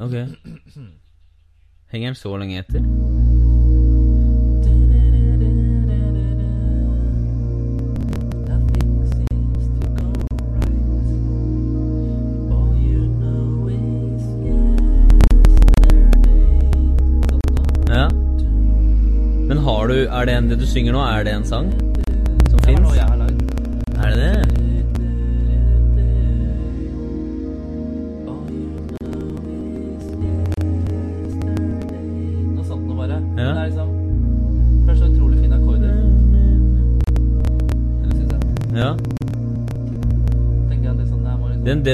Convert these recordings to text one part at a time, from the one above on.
Ok. Henger den så lenge etter? Nothing seems to go right. All you know is yesterday. Da. Ja. Men har du Er det en det du synger nå, er det en sang som fins?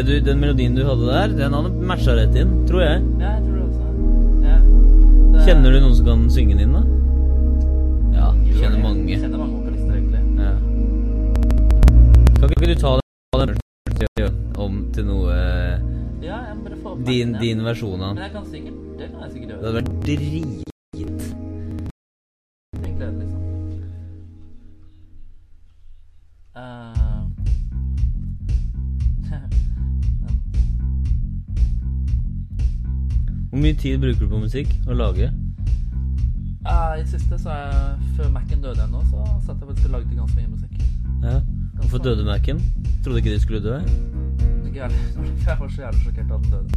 Du, den melodien du hadde der, den hadde matcha rett inn, tror jeg. Ja, jeg tror det også. Ja. Det- Kjenner du noen som kan synge den inn, da? Ja, du kjenner mange. Jeg kjenner mange vokalister, egentlig. Ja. Kan ikke du ta den om til noe Ja, jeg din, din versjon av Men jeg kan sikkert Det kan jeg sikkert gjøre. Det hadde vært drit. Tid bruker du på musikk? Å lage? Uh, I det siste, så jeg Før Mac-en døde ennå, så satt jeg faktisk og lagde ganske mye musikk. Ja. Hvorfor døde Mac-en? Trodde ikke de skulle dø? Jeg var så jævlig sjokkert at den døde.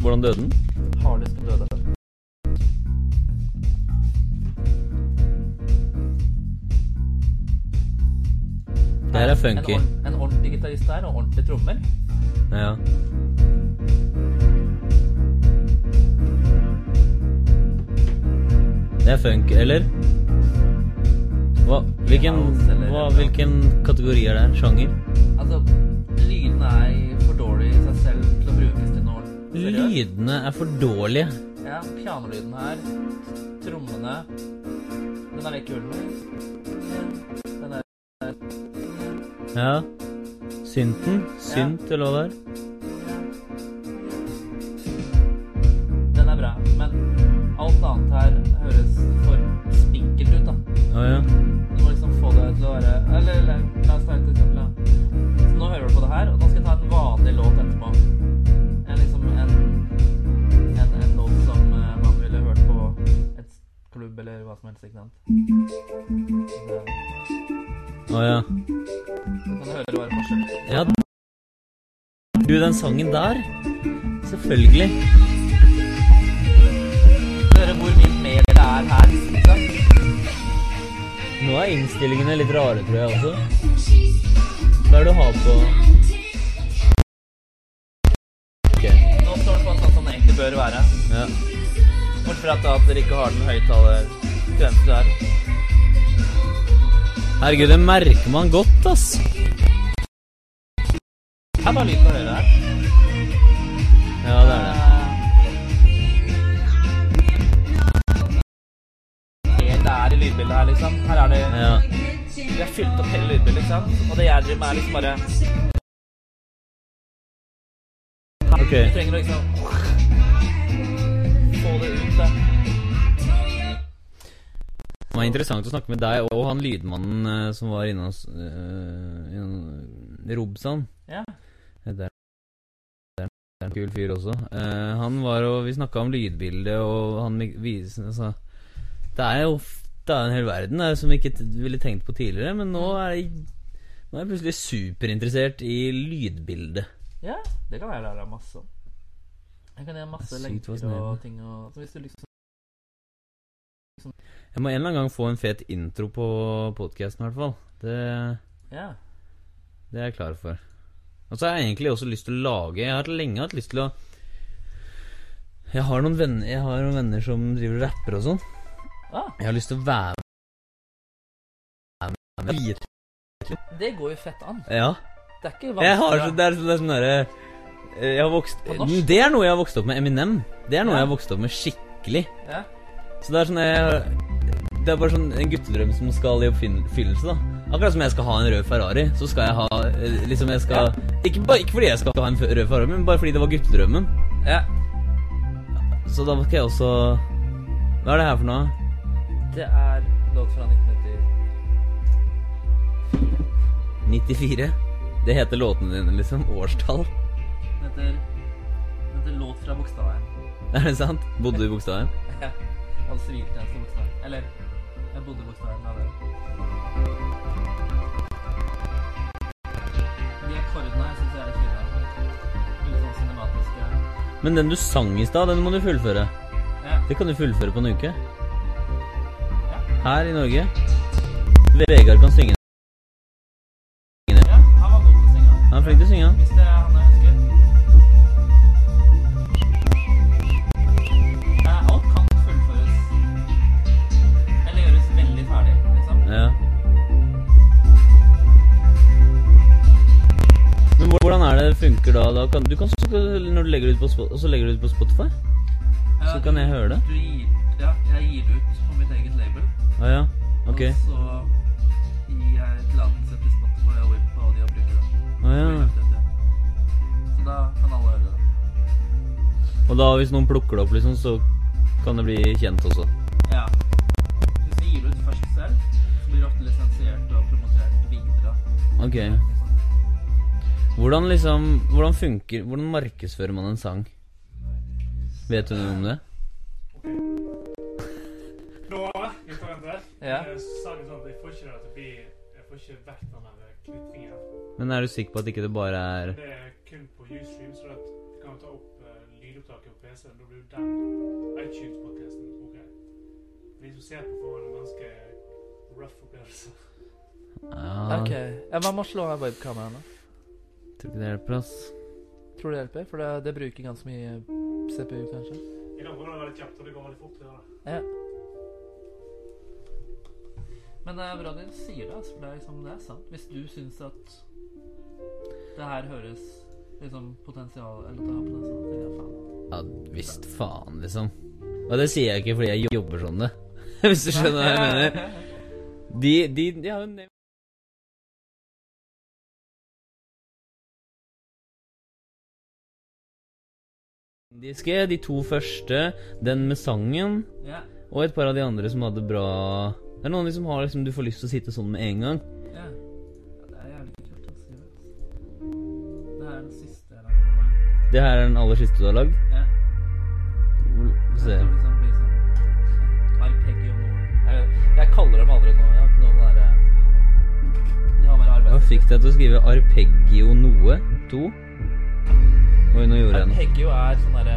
Hvordan døde den? Harddisken døde. Det her er funky. En, en ordentlig gitarist der, og ordentlige trommer. Ja. Det er funk, eller? Hva, hvilken, hva, hvilken kategori er det? Sjanger? Altså, lydene er for dårlige i seg selv til å brukes til noe. Lydene er for dårlige. Ja, pianolyden her, trommene Den er litt kul. Den er Ja. Synten? Synt, eller hva det er? Hva som helst, ikke sant. Å oh, ja. så kan du høre bare forskjell. Ja. Du, den sangen der? Selvfølgelig. Høre hvor mye mer det er her, liksom. Nå er innstillingene litt rare, tror jeg også. Hva er det du har på Okay. Nå står det på sånn som den egentlig bør være. Ja. Bortsett fra at, dere ikke har den høyttalerfrekvensen der. Herregud, det merker man godt, ass. Det er bare lyd på høyre her. Ja, det er det. Helt det er i lydbildet her, liksom. Her er det Ja. Vi har fylt opp hele lydbildet, ikke sant? Og det jeg driver med, er liksom bare Ok. Du trenger å liksom få det ut, da. Det var interessant å snakke med deg og han lydmannen eh, som var inne hos uh, Robsan. Ja. Det er, det er en kul fyr også. Eh, han var og Vi snakka om lydbildet, og han viser altså, Det er jo det er en hel verden der som vi ikke ville tenkt på tidligere, men nå er jeg, nå er jeg plutselig superinteressert i lydbildet. Ja, det kan jeg lære deg masse om. Jeg kan gjøre masse lenker og ting og Så hvis du liksom Jeg må en eller annen gang få en fet intro på podkasten, i hvert fall. Det Ja. Det er jeg klar for. Og så har jeg egentlig også lyst til å lage Jeg har lenge hatt lyst til å Jeg har noen venner Jeg har noen venner som driver og rapper og sånn. Ah, Jeg har lyst til å være med. det går jo fett an. Ja. Det er ikke Jeg har vanskelig. det er det er sånn derre eh, Jeg har vokst Det er noe jeg har vokst opp med. Eminem. Det er noe Ja. jeg har vokst opp med skikkelig. Ja. Så det er sånn jeg, Det er bare sånn en guttedrøm som skal i oppfyllelse, da. Akkurat som jeg skal ha en rød Ferrari, så skal jeg ha eh, Liksom jeg skal ikke, bare, ikke fordi jeg skal ha en rød Ferrari, men bare fordi det var guttedrømmen. ja. Så da skal jeg også Hva er det her for noe? Det er låt fra 1994. 94? Det heter låtene dine, liksom. Årstall. Det heter, det heter Låt fra Bogstadveien. Er det sant? Bodde du i Bogstadveien? Jeg hadde siviltjeneste i Bogstadveien. Eller, jeg bodde i av da det. De akkordene jeg syns er litt fine. Litt sånn cinematiske. Men den du sang i stad, den må du fullføre. Ja. Det kan du fullføre på en uke. Ja. Her i Norge. Vegard kan synge. ja, han var god til å synge. Han er flink til å synge. Hvis det funker da? da kan, du kan, så, når du legger det ut på, så legger du ut på Spotify? Ja, Så kan jeg høre det? Du gir, ja, jeg gir det ut på mitt eget label. Ah, ja. Ok. Og så gir jeg tillatelse til Spotify og Wimp og de å bruke det. Ah, ja. Så da kan alle høre det. Og da hvis noen plukker det opp, liksom, så kan det bli kjent også. Ja. Hvis vi gir det ut først selv, så blir det ofte lisensiert og promotert videre. Ok. Hvordan liksom Hvordan funker Hvordan markedsfører man en sang? Vet du noe om det? Nå, Ja. Eh, Så sa de sånn at jeg får ikke det til å bli Jeg får ikke vekk den der. Men er du sikker på at ikke det bare er Det er kun på Ustream, så at du kan ta opp uh, lydopptaket på PC-en. Da blir den iTunes-podcasten OK. De som ser på, får en ganske rough opplevelse. ja, Ok. Hva må slå av webkameraene? Tror ikke det hjelper, ass. Tror du det hjelper? For det, det bruker ganske mye CPU, kanskje. Jeg kan prøve det veldig kjapt, og det går veldig fort. Ja. Men det er bra de sier det, altså, for det er, liksom, det er sant. Hvis du syns at det her høres liksom potensial Eller det har potensial, så tenker jeg faen. Ja, visst faen, liksom. Og det sier jeg ikke fordi jeg jobber sånn, det. Hvis du skjønner hva jeg mener. De, de, de har jo Indiske, de to første, den med sangen, Ja, og et par av de andre som hadde bra Det er noen som har liksom du får lyst til å sitte sånn med en gang. ja. ja det er jævlig kult å si det. Her er den siste jeg med meg. Det her er den aller siste du har lagd. Ja. Jeg Se. liksom blir sånn. Jeg, jeg kaller dem aldri noe. Jeg har ikke noen derre De har Hva fikk deg til å skrive arpeggio noe? To? Oi, nå gjorde jeg noe. Heggio er sånn derre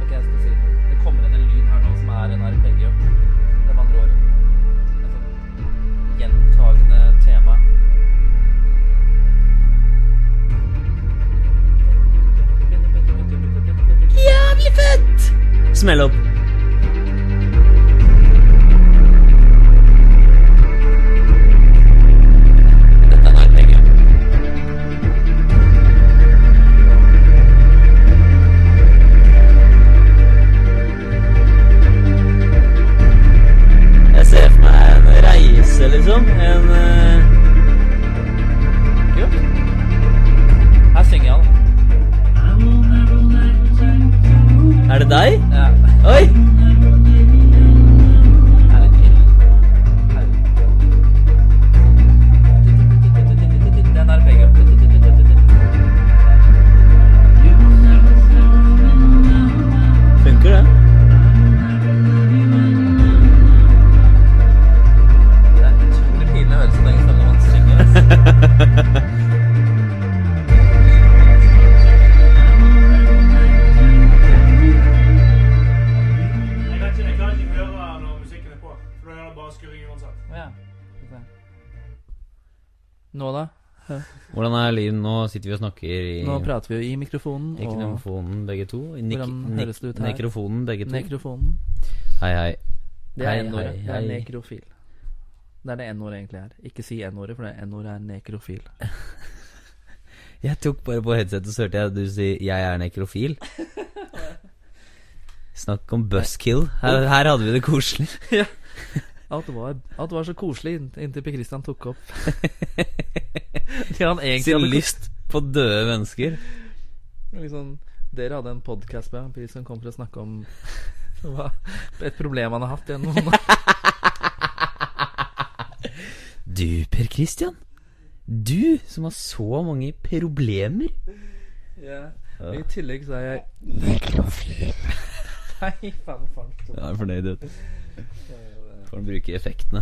Ok, jeg skal si det. Det kommer inn en lyd her nå som er en arpeggio. Det er med andre ord et sånn gjentagende tema. Jævlig fett! Smell opp. Reise, liksom. En uh... Kult. Her synger han. Er det deg? Ja. Oi! Er? Nå sitter vi og snakker i Nå prater vi jo i mikrofonen i mikrofonen begge to. I Hvordan høres det ut her? Nekrofonen begge to. nekrofonen. hei, hei. Det er N-ordet. Det er nekrofil. Det er det N-ordet egentlig er. Ikke si N-ordet, for det N-ordet er nekrofil. Jeg tok bare på headsetet, så hørte jeg du si 'jeg er nekrofil'. Snakk om buskill. Her, her hadde vi det koselig. Alt var, alt var så koselig inntil Per Christian tok opp Sin hadde lyst på døde mennesker. liksom, Dere hadde en podkast med Per som kom for å snakke om hva, et problem han har hatt gjennom Du, Per Christian. Du som har så mange problemer. ja. Ja. I tillegg så er jeg Nekrofil. Nei, faen, faen. Jeg er fornøyd vet du. Får bruke effektene.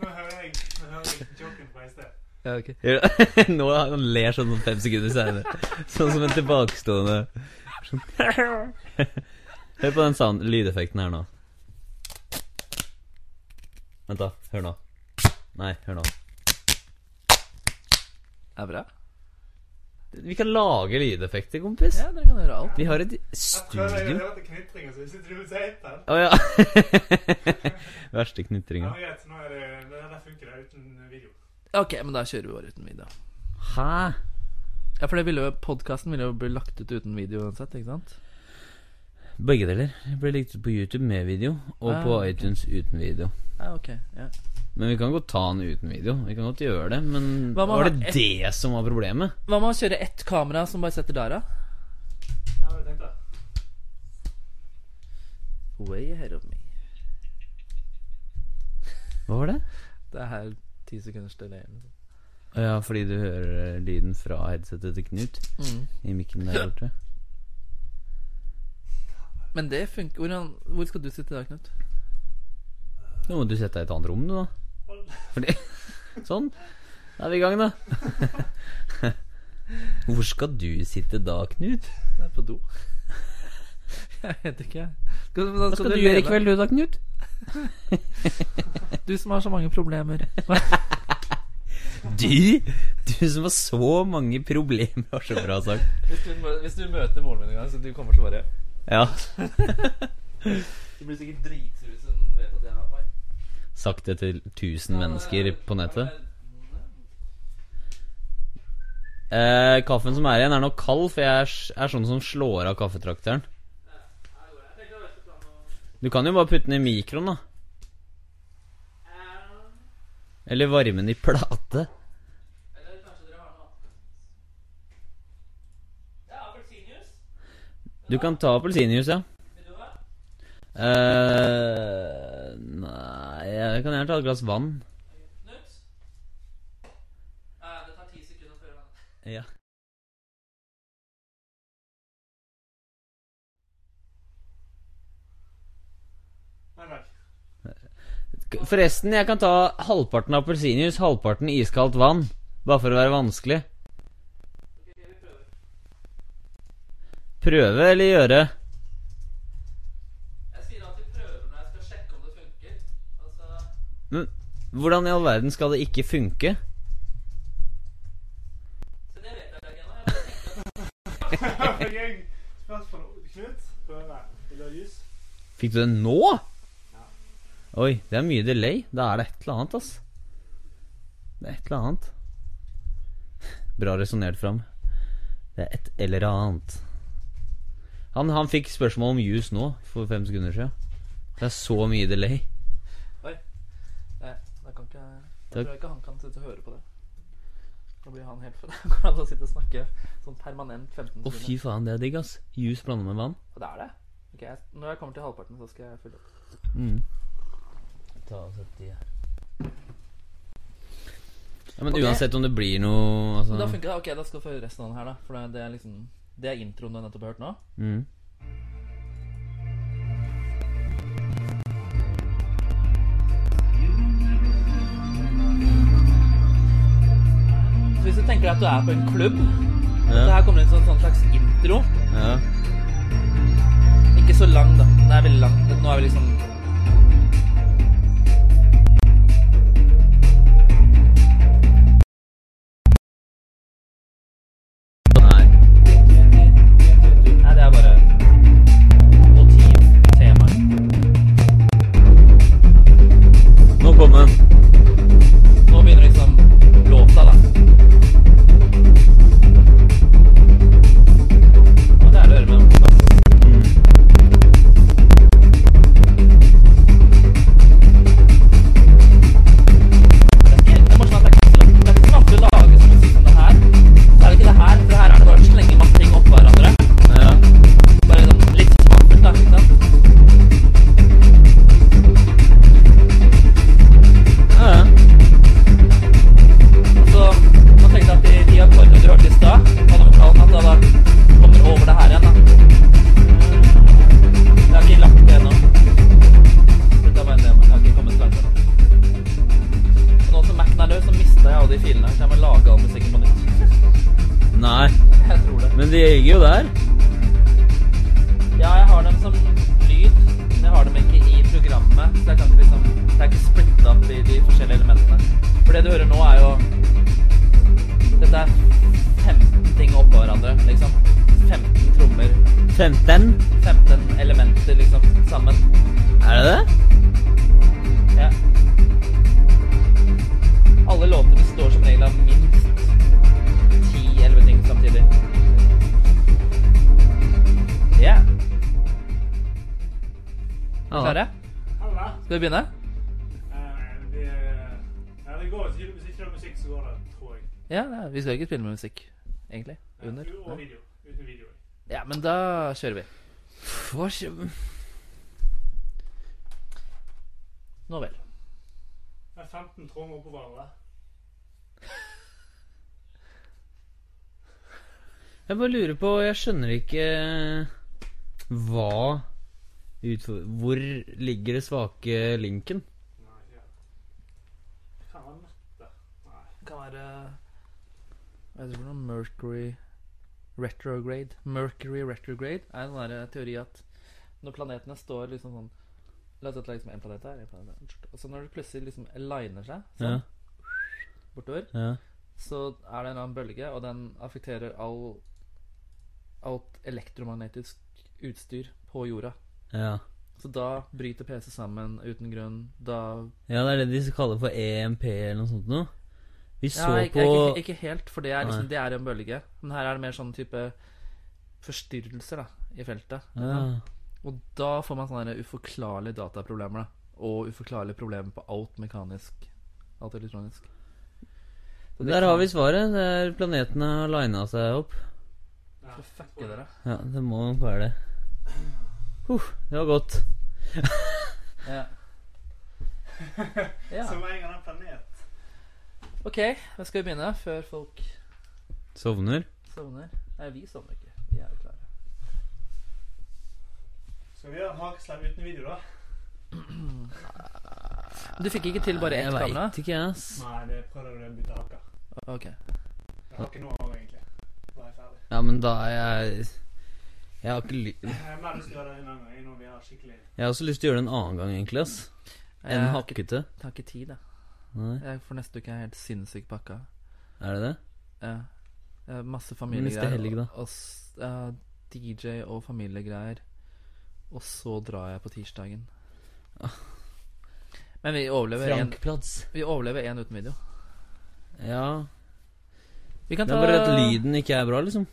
Nå hører jeg, nå hører jeg joken fra sted. ok. Nå han ler sånn fem sekunder senere. Sånn som en tilbakestående sånn. Hør på den sound, lydeffekten her nå. Vent, da. Hør nå. Nei, hør nå. Er bra? Vi kan lage lydeffekter, kompis. Ja, dere kan gjøre alt. Vi har et studio. knitringer, med teipen. Ja. Verste Ja, knitringa. greit, nå er det, det der funker det uten video. Ok, men da kjører vi bare uten video. Hæ? Ja, for det ville jo podkasten ville jo bli lagt ut uten video uansett, ikke sant? Begge deler. Det ble likt ut på YouTube med video, og Ah, på okay. iTunes uten video. Ah, ok. Ja. Men vi kan godt ta den uten video. Vi kan godt gjøre det, men Hva var det et... det som var problemet? Hva med å kjøre ett kamera som bare setter der, da? Ja, hva tenkt, da. Way ahead of me. Hva var det? Det er her ti sekunders delay. Ja, fordi du hører lyden fra headsetet til Knut Mm. i mikken der borte. Men det funker Hvordan, Hvor skal du sitte i dag, Knut? Nå må du sette deg i et annet rom, du, da. Fordi Sånn. Da er vi i gang, da. Hvor skal du sitte da, Knut? Jeg er på do. Jeg vet ikke. Skal, Hva skal du gjøre i kveld, du da, Knut? Du som har så mange problemer. Du? Du som har så mange problemer, var så bra sagt. Hvis du, mø- hvis du møter moren min en gang, så du kommer til å bare Ja. Du blir sikkert dritsur hvis hun vet at jeg har feil. Sagt det til 1000 mennesker på nettet. Eh, kaffen som er igjen, er nok kald, for jeg er, s- er sånn som slår av kaffetrakteren. Du kan jo bare putte den i mikroen, da. Eller varme den i plate. Eller kanskje dere har noe Ja, appelsinjuice. Du kan ta appelsinjuice, ja. Vil du ha? Eh, nei, jeg kan gjerne ta et glass vann. Knut? Uh, det tar ti sekunder før han Ja. Nei, nei. Forresten, jeg kan ta halvparten appelsinjuice, halvparten iskaldt vann. Bare for å være vanskelig. Prøve eller gjøre? Jeg sier alltid prøver når jeg skal sjekke om det funker. Altså Men hvordan i all verden skal det ikke funke? Så det vet jeg ikke ennå. Fikk du den? Nå? Oi, det er mye delay. Da er det et eller annet, ass. Det er et eller annet. Bra resonnert fram. Det er et eller annet. Han, han fikk spørsmål om juice nå, for fem sekunder siden. Det er så mye delay. Nei, da kan ikke Jeg tror ikke han kan sitte og høre på det. Da blir han helt for Da kan han sitte og snakke sånn permanent 15 Å, fy faen, det er digg, ass. Juice blanda med vann. Det er det. Ok, jeg, Når jeg kommer til halvparten, så skal jeg fylle opp. Mm. Ta og sett de her. Ja, men okay. uansett om det blir noe altså, da funker det. Ok, da skal du få høre resten av den her, da. For det, det er liksom Det er introen du nettopp har hørt nå. mm. Så hvis du tenker deg at du er på en klubb Ja. Det her kommer inn som en sånn slags intro. ja. Ikke så lang, da. Den er veldig lang. Nå er vi liksom det går. Hvis ikke det er musikk, så går det, tror jeg. Ja, ja, vi skal ikke spille med musikk, egentlig. Under. Og video. Uten video. Ja, men da kjører vi. Hva skjer Nå vel. Det er 15 trommer oppå hverandre. Jeg bare lurer på Jeg skjønner ikke hva Hvor ligger det svake linken? Nei, ja. Det kan være nettet. Nei. Det kan være Hva heter det for noe? Mercury retrograde. Mercury retrograde er en sånn der teori at når planetene står liksom sånn La oss si at det er liksom en planet her, en planet her. Så når det plutselig liksom aligner seg Ja. sånn, bortover, ja. så er det en annen bølge, og den affekterer all alt elektromagnetisk utstyr på jorda. Ja. Så da bryter PC sammen uten grunn. Da ja, det er det de kaller for EMP eller noe sånt noe. Vi så Ja, ikke, på ikke, ikke helt, for det er, liksom, det er en bølge. Men her er det mer sånn type forstyrrelser da, i feltet. ja. Og da får man sånne uforklarlige dataproblemer. da Og uforklarlige problemer på alt mekanisk. Alt elektronisk. Så det Der har vi svaret. Det er planetene har lina seg opp. Ja, Så fucker dere. Ja, det må nok være det. Huh, det var godt. Ja. ja. Som en gang en planet. Ok, da skal vi begynne før folk Sovner. sovner. Nei, vi sovner ikke. Vi er jo klare. Skal vi ha en hakeslepp uten video, da? Du fikk ikke til bare ett Jeg kamera? veit ikke, ass. Nei, det prøvde jeg å bytte haka. Ok. Jeg har ikke noe av, egentlig. Da er jeg ferdig. Ja, men da er jeg Jeg har ikke ly... Jeg har mer lyst til å gjøre det en annen gang, når vi har skikkelig Jeg har også lyst til å gjøre det en annen gang, egentlig, ass. Jeg Enn har ikke, hakkete. jeg har ikke tid, jeg. Nei, jeg. For neste uke er jeg helt sinnssykt pakka. er det det? Ja. Jeg har masse Neste familiegreier. helg, da? Og, ja, DJ og familiegreier. Og så drar jeg på tirsdagen. Men vi overlever én vi overlever en uten video. Ja. Vi kan Det er bare at lyden ikke er bra, liksom.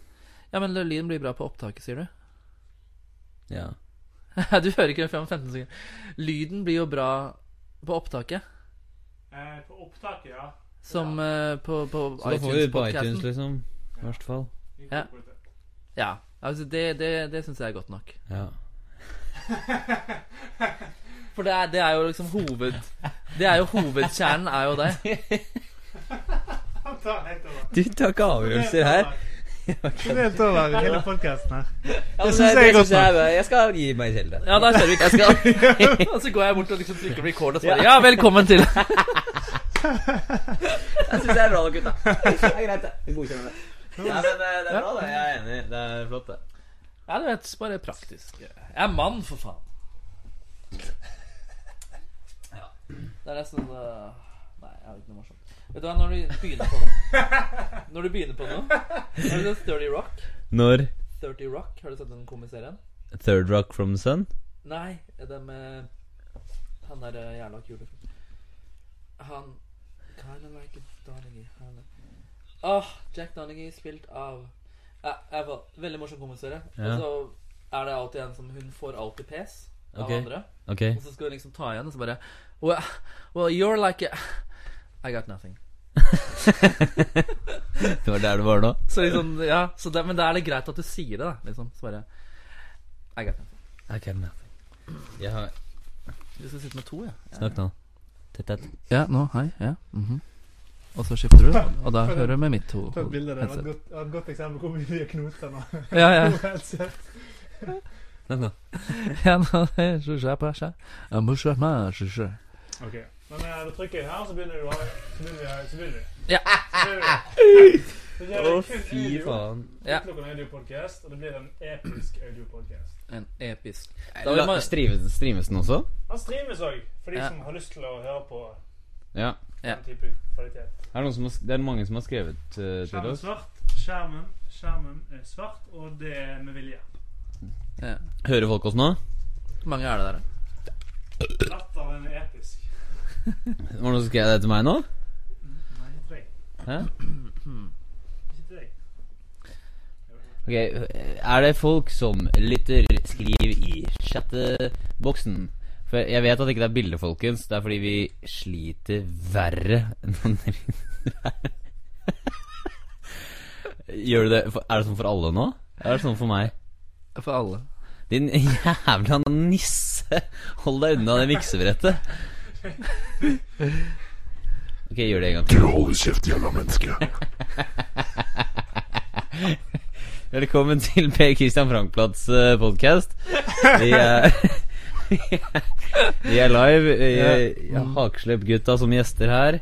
Ja, men lyden blir bra på opptaket, sier du? Ja. du hører ikke det før om 15 sekunder. Lyden blir jo bra på opptaket. Eh, På opptaket, ja. Som eh, på, på Så da får vi det på iTunes, liksom. I hvert fall. Ja. Ja. Altså, det, det, det syns jeg er godt nok. Ja. For det er, det er jo liksom hoved... Det er jo hovedkjernen, er jo det. Du tar ikke avgjørelser her. Helt over hele podkasten her. Ja, men synes jeg er godt nok. jeg, er- jeg skal gi meg selv det. Ja, da kjører vi. Jeg skal Og så går jeg bort og liksom trykker record og svarer ja, velkommen til. Jeg syns jeg er bra nok, gutta. Det er greit, det. Vi godkjenner det. Ja, men det, det er bra, det. Jeg er enig. Det er flott, det. Ja, du vet, bare praktisk. Jeg er mann, for faen. Ja. Det er nesten uh... Nei, jeg har ikke noe morsomt. Vet du hva, når du begynner på noe Når du begynner på noe Har du sett 30 Rock? Når 30 Rock, Har du sett den komiserien? Third Rock from the Sun Nei, er det med Han der eh, jævla kule Han Kinda like a Donaghy han... Åh, Jack Donaghy spilt av ja, jeg var, Veldig morsom komiserie. Ja. Og så er det alltid en som Hun får alltid pes av Ok. andre. Ok. Og så skal hun liksom ta igjen, og så bare Well, well you're like a I got nothing. Det var der du var nå. Så liksom, ja så det, Men da er det greit at du sier det, da. Liksom. Så bare I got nothing. I got nothing. Jeg har Du skal sitte med to, ja. Snakk nå. Tett, tett. Ja, nå, hei. Ja. mhm. Og så skifter du, og da hører du med mitt to Ta et bilde. Det var et godt, eksempel på hvor mye knoter nå. Ja, ja. Snakk nå. ja nå, jeg synes jeg på seg. Jeg må skjønne meg, synes jeg. Ok. Men når du trykker her, så begynner du å ha Så begynner vi. Så begynner vi. Ja. Så begynner vi. Å, fy faen. Ja. Utelukkende og det blir en episk audiopodkast. En episk Da vil man- Streames, streames den også? Han streames òg, for de Ja. som har lyst til å høre på Ja. Ja. den type kvalitet. Er det, noen som har, det er mange som har skrevet eh, til Skjermen er oss. svart. Skjermen, skjermen er svart, og det er med vilje. ja. Hører folk oss nå? Hvor mange er det der? da? Latteren er episk. Var det noen som skrev det til meg nå? Nei, ikke jeg. Ok, Er det folk som lytter, skriv i chatteboksen. For jeg vet at det ikke er bilde, folkens. Det er fordi vi sliter verre enn Gjør du det Er det sånn for alle nå? Er det sånn for meg? For alle. Din jævla nisse! Hold deg unna det miksebrettet. Ok, gjør det en gang til. Du holder kjeft, jævla menneske. Velkommen til Per Christian Frankplads podkast. Vi er Vi er live. Vi har Hakeslepp-gutta som gjester her.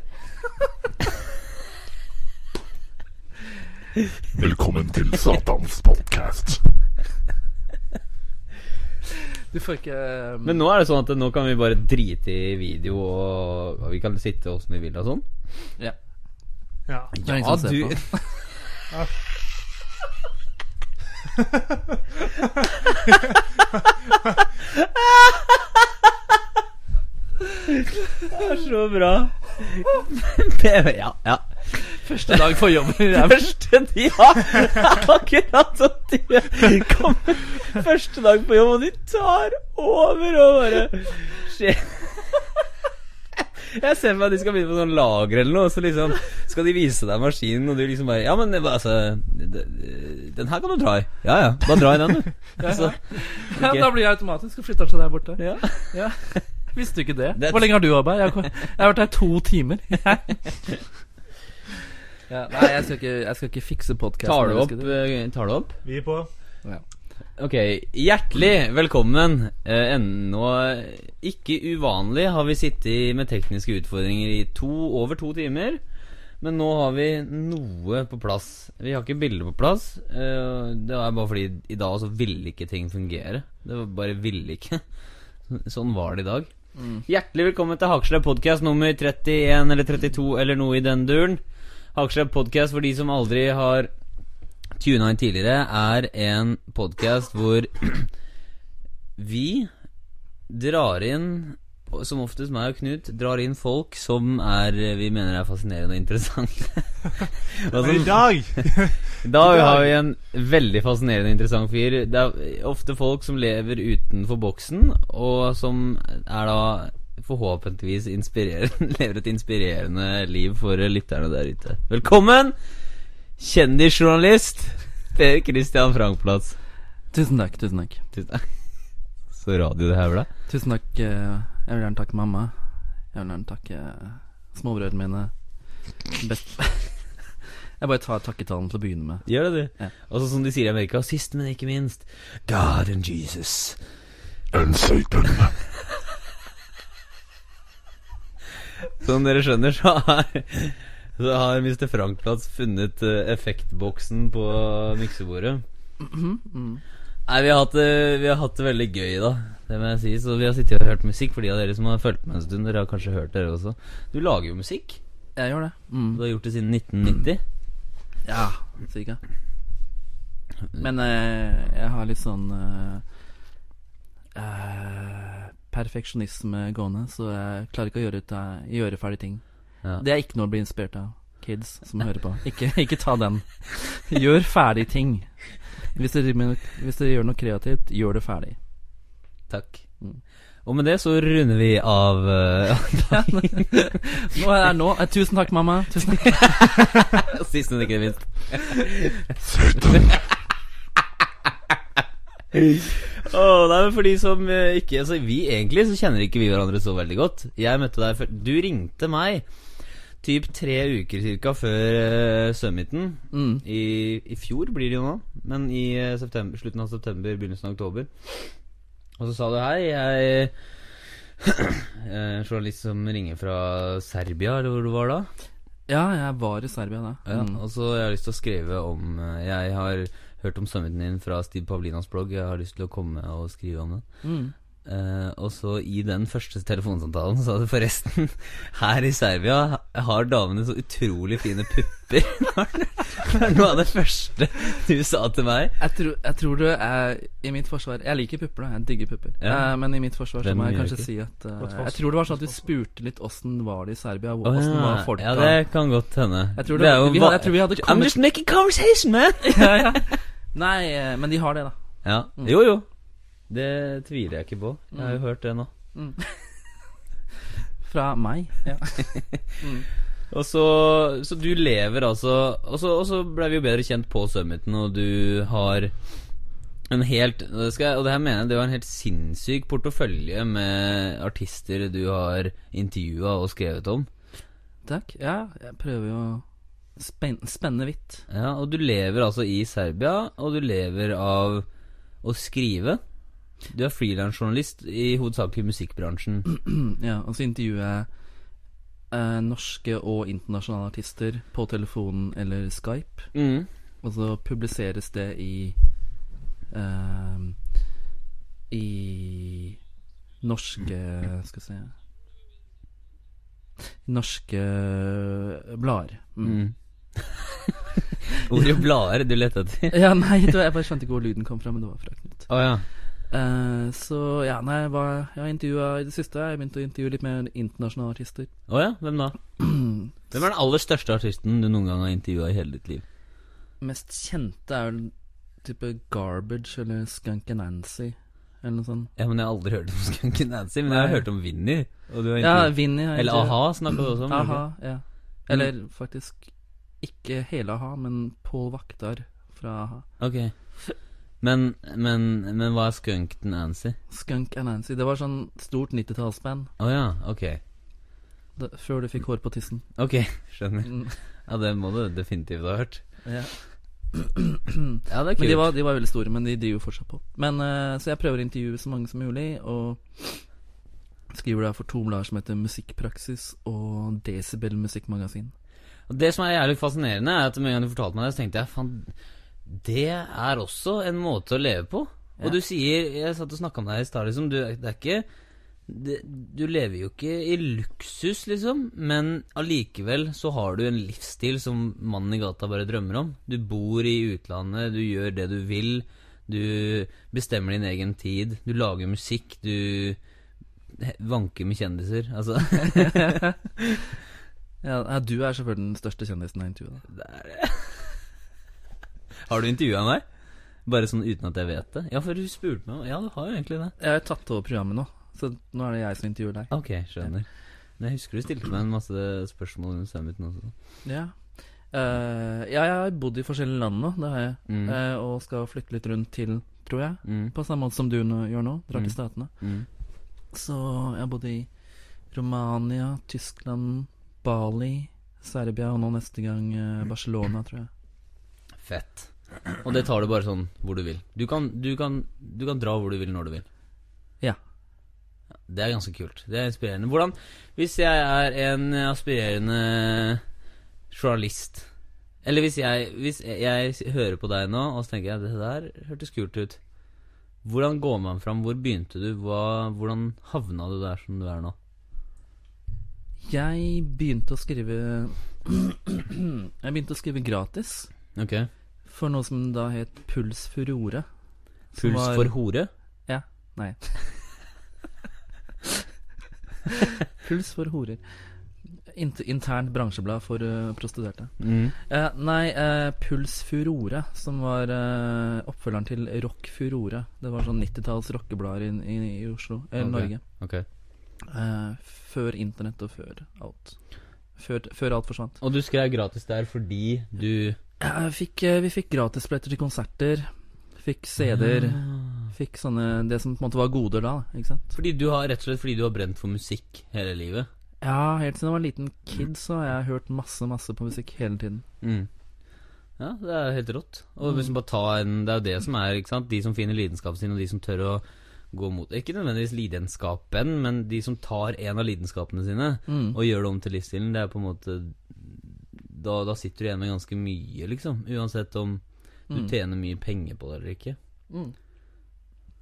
Velkommen til Satans podcast. Du får ikke um, Men nå er det sånn at nå kan vi bare drite i video, og, vi kan sitte åssen vi vil og sånn. Ja. Ja. Det er ingen som ser på. Det er så bra. ja, ja. Første dag på jobben Ja. Første Ja! Akkurat som de kommer første dag på jobb, og de tar over og bare skjer Jeg ser for meg at de skal begynne på sånn lager eller noe, så liksom skal de vise deg maskinen, og du liksom bare Ja, men altså Den her kan du dra i. Ja ja, bare dra i den, du. Altså, Ja, ok. da blir jeg automatisk og flytter seg der borte. ja. Ja. Visste du ikke det? Hvor lenge har du jobba? Jeg, har- jeg har vært her to timer. ja, nei, jeg skal ikke, jeg skal ikke fikse podkasten. Tar du opp? eh, Tar du opp? Vi er på. Ok, hjertelig velkommen. Eh, ennå ikke uvanlig har vi sittet med tekniske utfordringer i to, over to timer. Men nå har vi noe på plass. Vi har ikke bilder på plass. Eh, det er bare fordi i dag så ville ikke ting fungere. Det var bare ville ikke. Sånn var det i dag. Hjertelig velkommen til Haksle podcast nummer 31 eller 32 eller noe i den duren. Hakeslepp podcast for de som aldri har tuna inn tidligere, er en podkast hvor vi drar inn som oftest meg og Knut drar inn folk som er vi mener er fascinerende og interessante. og i dag I dag har vi en veldig fascinerende og interessant fyr. Det er ofte folk som lever utenfor boksen, og som er da forhåpentligvis lever et inspirerende liv for lytterne der ute. Velkommen, kjendisjournalist Per Christian Frankplatz. Tusen takk. tusen takk Tusen takk. Så radio det her ble. Tusen takk. eh, Jeg vil gjerne takke mamma. Jeg vil gjerne takke småbrødrene mine. Best Jeg bare tar takketalen til å begynne med. Gjør det, du. Ja. Og så som de sier i Amerika, sist, men ikke minst, God and Jesus. and Satan. Som dere skjønner, så har, så har Mr. Frankplatz funnet eh, effektboksen på miksebordet. Mm. Nei, vi har, hatt vi har hatt det veldig gøy, da. Det må jeg si. Så vi har sittet og hørt musikk. For de av dere som har fulgt med en stund, dere har kanskje hørt dere også. Du lager jo musikk. Jeg gjør det. Mm. Du har gjort det siden 1990. Ja, cirka. Men eh, jeg har litt sånn eh, eh, perfeksjonisme gående, så jeg klarer ikke å gjøre, ut, gjøre ferdig ting. Ja. Det er ikke noe å bli inspirert av, kids som hører på. Ikke, ikke ta den. Gjør ferdig ting. Hvis dere, hvis dere gjør noe kreativt, gjør det ferdig. Takk. Mm. Og med det så runder vi av uh, Nå er jeg nå. Eh, tusen takk, mamma. Tusen takk. Sist, men ikke minst. Åh, nei, for de som eh, ikke altså, Vi egentlig så kjenner ikke vi hverandre så veldig godt. Jeg møtte deg før Du ringte meg typ tre uker cirka før uh, summiten. Mm. I, I fjor blir det jo nå, men i eh, september, slutten av september, begynnelsen av oktober. Og så sa du hei, jeg En journalist som ringer fra Serbia, eller hvor du var da. Ja, jeg var i Serbia da. Ja, Mm. og så har jeg lyst til å skrive om Jeg har hørt om summiten din fra Steve Pavlinas blogg. Jeg har lyst til å komme og skrive om den. Mm. Uh, og så i den første telefonsamtalen sa du forresten Her i Serbia har damene så utrolig fine pupper. det er noe av det første du sa til meg. Jeg, tror, jeg tror du er i mitt forsvar Jeg liker pupper, da. Jeg digger pupper. Ja. Uh, men i mitt forsvar så må jeg kanskje ikke? si at uh, Jeg tror det var sånn at du spurte litt åssen var det i Serbia. Åssen ja. var folka ja, det kan godt hende. Jeg tror det det- er jo vi hadde- jeg tror vi hadde I'm just making conversation, man! ja, ja. Nei, eh, men de har det, da. ja. Mm. Jo, jo. Det tviler jeg ikke på. Jeg har jo Mm. hørt det nå. Mm. Fra meg. Ja. mm. Og så, så du lever altså Og så, og så ble vi jo bedre kjent på Summiten, og du har en helt det skal, jeg- Og det her mener jeg det var en helt sinnssyk portefølje med artister du har intervjua og skrevet om. Takk. Ja, jeg prøver jo å spen spenne vidt. Ja, Og du lever altså i Serbia, og du lever av å skrive. Du er frilansjournalist i hovedsakelig musikkbransjen. ja, og så intervjuer jeg eh, norske og internasjonale artister på telefonen eller Skype. Mm. Og så publiseres det i eh, I norske Skal vi se Norske blader. Mm. Mm. Ordet blader du lette etter. Ja, nei, jeg bare skjønte ikke hvor lyden kom fra, men det var fra Knut. Oh, ja. Uh, så ja, nei, jeg, var, jeg har intervjua i det siste. Jeg begynte å intervjue litt mer internasjonale artister. Å ja, hvem da? Hvem er den aller største artisten du noen gang har intervjua i hele ditt liv? Mest kjente er vel type Garbage eller Skunk Nancy, eller noe sånt. Ja, men Jeg har aldri hørt om Skunky Nancy, men jeg har hørt om Vinni. Og Ja, Vinny har jeg Eller a-ha snakka du også om? Aha, ja. Eller faktisk ikke hele a-ha, men Pål Vaktar fra a-ha. Okay. Men, men, men hva er Skunk Nancy? Skunk and Nancy. Det var sånn stort 90-tallsband Å ja, ok. da- før du fikk hår på tissen. Ok, skjønner. Mm, Ja, det må du definitivt ha hørt. ja. Ja, det er kult. Men de var, de var veldig store, men de driver jo fortsatt på. Men uh, Så jeg prøver å intervjue så mange som mulig, og skriver da for to blader som heter Musikkpraksis og Decibel Musikkmagasin. Og Det som er jævlig fascinerende, er at med en gang du fortalte meg det, så tenkte jeg faen, det er også en måte å leve på. Ja. Og du sier Jeg satt og snakka med deg i stad, liksom. Du, det er ikke det, Du lever jo ikke i luksus, liksom, men allikevel så har du en livsstil som mannen i gata bare drømmer om. Du bor i utlandet, du gjør det du vil. Du bestemmer din egen tid. Du lager musikk. Du vanker med kjendiser. Altså Ja, du er selvfølgelig den største kjendisen jeg da. Er Har du intervjua meg? Bare sånn uten at jeg vet det? Ja, for du spurte meg Ja, du har jo egentlig det. Jeg har tatt over programmet nå, så nå er det jeg som intervjuer deg. Ok, skjønner. Men jeg husker du stilte meg en masse spørsmål under summiten også. Ja. Uh, ja, jeg har bodd i forskjellige land nå, det har jeg. Mm. Uh, og skal flytte litt rundt til, tror jeg. Mm. På samme måte som du nå, gjør nå. Drar Mm. til Statene. Mm. Så jeg har bodd i Romania, Tyskland, Bali, Serbia og nå neste gang eh, Barcelona, tror jeg. Fett. Og det tar du bare sånn hvor du vil. Du kan, du kan, du kan dra hvor du vil, når du vil. Ja. Det er ganske kult. Det er inspirerende. Hvordan Hvis jeg er en aspirerende journalist Eller hvis jeg, hvis jeg hører på deg nå, og så tenker jeg det der hørtes kult ut. Hvordan går man fram? Hvor begynte du? Hva, hvordan havna du der som du er nå? Jeg begynte å skrive Jeg begynte å skrive gratis Ok. for noe som da het Puls Furore. som Puls var- for hore? Ja. Nei. Puls for horer. Int internt bransjeblad for eh, prostituerte. Mm. Eh, nei, eh, Puls Furore, som var eh, oppfølgeren til Rock Furore. Det var sånn 90-talls rockeblader i, i, i Oslo, eller Ok. Norge. Ok. Eh, før internett og før alt. Før, før alt forsvant. Og du skrev gratis der fordi du fikk, eh, vi fikk gratisbilletter til konserter. Fikk CD-er. Ah. Fikk sånne Det som på en måte var goder da, ikke sant? Fordi du har rett og slett fordi du har brent for musikk hele livet. Ja, helt siden jeg var en liten kid, så har jeg hørt masse, masse på musikk hele tiden. Mm. Ja, det er helt rått. Og hvis Mm. man bare tar en Det er jo det som er, ikke sant. De som finner lidenskapen sin, og de som tør å gå mot Ikke nødvendigvis lidenskapen, men de som tar en av lidenskapene sine Mm. og gjør det om til livsstilen, det er på en måte Da, da sitter du igjen med ganske mye, liksom. Uansett om du Mm. tjener mye penger på det eller ikke. Mm.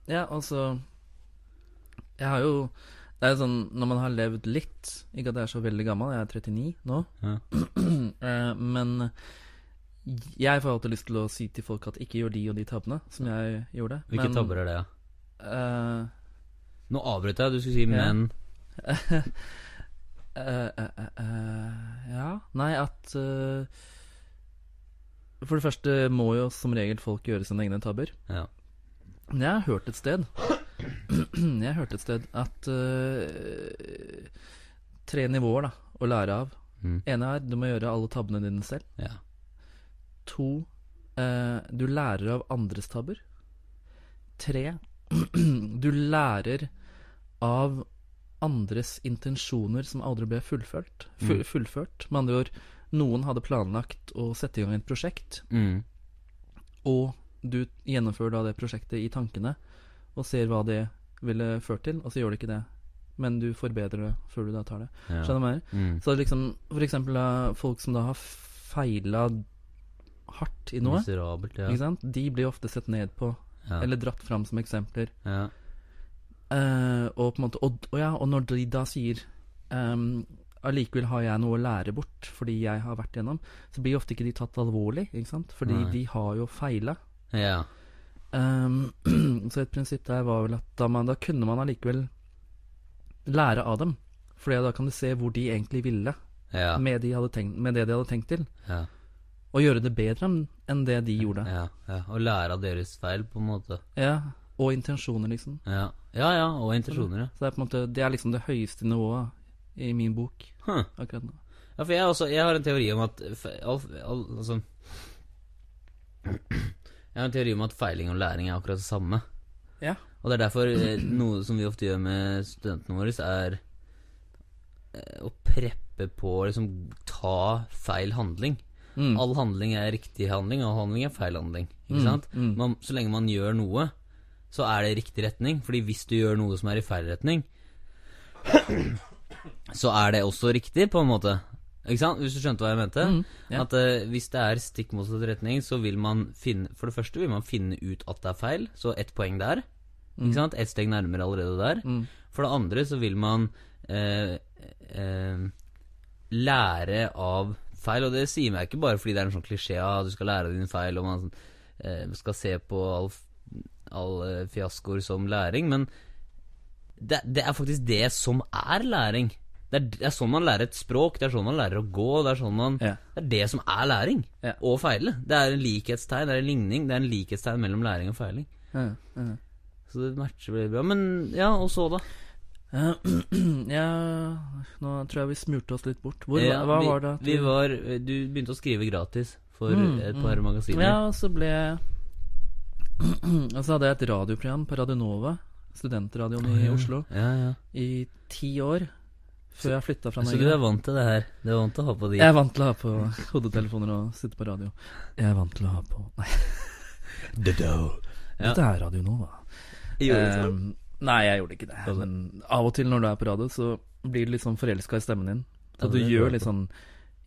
Ja, altså Jeg har jo Det er jo sånn når man har levd litt Ikke at jeg er så veldig gammel, jeg er 39 nå. Ja. Eh, men jeg får alltid lyst til å si til folk at ikke gjør de og de tabbene som jeg gjorde. Hvilke men, tabber er det, ja? Eh, Nå avbrøt jeg, du skulle si Ja. men. Uh, Ja Nei, at For det første må jo som regel folk gjøre sine egne tabber. Ja. Men jeg har hørt et sted Jeg har hørt et sted at Tre nivåer da å lære av. Mm. ene er du må gjøre alle tabbene dine selv. ja. To eh, du lærer av andres tabber. Tre du lærer av andres intensjoner som aldri ble fullført. Fu Mm. fullført. Med andre ord, noen hadde planlagt å sette i gang et prosjekt, Mm. og du gjennomfører da det prosjektet i tankene, og ser hva det ville ført til, og så gjør du ikke det. Men du forbedrer det før du da tar det. ja. Skjønner du hva jeg mener? Mm. Så liksom, for eksempel folk som da har feila hardt i noe, ja. de blir ofte sett ned på, ja. eller dratt fram som eksempler. ja. Eh, og på en måte Og, og ja, og når de da sier um, Allikevel har jeg noe å lære bort fordi jeg har vært igjennom, så blir ofte ikke de tatt alvorlig, ikke sant? Fordi Nei. de har jo feila. ja. Um, så et prinsipp der var vel at da, man, da kunne man allikevel lære av dem. Fordi da kan du se hvor de egentlig ville Ja. med, de tenkt, med det de hadde tenkt til. Ja. Og gjøre det bedre enn det de gjorde. ja. ja. Og lære av deres feil, på en måte. Ja, Og intensjoner, liksom. Ja, ja, ja og intensjoner, ja. Så det er på en måte Det er liksom det høyeste nivået i min bok Huh. akkurat nå. Ja, for jeg, også, jeg har en teori om at all, all, Altså Jeg har en teori om at feiling og læring er akkurat det samme. Ja. Og det er derfor eh, noe som vi ofte gjør med studentene våre, er eh, å preppe på å liksom ta feil handling. Mm. All handling er riktig handling, all handling er feil handling. Ikke Mm, sant? mm. Man, så lenge man gjør noe, så er det i riktig retning. Fordi hvis du gjør noe som er i feil retning, så er det også riktig, på en måte. Ikke sant? Hvis du skjønte hva jeg mente? Mm, ja. At uh, hvis det er stikk motsatt retning, så vil man finne For det første vil man finne ut at det er feil, så ett poeng der. Ikke sant? Ett steg nærmere allerede der. Mm. For det andre så vil man uh, uh, lære av feil, og det sier meg ikke bare fordi det er en sånn klisjé at du skal lære av dine feil, og man eh, skal se på all, all eh, fiaskoer som læring, men det, det er faktisk det som er læring. Det er, det er sånn man lærer et språk, det er sånn man lærer å gå, det er sånn man Ja. Det er det som er læring. Ja. Og feile. Det er en likhetstegn, det er en ligning, det er en likhetstegn mellom læring og feiling. Ja. Så det matcher veldig bra. Men ja, og så, da? Ja, nå tror jeg vi smurte oss litt bort. Hvor, ja, hva vi, var det vi var, Du begynte å skrive gratis for Mm, et par mm. magasiner. Ja, og så ble Og så hadde jeg et radioprogram på Radionova, studentradioen i Oslo, Ja, ja. i ti år. Før jeg flytta fra Så du Norge. er vant til det her? Du er vant til å ha på de Jeg er vant til å ha på hodetelefoner og sitte på radio. Jeg er vant til å ha på Nei, Ja. dette er Radio Nova. Jo? Eh, nei, jeg gjorde ikke det. Men av og til når du er på radio, så blir du litt sånn forelska i stemmen din. Så du gjør litt sånn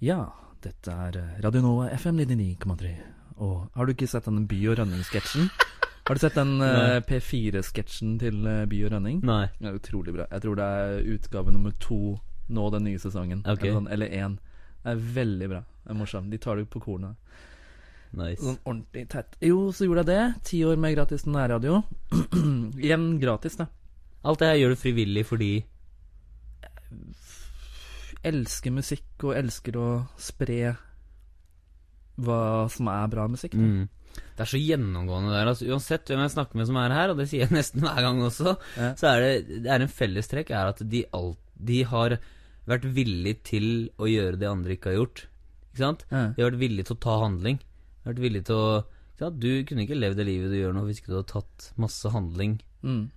Ja, dette er eh, Radio Nova FM 99,3. Og har du ikke sett den By og Rønning-sketsjen? Har du sett den uh, P4-sketsjen til uh, By og Rønning? Nei. Det er utrolig bra. Jeg tror det er utgave nummer to nå den nye sesongen. Okay. Eller, sånn, eller én. Det er veldig bra. Det er morsomt. De tar det på kornet. Nice. Sånn ordentlig tett. Jo, så gjorde jeg det. Ti år med gratis nærradio. Igjen gratis, da. Alt det her gjør du frivillig fordi Elsker musikk og elsker å spre hva som er bra musikk. Mm. Det er så gjennomgående der. Altså, uansett hvem jeg snakker med som er her, og det sier jeg nesten hver gang også, Ja. så er det, det er en fellestrekk er at de, alt, de har vært villige til å gjøre det andre ikke har gjort. Ikke sant? Ja. De har vært villige til å ta handling. Vært villig til å ja. Du kunne ikke levd det livet du gjør nå hvis ikke du hadde tatt masse handling Mm.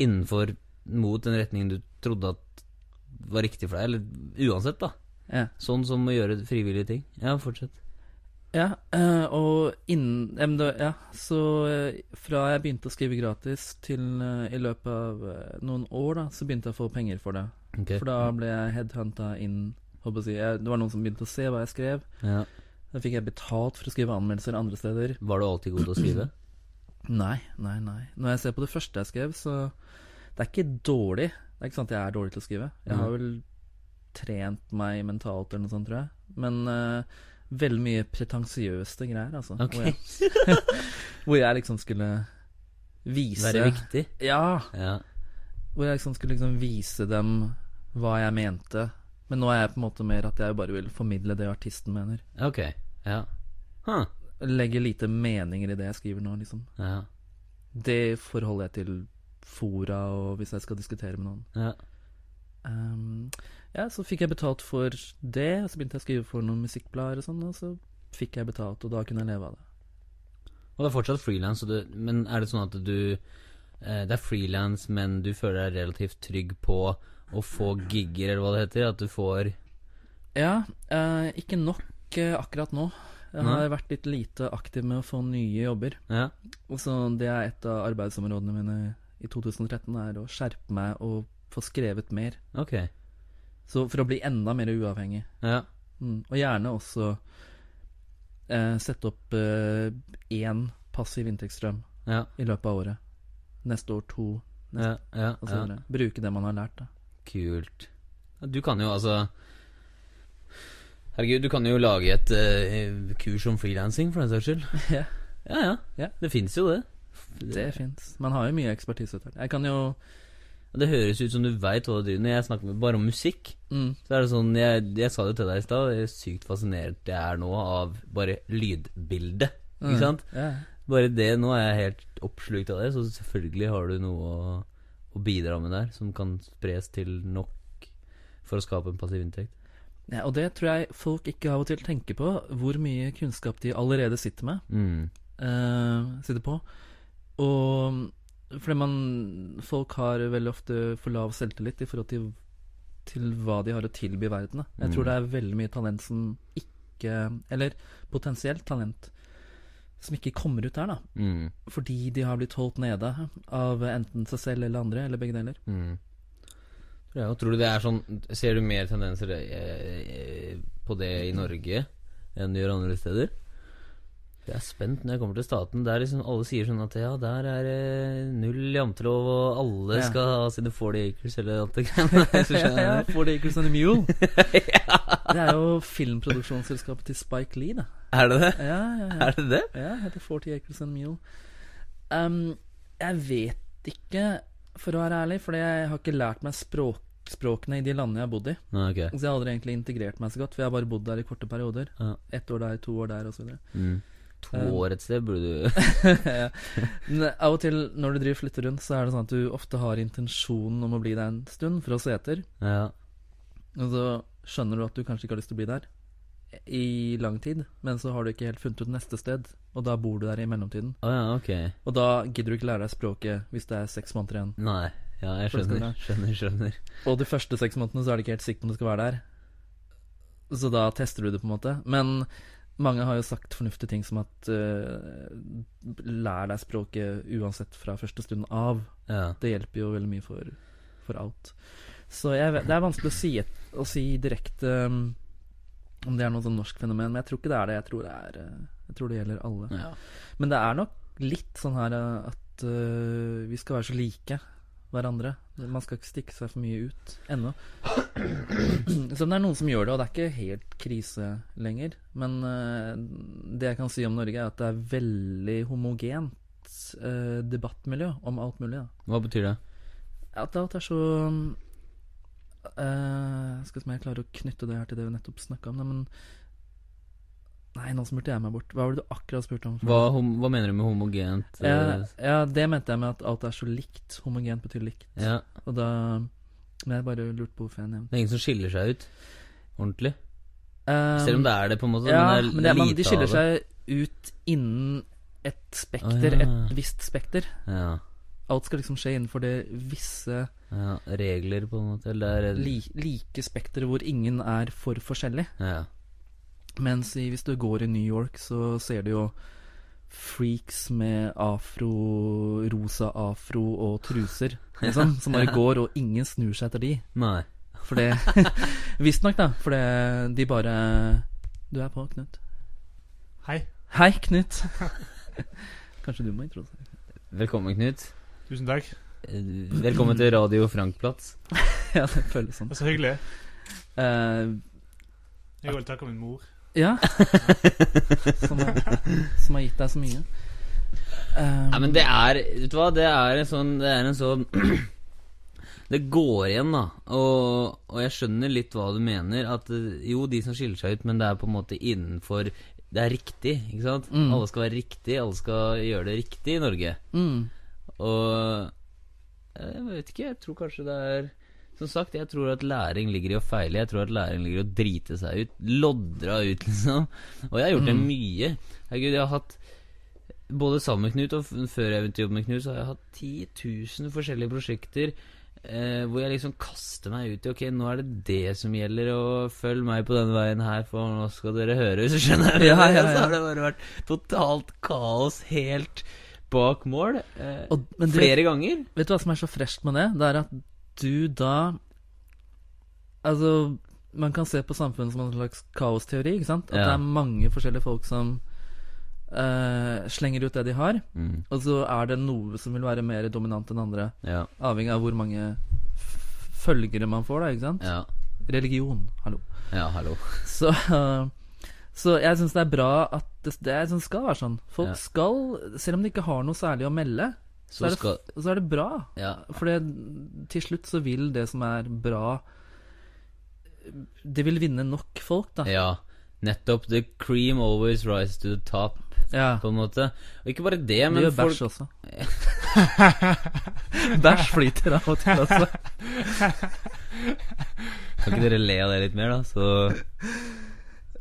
innenfor mot den retningen du trodde at var riktig for deg, eller uansett, da. Ja. Sånn som å gjøre frivillige ting. Ja, fortsett. Ja, eh, og innen Ja, så eh, fra jeg begynte å skrive gratis til eh, i løpet av noen år, da, så begynte jeg å få penger for det. Ok. For da ble jeg headhunta inn håper jeg å si. Det var noen som begynte å se hva jeg skrev. Ja. Da fikk jeg betalt for å skrive anmeldelser andre steder. Var du alltid god til å skrive? Nei, nei, nei. Når jeg ser på det første jeg skrev, så Det er ikke dårlig. Det er ikke sant at jeg er dårlig til å skrive. Jeg har vel trent meg mentalt eller noe sånt, tror jeg. Men uh, veldig mye pretensiøse greier, altså. Okay. Hvor, jeg, hvor jeg liksom skulle vise Være viktig? Ja. Ja. Hvor jeg liksom skulle liksom vise dem hva jeg mente. Men nå er jeg på en måte mer at jeg bare vil formidle det artisten mener. Ok. Ja. Huh. Legge lite meninger i det jeg skriver nå, liksom. Ja. Det forholder jeg til fora og hvis jeg skal diskutere med noen. ja. Um, ja, så fikk jeg betalt for det, og så begynte jeg å skrive for noen musikkblader og sånn, og så fikk jeg betalt, og da kunne jeg leve av det. Og det er fortsatt frilans, men er det sånn at du eh, Det er frilans, men du føler deg relativt trygg på å få gigger, eller hva det heter? At du får Ja, eh, ikke nok eh, akkurat nå. Jeg Nei. har vært litt lite aktiv med å få nye jobber. Ja. Og så det er et av arbeidsområdene mine i 2013, er å skjerpe meg og få skrevet mer. Ok. Så for å bli enda mer uavhengig. Ja. Mm. Og gjerne også eh, sette opp eh, én passiv inntektsstrøm Ja. i løpet av året. Neste år to, neste, ja, ja. videre. Bruke det man har lært, da. Kult. Du kan jo altså Herregud, du kan jo lage et uh, kurs om frilansing, for den saks skyld. Ja. Ja, ja. Ja. Det fins jo det. Det fins. Man har jo mye ekspertise. Jeg kan jo Det høres ut som du veit hva du driver med. Jeg snakker bare om musikk. mm, Så er det sånn, Jeg, jeg sa det til deg i stad, det er sykt fascinert jeg er nå av bare lydbildet. Ikke mm, sant? Ja. Bare det, nå er jeg helt oppslukt av det, så selvfølgelig har du noe å, å bidra med der som kan spres til nok for å skape en passiv inntekt. ja. Og det tror jeg folk ikke av og til tenker på, hvor mye kunnskap de allerede sitter med. Mm. Uh, sitter på. Og fordi man Folk har veldig ofte for lav selvtillit i forhold til, til hva de har å tilby verden. Jeg Mm. tror det er veldig mye talent som ikke Eller potensielt talent som ikke kommer ut der, da. Mm. Fordi de har blitt holdt nede av enten seg selv eller andre, eller begge deler. Mm. Ja, tror du det er sånn Ser du mer tendenser eh, på det i Norge enn du gjør andre steder? Jeg er spent når jeg kommer til staten. Der liksom alle sier sånn at ja, der er det null jantelov, og alle Ja. skal ha sine 40 acres eller alt det greiene der. ja, jeg. For the Acres and a Mule. Det er jo filmproduksjonsselskapet til Spike Lee, da. Er det det? Ja, ja, ja. Er det det? Ja, heter 40 Acres and a Mule. Um, jeg vet ikke, for å være ærlig, for jeg har ikke lært meg språk, språkene i de landene jeg har bodd i. Nei, ok. Så jeg har aldri egentlig integrert meg så godt, for jeg har bare bodd der i korte perioder. Ja. Ett år der, to år der, osv. Mm. To Um, år et sted burde du ja. Men Av og til når du driver flytter rundt, så er det sånn at du ofte har intensjonen om å bli der en stund for å se etter. Ja. Og så skjønner du at du kanskje ikke har lyst til å bli der i lang tid, men så har du ikke helt funnet ut neste sted, og da bor du der i mellomtiden. Oh, ja, ok. Og da gidder du ikke lære deg språket hvis det er seks måneder igjen. Nei. Ja, jeg det skjønner. Skjønner, skjønner. Og de første seks månedene så er du ikke helt sikker på om du skal være der. Så da tester du det, på en måte. Men mange har jo sagt fornuftige ting som at uh, lær deg språket uansett fra første stund av. Ja. Det hjelper jo veldig mye for, for alt. Så jeg det er vanskelig å si, et, å si direkte um, om det er noe sånn norsk fenomen, men jeg tror ikke det er det. Jeg tror det, er, eh, jeg tror det gjelder alle. ja. Men det er nok litt sånn her eh, at uh, vi skal være så like hverandre. Man skal ikke stikke seg for mye ut ennå. Så det er noen som gjør det, og det er ikke helt krise lenger. Men uh, det jeg kan si om Norge, er at det er veldig homogent uh, debattmiljø om alt mulig. Da. Hva betyr det? At alt er så uh, Skal se om jeg klarer å knytte det her til det vi nettopp snakka om. da, Men Nei, nå smurte jeg meg bort. Hva var det du akkurat spurte om? Hva, hom hva mener du med homogent? ja, eh, ja, det mente jeg med at alt er så likt. Homogent betyr likt. ja. Og da Men jeg bare lurte på hvorfor jeg nevnte Det er ingen som skiller seg ut ordentlig? Um, Selv om det er det, på en måte. Ja, men det men det, man, de skiller seg ut innen et spekter, oh, ja. et visst spekter. Ja, Alt skal liksom skje innenfor det visse ja. Regler, på en måte. Eller er li, like spekteret hvor ingen er for forskjellig. Ja. Mens i, hvis du går i New York, så ser du jo freaks med afro, rosa afro og truser, liksom, som bare går, og ingen snur seg etter de. Nei. For det Visstnok, da. For det, de bare Du er på, Knut. Hei. Hei, Knut. Kanskje du må introdusere? Velkommen, Knut. Tusen takk. Eh, Velkommen til Radio Frankplatz. ja, det føles sånn. Det er så hyggelig. Uh, Jeg vil takke min mor. Ja. som, har, som har gitt deg så mye. Um, Nei, men det er Vet du hva, det er en sånn Det er en sånn Det går igjen, da. Og, og jeg skjønner litt hva du mener. At eh, jo, de som skiller seg ut, men det er på en måte innenfor Det er riktig, ikke sant? Mm. Alle skal være riktig. Alle skal gjøre det riktig i Norge. mm, Og eh, jeg vet ikke, jeg tror kanskje det er Som sagt, jeg tror at læring ligger i å feile. Jeg tror at læring ligger i å drite seg ut. Lodra ut, liksom. Og jeg har gjort det Mm. mye. Herregud, jeg har hatt både sammen med Knut og før jeg begynte å jobbe med Knut, så har jeg hatt 10 000 forskjellige prosjekter eh, hvor jeg liksom kaster meg ut i Ok, nå er det det som gjelder, og følg meg på denne veien her, for nå skal dere høre, hvis du skjønner. Ja, ja, Så har det bare vært totalt kaos helt bak mål. Eh, og, flere flere ganger. vet du hva som er så fresht med det? Det er at du da Altså, man kan se på samfunnet som en slags kaosteori, ikke sant? At Ja. det er mange forskjellige folk som uh, slenger ut det de har. Mm, Og så er det noe som vil være mer dominant enn andre, ja, avhengig av hvor mange følgere man får, da, ikke sant? ja, Religion, hallo. ja, hallo. Så, så jeg syns det er bra at det, det er- sånn skal være sånn. Folk Ja. skal, selv om de ikke har noe særlig å melde, så, Så er, det, så er det bra. Ja, For til slutt så vil det som er bra Det vil vinne nok folk, da. ja. Nettopp. The cream always rises to the top, Ja. på en måte. Og ikke bare det, Det men gjør folk bæsj også. bæsj flyter av og til altså. Kan ikke dere le av det litt mer, da? Så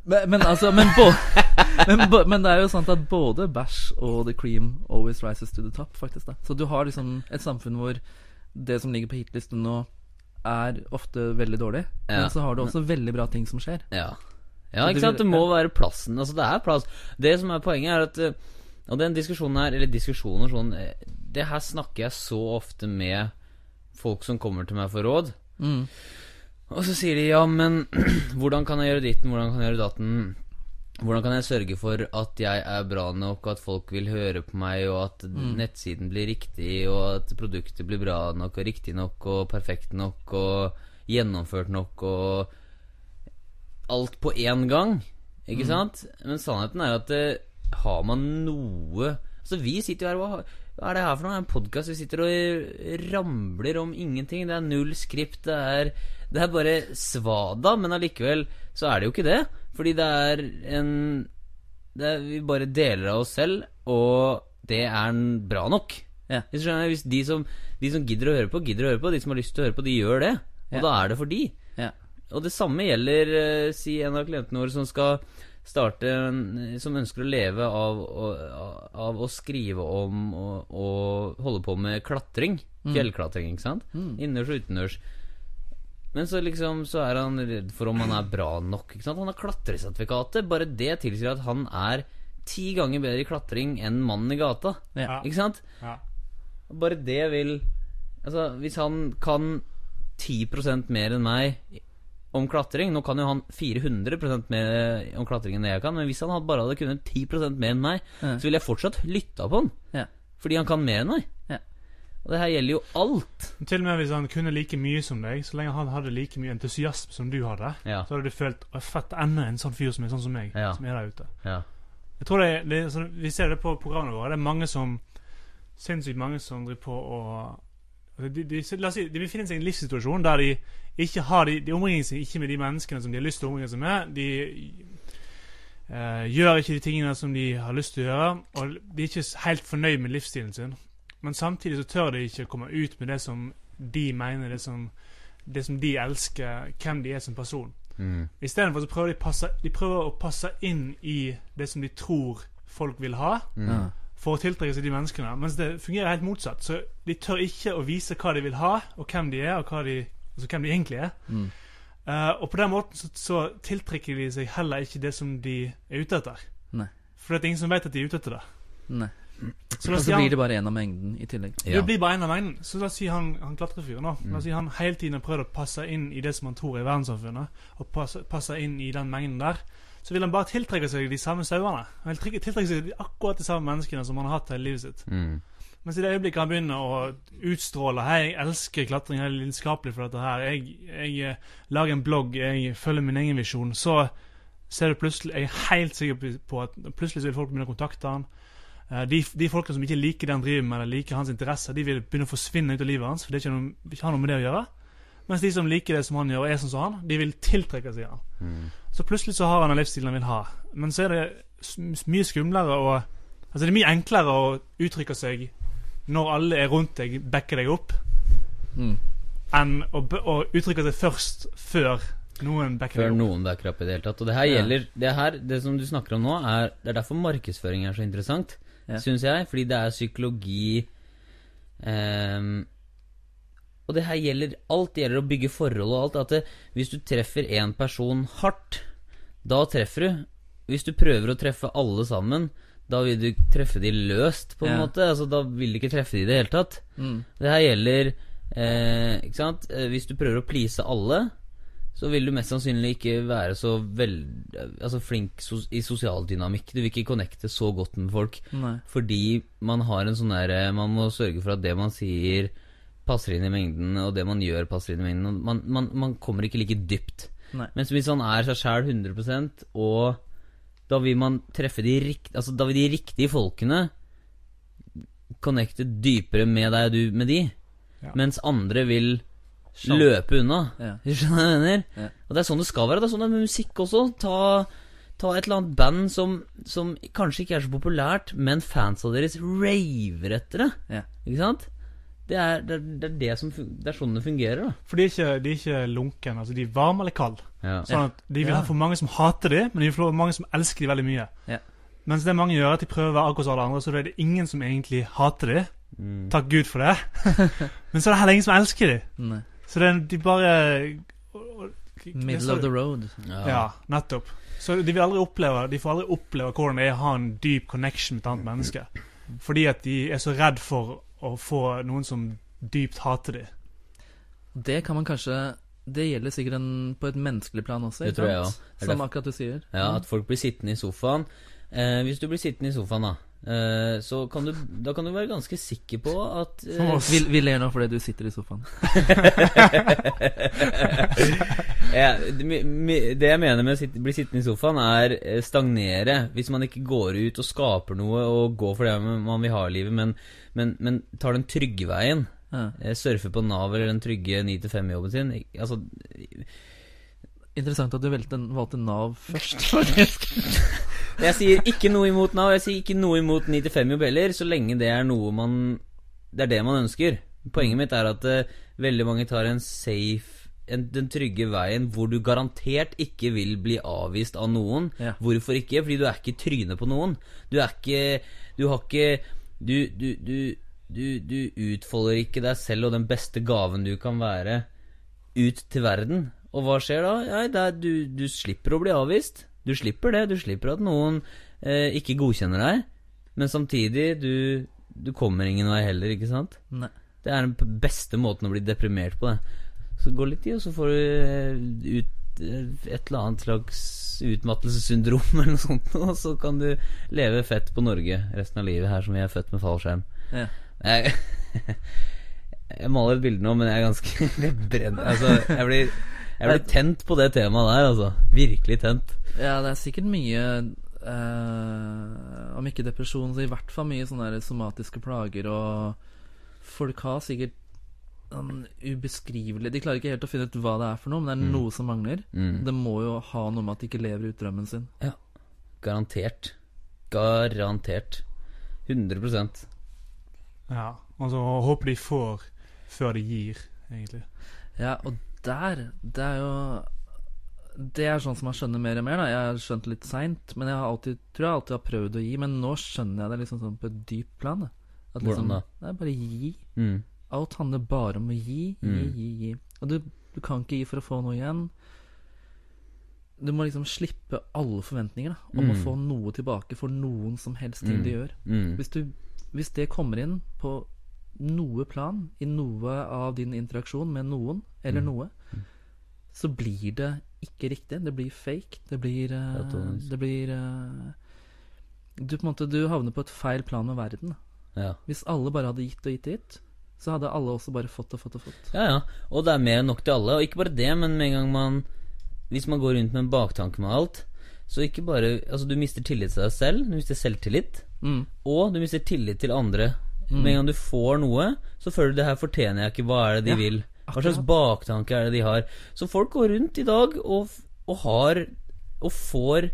Men, men altså men, bo, men, men det er jo sant at både bæsj og the cream always rises to the top, faktisk. da Så du har liksom et samfunn hvor det som ligger på hitlisten nå, er ofte veldig dårlig. Ja. Men så har du også veldig bra ting som skjer. Ja. Ja, ikke sant? Det må være plassen. Altså, det er plass. Det som er poenget, er at eh, Og den diskusjonen her, eller diskusjoner sånn eh, Det her snakker jeg så ofte med folk som kommer til meg for råd. Mm. Og så sier de ja, men hvordan kan jeg gjøre ditten, hvordan kan jeg gjøre datten? Hvordan kan jeg sørge for at jeg er bra nok, og at folk vil høre på meg, og at nettsiden blir riktig, og at produktet blir bra nok, og riktig nok, og perfekt nok, og gjennomført nok, og alt på én gang? Ikke sant? Men sannheten er at eh, har man noe Altså, vi sitter jo her og har- Hva er det her for noe? En podkast? Vi sitter og ramler om ingenting. Det er null skript. Det er, det er bare svada, men allikevel så er det jo ikke det. Fordi det er en det er, Vi bare deler av oss selv, og det er bra nok. Ja. Hvis, skjønner, hvis de, som, de som gidder å høre på, gidder å høre på. De som har lyst til å høre på, de gjør det. Og Ja. da er det for de. Ja. Og det samme gjelder uh, si en av klientene våre som skal starte Som ønsker å leve av, å- av å skrive om og, og holde på med klatring. Fjellklatring, ikke sant? Innendørs og utendørs. Men så liksom Så er han redd for om han er bra nok. Ikke sant? Han har klatresertifikatet. Bare det tilsier at han er ti ganger bedre i klatring enn mannen i gata. Ja. Ikke sant? Ja. Bare det vil Altså, hvis han kan 10% mer enn meg om klatring Nå kan jo han 400% mer om klatring enn det jeg kan, men hvis han bare hadde kunnet 10 mer enn meg, Ja. så ville jeg fortsatt lytta på han. Ja. Fordi han kan mer enn meg. Og det her gjelder jo alt. Til og med hvis han kunne like mye som deg, så lenge han hadde like mye entusiasme som du hadde, Ja. så hadde du følt «Å, fett, enda en sånn fyr som er sånn som meg, Ja. som er der ute. Ja. Jeg tror det, det Vi ser det på programmene våre. Det er mange som Sinnssykt mange som driver på og altså, de, de, La oss si de befinner seg i en livssituasjon der de ikke har De, de omringer seg ikke med de menneskene som de har lyst til å omringe seg med. De Uh, gjør ikke de tingene som de har lyst til å gjøre, og de er ikke helt fornøyd med livsstilen sin. Men samtidig så tør de ikke komme ut med det som de mener, det som, det som de elsker, hvem de er som person. Mm. Istedenfor så prøver de, passe, de prøver å passe inn i det som de tror folk vil ha, Mm. For å tiltrekke seg de menneskene. Mens det fungerer helt motsatt. Så de tør ikke å vise hva de vil ha, og hvem de er, og hva de, altså hvem de egentlig er. Mm. Uh, og på den måten så, så tiltrekker de seg heller ikke det som de er ute etter. Nei. For det er ingen som vet at de er ute etter det. Nei. Så Og så blir det bare en av mengden i tillegg. Ja. det blir bare en av mengden. Så la oss si han, han klatrefyren. Mm. La oss si han hele tiden har prøvd å passe inn i det som han tror er verdenssamfunnet, og passe, passe inn i den mengden der. Så vil han bare tiltrekke seg de samme sauene. Han vil tiltrekke seg de- akkurat de samme menneskene som han har hatt hele livet sitt. Mm. Mens i det øyeblikket han begynner å utstråle Hei, jeg elsker klatring, jeg er lidenskapelig for dette her. Jeg, jeg eh, lager en blogg, jeg følger min egen visjon. Så ser du plutselig Jeg er helt sikker på at plutselig så vil folk begynne å kontakte han. Eh, De, de folkene som ikke liker det han driver med, eller liker hans interesser, de vil begynne å forsvinne ut av livet hans. For det ikke noe, ikke har noe med det å gjøre. Mens de som liker det som han gjør, og er sånn som han, de vil tiltrekke seg han. Mm. Så plutselig så har han den livsstilen han vil ha. Men så er det mye skumlere og Altså det er mye enklere å uttrykke seg når alle er rundt deg, backer deg opp, Mm. enn å, å uttrykke seg først før noen backer Før deg opp. noen backer opp i det hele tatt. Og det her Ja. gjelder Det her, det som du snakker om nå, er Det er derfor markedsføring er så interessant, Ja. syns jeg. Fordi det er psykologi ehm, Og det her gjelder Alt gjelder å bygge forhold og alt. At det, hvis du treffer én person hardt, da treffer du. Hvis du prøver å treffe alle sammen, da vil du treffe de løst, på en Ja. måte. Altså, da vil du ikke treffe de i det hele tatt. Mm. Det her gjelder eh, Ikke sant? Eh, Hvis du prøver å please alle, så vil du mest sannsynlig ikke være så vel, altså flink sos i sosial dynamikk. Du vil ikke connecte så godt med folk. Nei. Fordi man har en sånn derre Man må sørge for at det man sier, passer inn i mengden, og det man gjør, passer inn i mengden. Man, man, man kommer ikke like dypt. Nei. Mens hvis man er seg sjæl 100% og da vil man treffe de rikt, altså da vil de riktige folkene connecte dypere med deg og du med de. Ja. Mens andre vil Skjønner. løpe unna. Ja. Du skjønner hva jeg mener? Ja. Og det er sånn det skal være. Det er sånn det er med musikk også. Ta, ta et eller annet band som, som kanskje ikke er så populært, men fansa deres raver etter det. Ja. Ikke sant? Det er det, er, det, er det som Det er sånn det fungerer, da. For de er ikke, de er ikke lunken. Altså de er varme eller kalde. Ja. Sånn at De vil Ja. ha for mange som hater dem, men de vil få mange som elsker dem veldig mye. Ja. Mens det mange gjør, at de prøver å være akkurat som alle andre, så er det ingen som egentlig hater dem. Mm. Takk Gud for det. men så er det heller ingen som elsker de. Så det er, de bare Middle of the road. Ja. nettopp. Så de vil aldri oppleve De får aldri oppleve hvordan det er å ha en dyp connection med et annet menneske. Fordi at de er så redd for å få noen som dypt hater dem. Det kan man kanskje Det gjelder sikkert en, på et menneskelig plan også. Det ikke tror jeg. Er Som akkurat du sier. Ja, at folk blir sittende i sofaen. Eh, hvis du blir sittende i sofaen, da, så kan du, da kan du være ganske sikker på at eh. Vi, vi ler nå fordi du sitter i sofaen. ja, det, jeg mener med å sitte, bli sittende i sofaen, er eh, stagnere. Hvis man ikke går ut og skaper noe og går for det man man vil ha i livet, men, men, men tar den trygge veien. Ja. eh, Surfer på Nav eller den trygge 9-5-jobben sin. Altså, Interessant at du valgte, valgte Nav først, faktisk. Jeg sier ikke noe imot Nav, jeg sier ikke noe imot 9-5-jobb heller, så lenge det er noe man Det er det man ønsker. Poenget mitt er at uh, veldig mange tar en safe en, den trygge veien hvor du garantert ikke vil bli avvist av noen. Ja. Hvorfor ikke? Fordi du er ikke trynet på noen. Du er ikke Du har ikke Du, du, du, du, du utfolder ikke deg selv og den beste gaven du kan være, ut til verden. Og hva skjer da? Er, du, du slipper å bli avvist. Du slipper det. Du slipper at noen eh, ikke godkjenner deg. Men samtidig, du, du kommer ingen vei heller, ikke sant? Nei. Det er den beste måten å bli deprimert på. det Så gå litt tid, og så får du eh, ut eh, et eller annet slags utmattelsessyndrom eller noe sånt, og så kan du leve fett på Norge resten av livet, her som vi er født med fallskjerm. Ja. Jeg, jeg maler et bilde nå, men jeg er ganske brenner Altså, jeg blir, jeg blir tent på det temaet der, altså. Virkelig tent. Ja, det er sikkert mye eh, Om ikke depresjon, så i hvert fall mye sånne somatiske plager, og folk har sikkert sånn ubeskrivelig De klarer ikke helt å finne ut hva det er for noe, men det er Mm. noe som mangler. Mm. Det må jo ha noe med at de ikke lever ut drømmen sin. Garantert. Garantert. 100% Ja, Altså håper de får før de gir, egentlig. Ja, og der Det er jo Det er sånn som jeg skjønner mer og mer. da Jeg har skjønt litt seint, men jeg har alltid, tror jeg alltid har prøvd å gi. Men nå skjønner jeg det liksom sånn på et dypt plan. Da. At Hvordan liksom, da? Det er bare gi. mm. Alt handler bare om å gi, gi, Mm. gi, gi. Og du, du kan ikke gi for å få noe igjen. Du må liksom slippe alle forventninger da, om å Mm. få noe tilbake for noen som helst ting du gjør. Mm. Hvis, du, hvis det kommer inn på noe plan, i noe av din interaksjon med noen, eller Mm. noe, så blir det ikke riktig. Det blir fake. Det blir uh, Det blir uh, du, på en måte, du havner på et feil plan med verden. Ja. Hvis alle bare hadde gitt og gitt og gitt, så hadde alle også bare fått og fått og fått. ja, ja. Og det er mer enn nok til alle. Og ikke bare det, men med en gang man Hvis man går rundt med en baktanke med alt, så ikke bare Altså, du mister tillit til deg selv, du mister selvtillit, Mm. og du mister tillit til andre. Med en gang du får noe, så føler du det her fortjener jeg ikke. Hva er det de Ja, vil? Hva slags baktanke er det de har? Så folk går rundt i dag og, og har Og får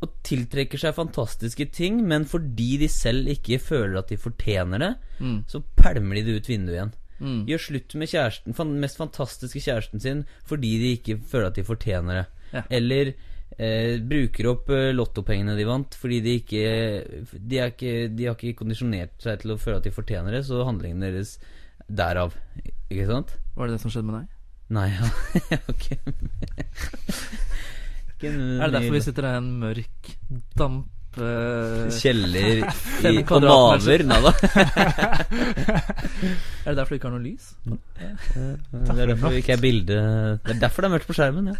og tiltrekker seg fantastiske ting, men fordi de selv ikke føler at de fortjener det, Mm. så pælmer de det ut vinduet igjen. Mm. Gjør slutt med kjæresten, den mest fantastiske kjæresten sin fordi de ikke føler at de fortjener det. Ja. Eller eh, bruker opp eh, lottopengene de vant fordi de ikke de, er ikke de har ikke kondisjonert seg til å føle at de fortjener det, så handlingen deres derav. Ikke sant? Var det det som skjedde med deg? Nei, ja. Ikke Er det derfor vi sitter her i en mørk damp... eh, Kjeller i, på. Maver? Nei da. er det derfor du ikke har noe lys? Det er derfor vi ikke er bilde Det er derfor det er mørkt på skjermen. Ja.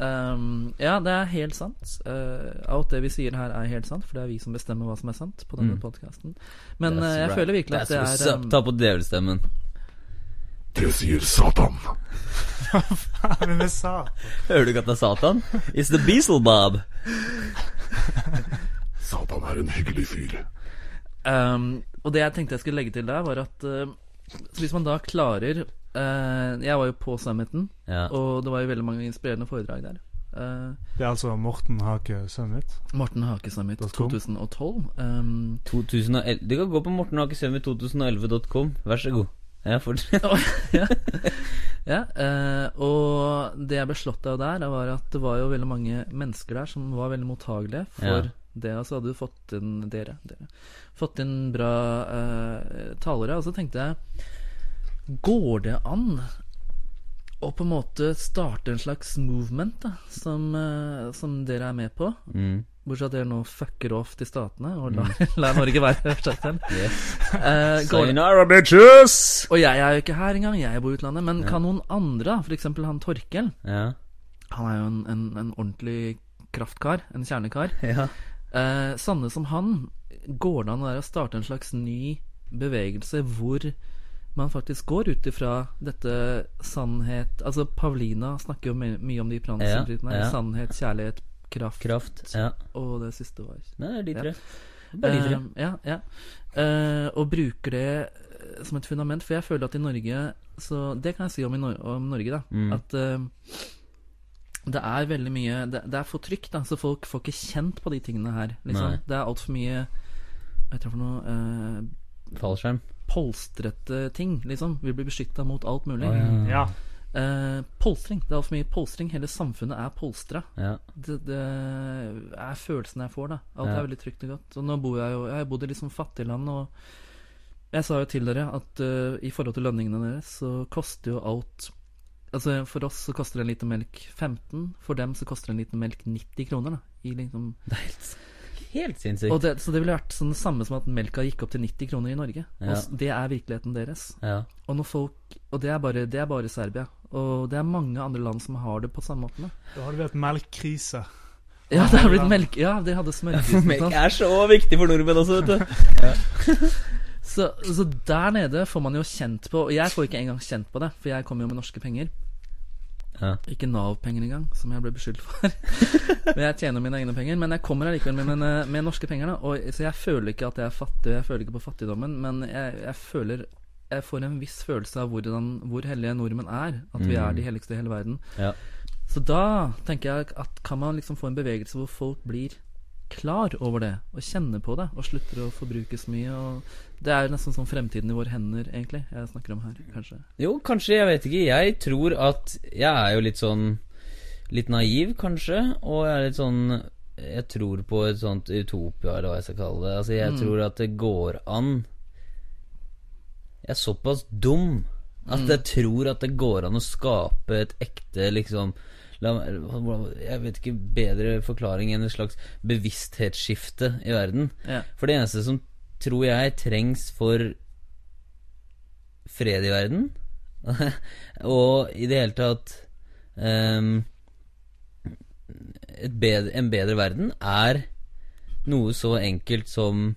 Um, ja, det er helt sant. Uh, alt det vi sier her, er helt sant, for det er vi som bestemmer hva som er sant på denne Mm. podcasten Men uh, jeg right. føler virkelig at That's det er um, Ta på djevelstemmen. Det sier Satan. Hva faen er det sa Hører du ikke at det er Satan? It's the Beaslebob. Satan er en hyggelig fyr. um, Og det jeg tenkte jeg skulle legge til der, var at uh, hvis man da klarer uh, Jeg var jo på Summiten, Ja. og det var jo veldig mange inspirerende foredrag der. Uh, Det er altså Morten Hake Summit. Morten Hake Summit 2012. Um, 2011 Du kan gå på mortenhakesømi2011.com. Vær så god. Ja, ja. ja eh, og det jeg ble slått av der, det var at det var jo veldig mange mennesker der som var veldig mottagelige for Ja. det. Og så hadde du fått inn dere, dere fått inn bra uh, talere. Og så tenkte jeg Går det an å på en måte starte en slags movement, da, som, eh, som dere er med på? Mm. Bortsett fra at dere nå fucker off til statene og lar, lar Norge være. Yes. Eh, Sayonara, bitches! og jeg er jo ikke her engang, jeg bor i utlandet. Men kan noen andre, f.eks. han Torkel Ja. Han er jo en, en, en ordentlig kraftkar, en kjernekar. ja. Eh, Sanne som han, går det an å starte en slags ny bevegelse hvor man faktisk går ut ifra dette sannhet Altså Pavlina snakker jo my mye om de Ja, planprinsippene. ja. Sannhet, kjærlighet, kraft. Kraft. Ja. Og det siste var Nei, det er de tre. Det er de tre. Uh, ja, ja. Uh, og bruker det eh, som et fundament. For jeg føler at i Norge Så det kan jeg si om, i Nor om Norge, da. Mm. At uh, det er veldig mye det, det er for trygt, da, så folk får ikke kjent på de tingene her. Liksom. Det er altfor mye Hva heter det for noe Fallskjerm. Polstrete ting, liksom. Vi blir beskytta mot alt mulig. Ja. Ja. Eh, polstring. Det er altfor mye polstring. Hele samfunnet er polstra. Ja. Det, det er følelsen jeg får, da. Alt Ja. er veldig trygt og godt. Og nå bor jeg jo Jeg har bodd i liksom fattigland, og jeg sa jo til dere at uh, i forhold til lønningene deres, så koster jo alt Altså For oss så koster en liter melk 15, for dem så koster en liter melk 90 kroner. da I liksom Det er helt, helt sinnssykt. og det, Så det ville vært sånn det samme som at melka gikk opp til 90 kroner i Norge. Og Ja. Og det er virkeligheten deres. Ja. Og når folk Og det er bare, det er bare Serbia. Og det er mange andre land som har det på samme måte. Da hadde det vært melkkrise. Ja, det har blitt melk Ja, de hadde smørkrisen. Melk er så viktig for nordmenn også, vet du. Så, så der nede får man jo kjent på Og jeg får ikke engang kjent på det, for jeg kommer jo med norske penger. Ja. Ikke Nav-penger engang, som jeg ble beskyldt for. men jeg tjener mine egne penger. Men jeg kommer allikevel med, med, med norske penger. Da. Og, så jeg føler ikke at jeg er fattig, jeg føler ikke på fattigdommen. Men jeg, jeg føler Jeg får en viss følelse av hvordan, hvor hellige nordmenn er. At vi er de helligste i hele verden. Ja. Så da tenker jeg at kan man liksom få en bevegelse hvor folk blir klar over det, og kjenner på det, og slutter å forbruke så mye. Og det er nesten som fremtiden i våre hender, egentlig, jeg snakker om her, kanskje. Jo, kanskje, jeg vet ikke. Jeg tror at Jeg er jo litt sånn Litt naiv, kanskje, og jeg er litt sånn Jeg tror på et sånt utopia, eller hva jeg skal kalle det. Altså, jeg tror at det går an Jeg er såpass dum at jeg tror at det går an å skape et ekte liksom Jeg vet ikke bedre forklaring enn et slags bevissthetsskifte i verden. Ja. For det eneste som tror jeg trengs for fred i verden, og i det hele tatt um, et bedre, En bedre verden, er noe så enkelt som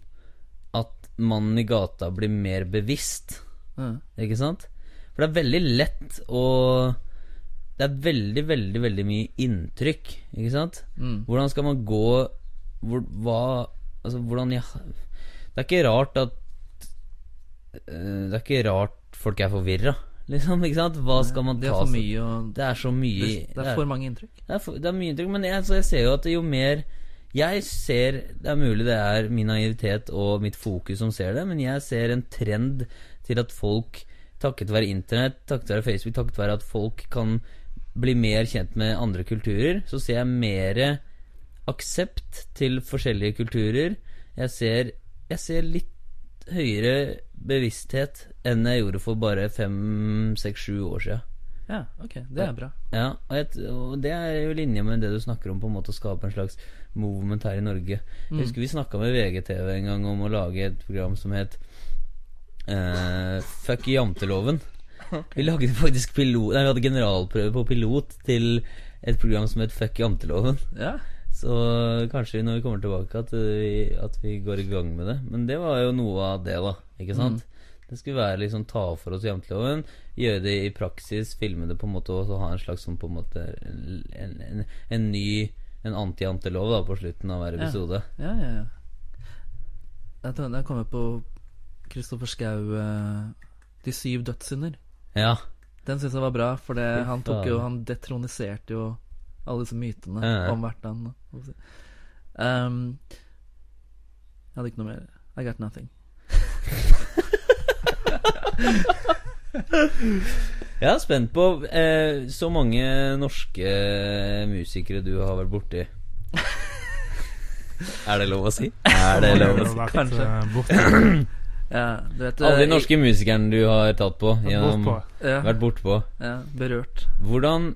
at mannen i gata blir mer bevisst. Ja. Ikke sant? For det er veldig lett å Det er veldig, veldig, veldig mye inntrykk, ikke sant? Mm. Hvordan skal man gå hvor, Hva Altså, hvordan ja, Det er ikke rart at uh, Det er ikke rart folk er forvirra, liksom. Ikke sant? Hva skal man Det ta er for mye og Det er så mye Det, det er for mange inntrykk. det er, for, det er mye inntrykk, men jeg, altså, jeg ser jo at jo mer Jeg ser Det er mulig det er min naivitet og mitt fokus som ser det, men jeg ser en trend til at folk, takket være internett, takket være Facebook, takket være at folk kan bli mer kjent med andre kulturer, så ser jeg mer aksept til forskjellige kulturer. Jeg ser, jeg ser litt høyere bevissthet enn jeg gjorde for bare fem, seks, sju år siden. Ja, ok. Det er bra. Ja, og, jeg, og det er jo linje med det du snakker om, på en måte å skape en slags movement her i Norge. Jeg husker vi snakka med VGTV en gang om å lage et program som het eh, Fuck janteloven. Vi lagde faktisk pilot Nei, vi hadde generalprøve på pilot til et program som het Fuck janteloven. Ja. Så kanskje når vi kommer tilbake at vi, at vi går i gang med det. Men det var jo noe av det, da. Ikke sant? Det skulle være liksom ta for oss janteloven, gjøre det i praksis, filme det på en måte og så ha en slags sånn på en måte en, en, en ny En anti-jantelov da på slutten av hver episode. Ja, ja, ja. Jeg tror- Jeg kommer på Kristoffer Schou uh, 'De syv dødssynder'. Ja. Den syns jeg var bra, for det, han tok jo. Han detroniserte jo alle disse mytene Ja, ja. om hvert land. Um, jeg hadde ikke noe mer. I got nothing. Jeg er spent på eh, så mange norske musikere du har vært borti. er det lov å si? Er det lov å si? Kanskje. eh, Ja, vet Alle de eh, norske musikerne du har tatt på, gjennom, bortpå. ja, vært bortpå. ja, berørt. Hvordan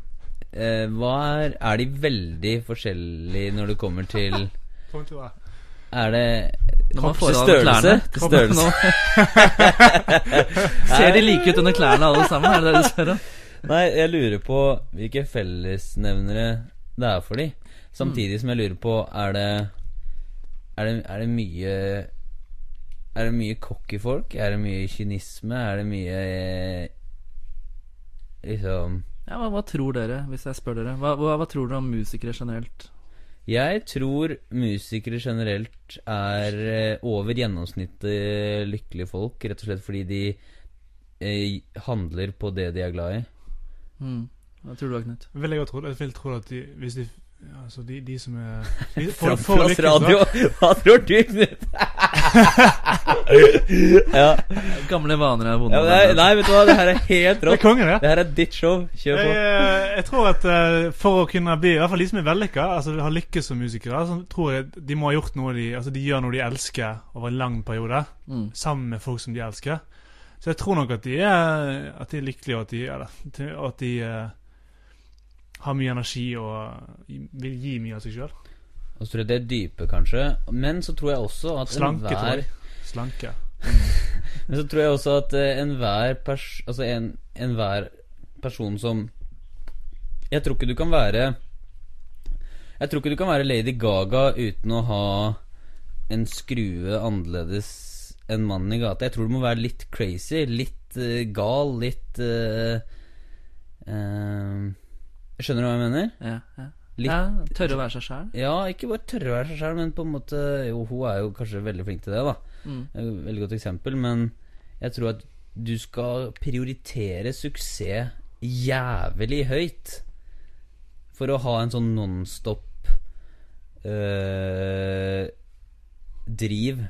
eh, Hva er Er de veldig forskjellige når det kommer til Er det av størrelse? Til størrelse. Ser de like ut under klærne alle sammen? Er det det du spør om? Nei, jeg lurer på hvilke fellesnevnere det er for de. Samtidig som jeg lurer på Er det Er det, er det mye Er det mye cocky folk? Er det mye kynisme? Er det mye eh, Liksom Ja, hva, hva tror dere, hvis jeg spør dere? Hva, hva, hva tror dere om musikere generelt? Jeg tror musikere generelt er eh, over gjennomsnittet lykkelige folk, rett og slett fordi de eh, handler på det de er glad i. Mm. Hva tror du, Knut? Vil jeg vil tro at de, hvis de Altså, de, de som er de, for, for for lykkes, radio! Hva tror du, Knut? ja. Gamle vaner er vonde. ja men nei, nei, vet du hva, det her er helt Det er rått. konge, det. Det her er ditt show. Kjør på. Jeg, jeg tror at eh, for å kunne bli I hvert fall de som er vellykka, altså har lykkes som musikere, så tror jeg de må ha gjort noe de Altså de gjør noe de elsker over en lang periode, Mm. sammen med folk som de elsker. Så jeg tror nok at de er At de er lykkelige, og at de, eller, at de eh, har mye energi og vil gi mye av seg sjøl. Og så tror jeg det er dype, kanskje. Men så tror jeg også at Slanke, tror jeg. Slanke. Men så tror jeg også at eh, enhver pers Altså en, enhver person som Jeg tror ikke du kan være Jeg tror ikke du kan være Lady Gaga uten å ha en skrue annerledes enn mannen i gata. Jeg tror du må være litt crazy, litt uh, gal, litt uh, eh, Skjønner du hva jeg mener? Ja, ja. Litt ja, tørre å være seg sjæl. Ja, ikke bare tørre å være seg sjæl, men på en måte Jo, hun er jo kanskje veldig flink til det, da. Mm. Veldig godt eksempel, men jeg tror at du skal prioritere suksess jævlig høyt for å ha en sånn nonstop øh, driv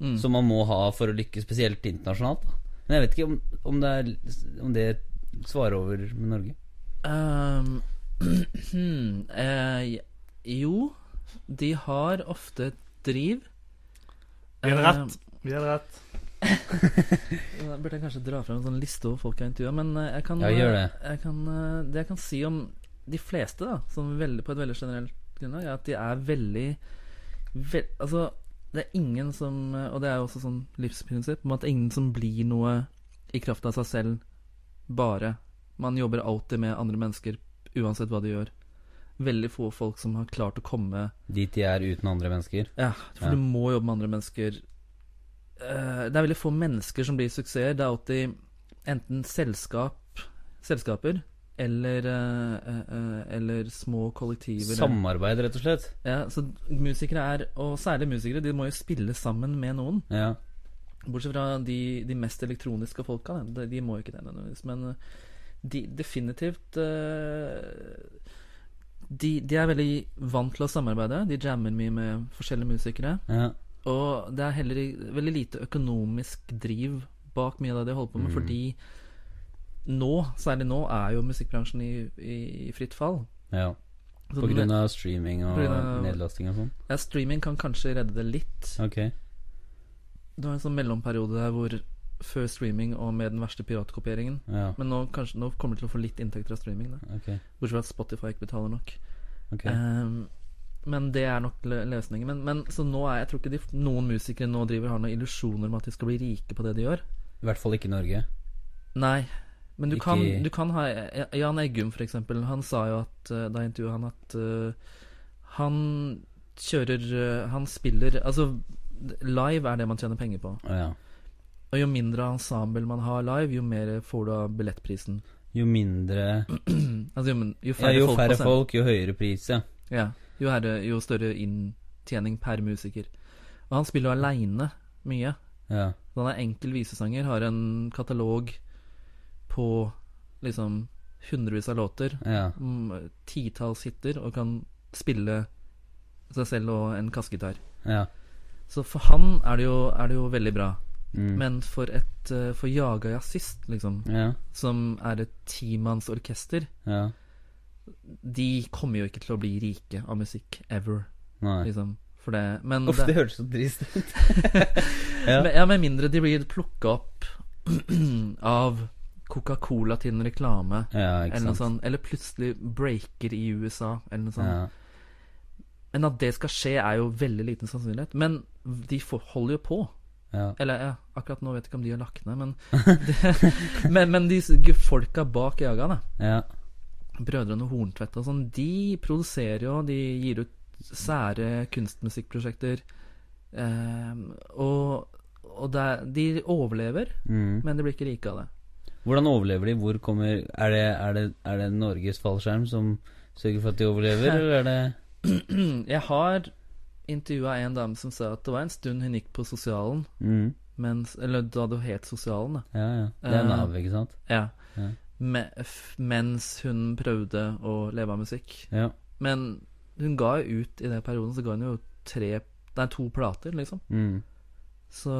Mm. som man må ha for å lykkes, spesielt internasjonalt. Da. Men jeg vet ikke om, om, det, er, om det svarer over med Norge. Um, eh, jo, de har ofte et driv. Vi hadde rett. Vi hadde rett. Da burde jeg kanskje dra frem en sånn liste over folk jeg har intervjua, men eh, jeg kan Ja, gjør det. eh, Jeg kan, eh, det jeg kan si om de fleste, da, som veldig, på et veldig generelt grunnlag, er at de er veldig vel, Altså, det er ingen som Og det er jo også sånn livsprinsipp om at det er ingen som blir noe i kraft av seg selv bare. Man jobber alltid med andre mennesker uansett hva de gjør. Veldig få folk som har klart å komme Dit de er uten andre mennesker. Ja, for Ja. du må jobbe med andre mennesker. Eh, det er veldig få mennesker som blir suksesser. Det er alltid enten selskap, selskaper eller, eh, eh, eller små kollektiver. Samarbeid, rett og slett. Ja, så musikere er, og særlig musikere, de må jo spille sammen med noen. Ja. Bortsett fra de, de mest elektroniske folka. De, de må jo ikke det nødvendigvis. Men de definitivt eh, de, de er veldig vant til å samarbeide. De jammer mye med forskjellige musikere. ja. Og det er heller veldig lite økonomisk driv bak mye av det de holder på med, Mm. fordi nå, særlig nå, er jo musikkbransjen i, i, i fritt fall. ja. På grunn av streaming og av- nedlasting og sånn? ja, streaming kan kanskje redde det litt. Ok. Det var en sånn mellomperiode der hvor før streaming og med den verste piratkopieringen. Ja. Men nå, kanskje, nå kommer de til å få litt inntekter av streaming. da Ok. Bortsett fra at Spotify ikke betaler nok. Okay. Um, men det er nok løsningen. Men, men så nå er jeg tror ikke de, noen musikere nå driver har noen illusjoner om at de skal bli rike på det de gjør. I hvert fall ikke i Norge. Nei. Men du, Ikke- kan, du kan ha Jan Eggum, for eksempel. Han sa jo at eh, Da intervjuet han at uh, han kjører uh, Han spiller Altså, live er det man tjener penger på. Å ja. Og jo mindre ensemble man har live, jo mer får du av billettprisen. Jo mindre Altså, jo, jo, færre, Ja, jo folk færre folk, jo høyere pris, ja. Ja, jo, herre, jo større inntjening per musiker. Og han spiller jo aleine mye. Ja. Så han er enkel visesanger, har en katalog på liksom hundrevis av låter. ja. Titalls hiter, og kan spille seg selv og en kassegitar. ja. Så for han er det jo, er det jo veldig bra. Mm. Men for et uh, For Jaga jazzist, liksom, ja. som er et timannsorkester, Ja. de kommer jo ikke til å bli rike av musikk ever, Nei. liksom. For det Men Uff, det- det hørtes så trist ut. ja. Men, ja, med mindre de blir plukka opp av Coca-Cola til en reklame, ja, eller noe sånt. Eller plutselig breaker i USA, eller noe sånt. Ja. Men at det skal skje, er jo veldig liten sannsynlighet. Men de får, holder jo på. Ja. Eller ja, akkurat nå vet jeg ikke om de har lagt ned, men det, Men, men de folka bak Jaga, da, ja. Brødrene Horntvedt og sånn, de produserer jo, de gir ut sære kunstmusikkprosjekter. ehm, og og det, er- de overlever, Mm. men de blir ikke rike av det. Hvordan overlever de? Hvor kommer Er det, er det, er det Norges fallskjerm som sørger for at de overlever, eller er det Jeg har intervjua en dame som sa at det var en stund hun gikk på sosialen, mm. mens, eller da det het sosialen, da. Ja, ja. Det er Eh, Nav, ikke sant? Ja. Ja. Me, mens hun prøvde å leve av musikk. Ja. Men hun ga jo ut i den perioden Så ga hun jo tre Nei, to plater, liksom. Mm. Så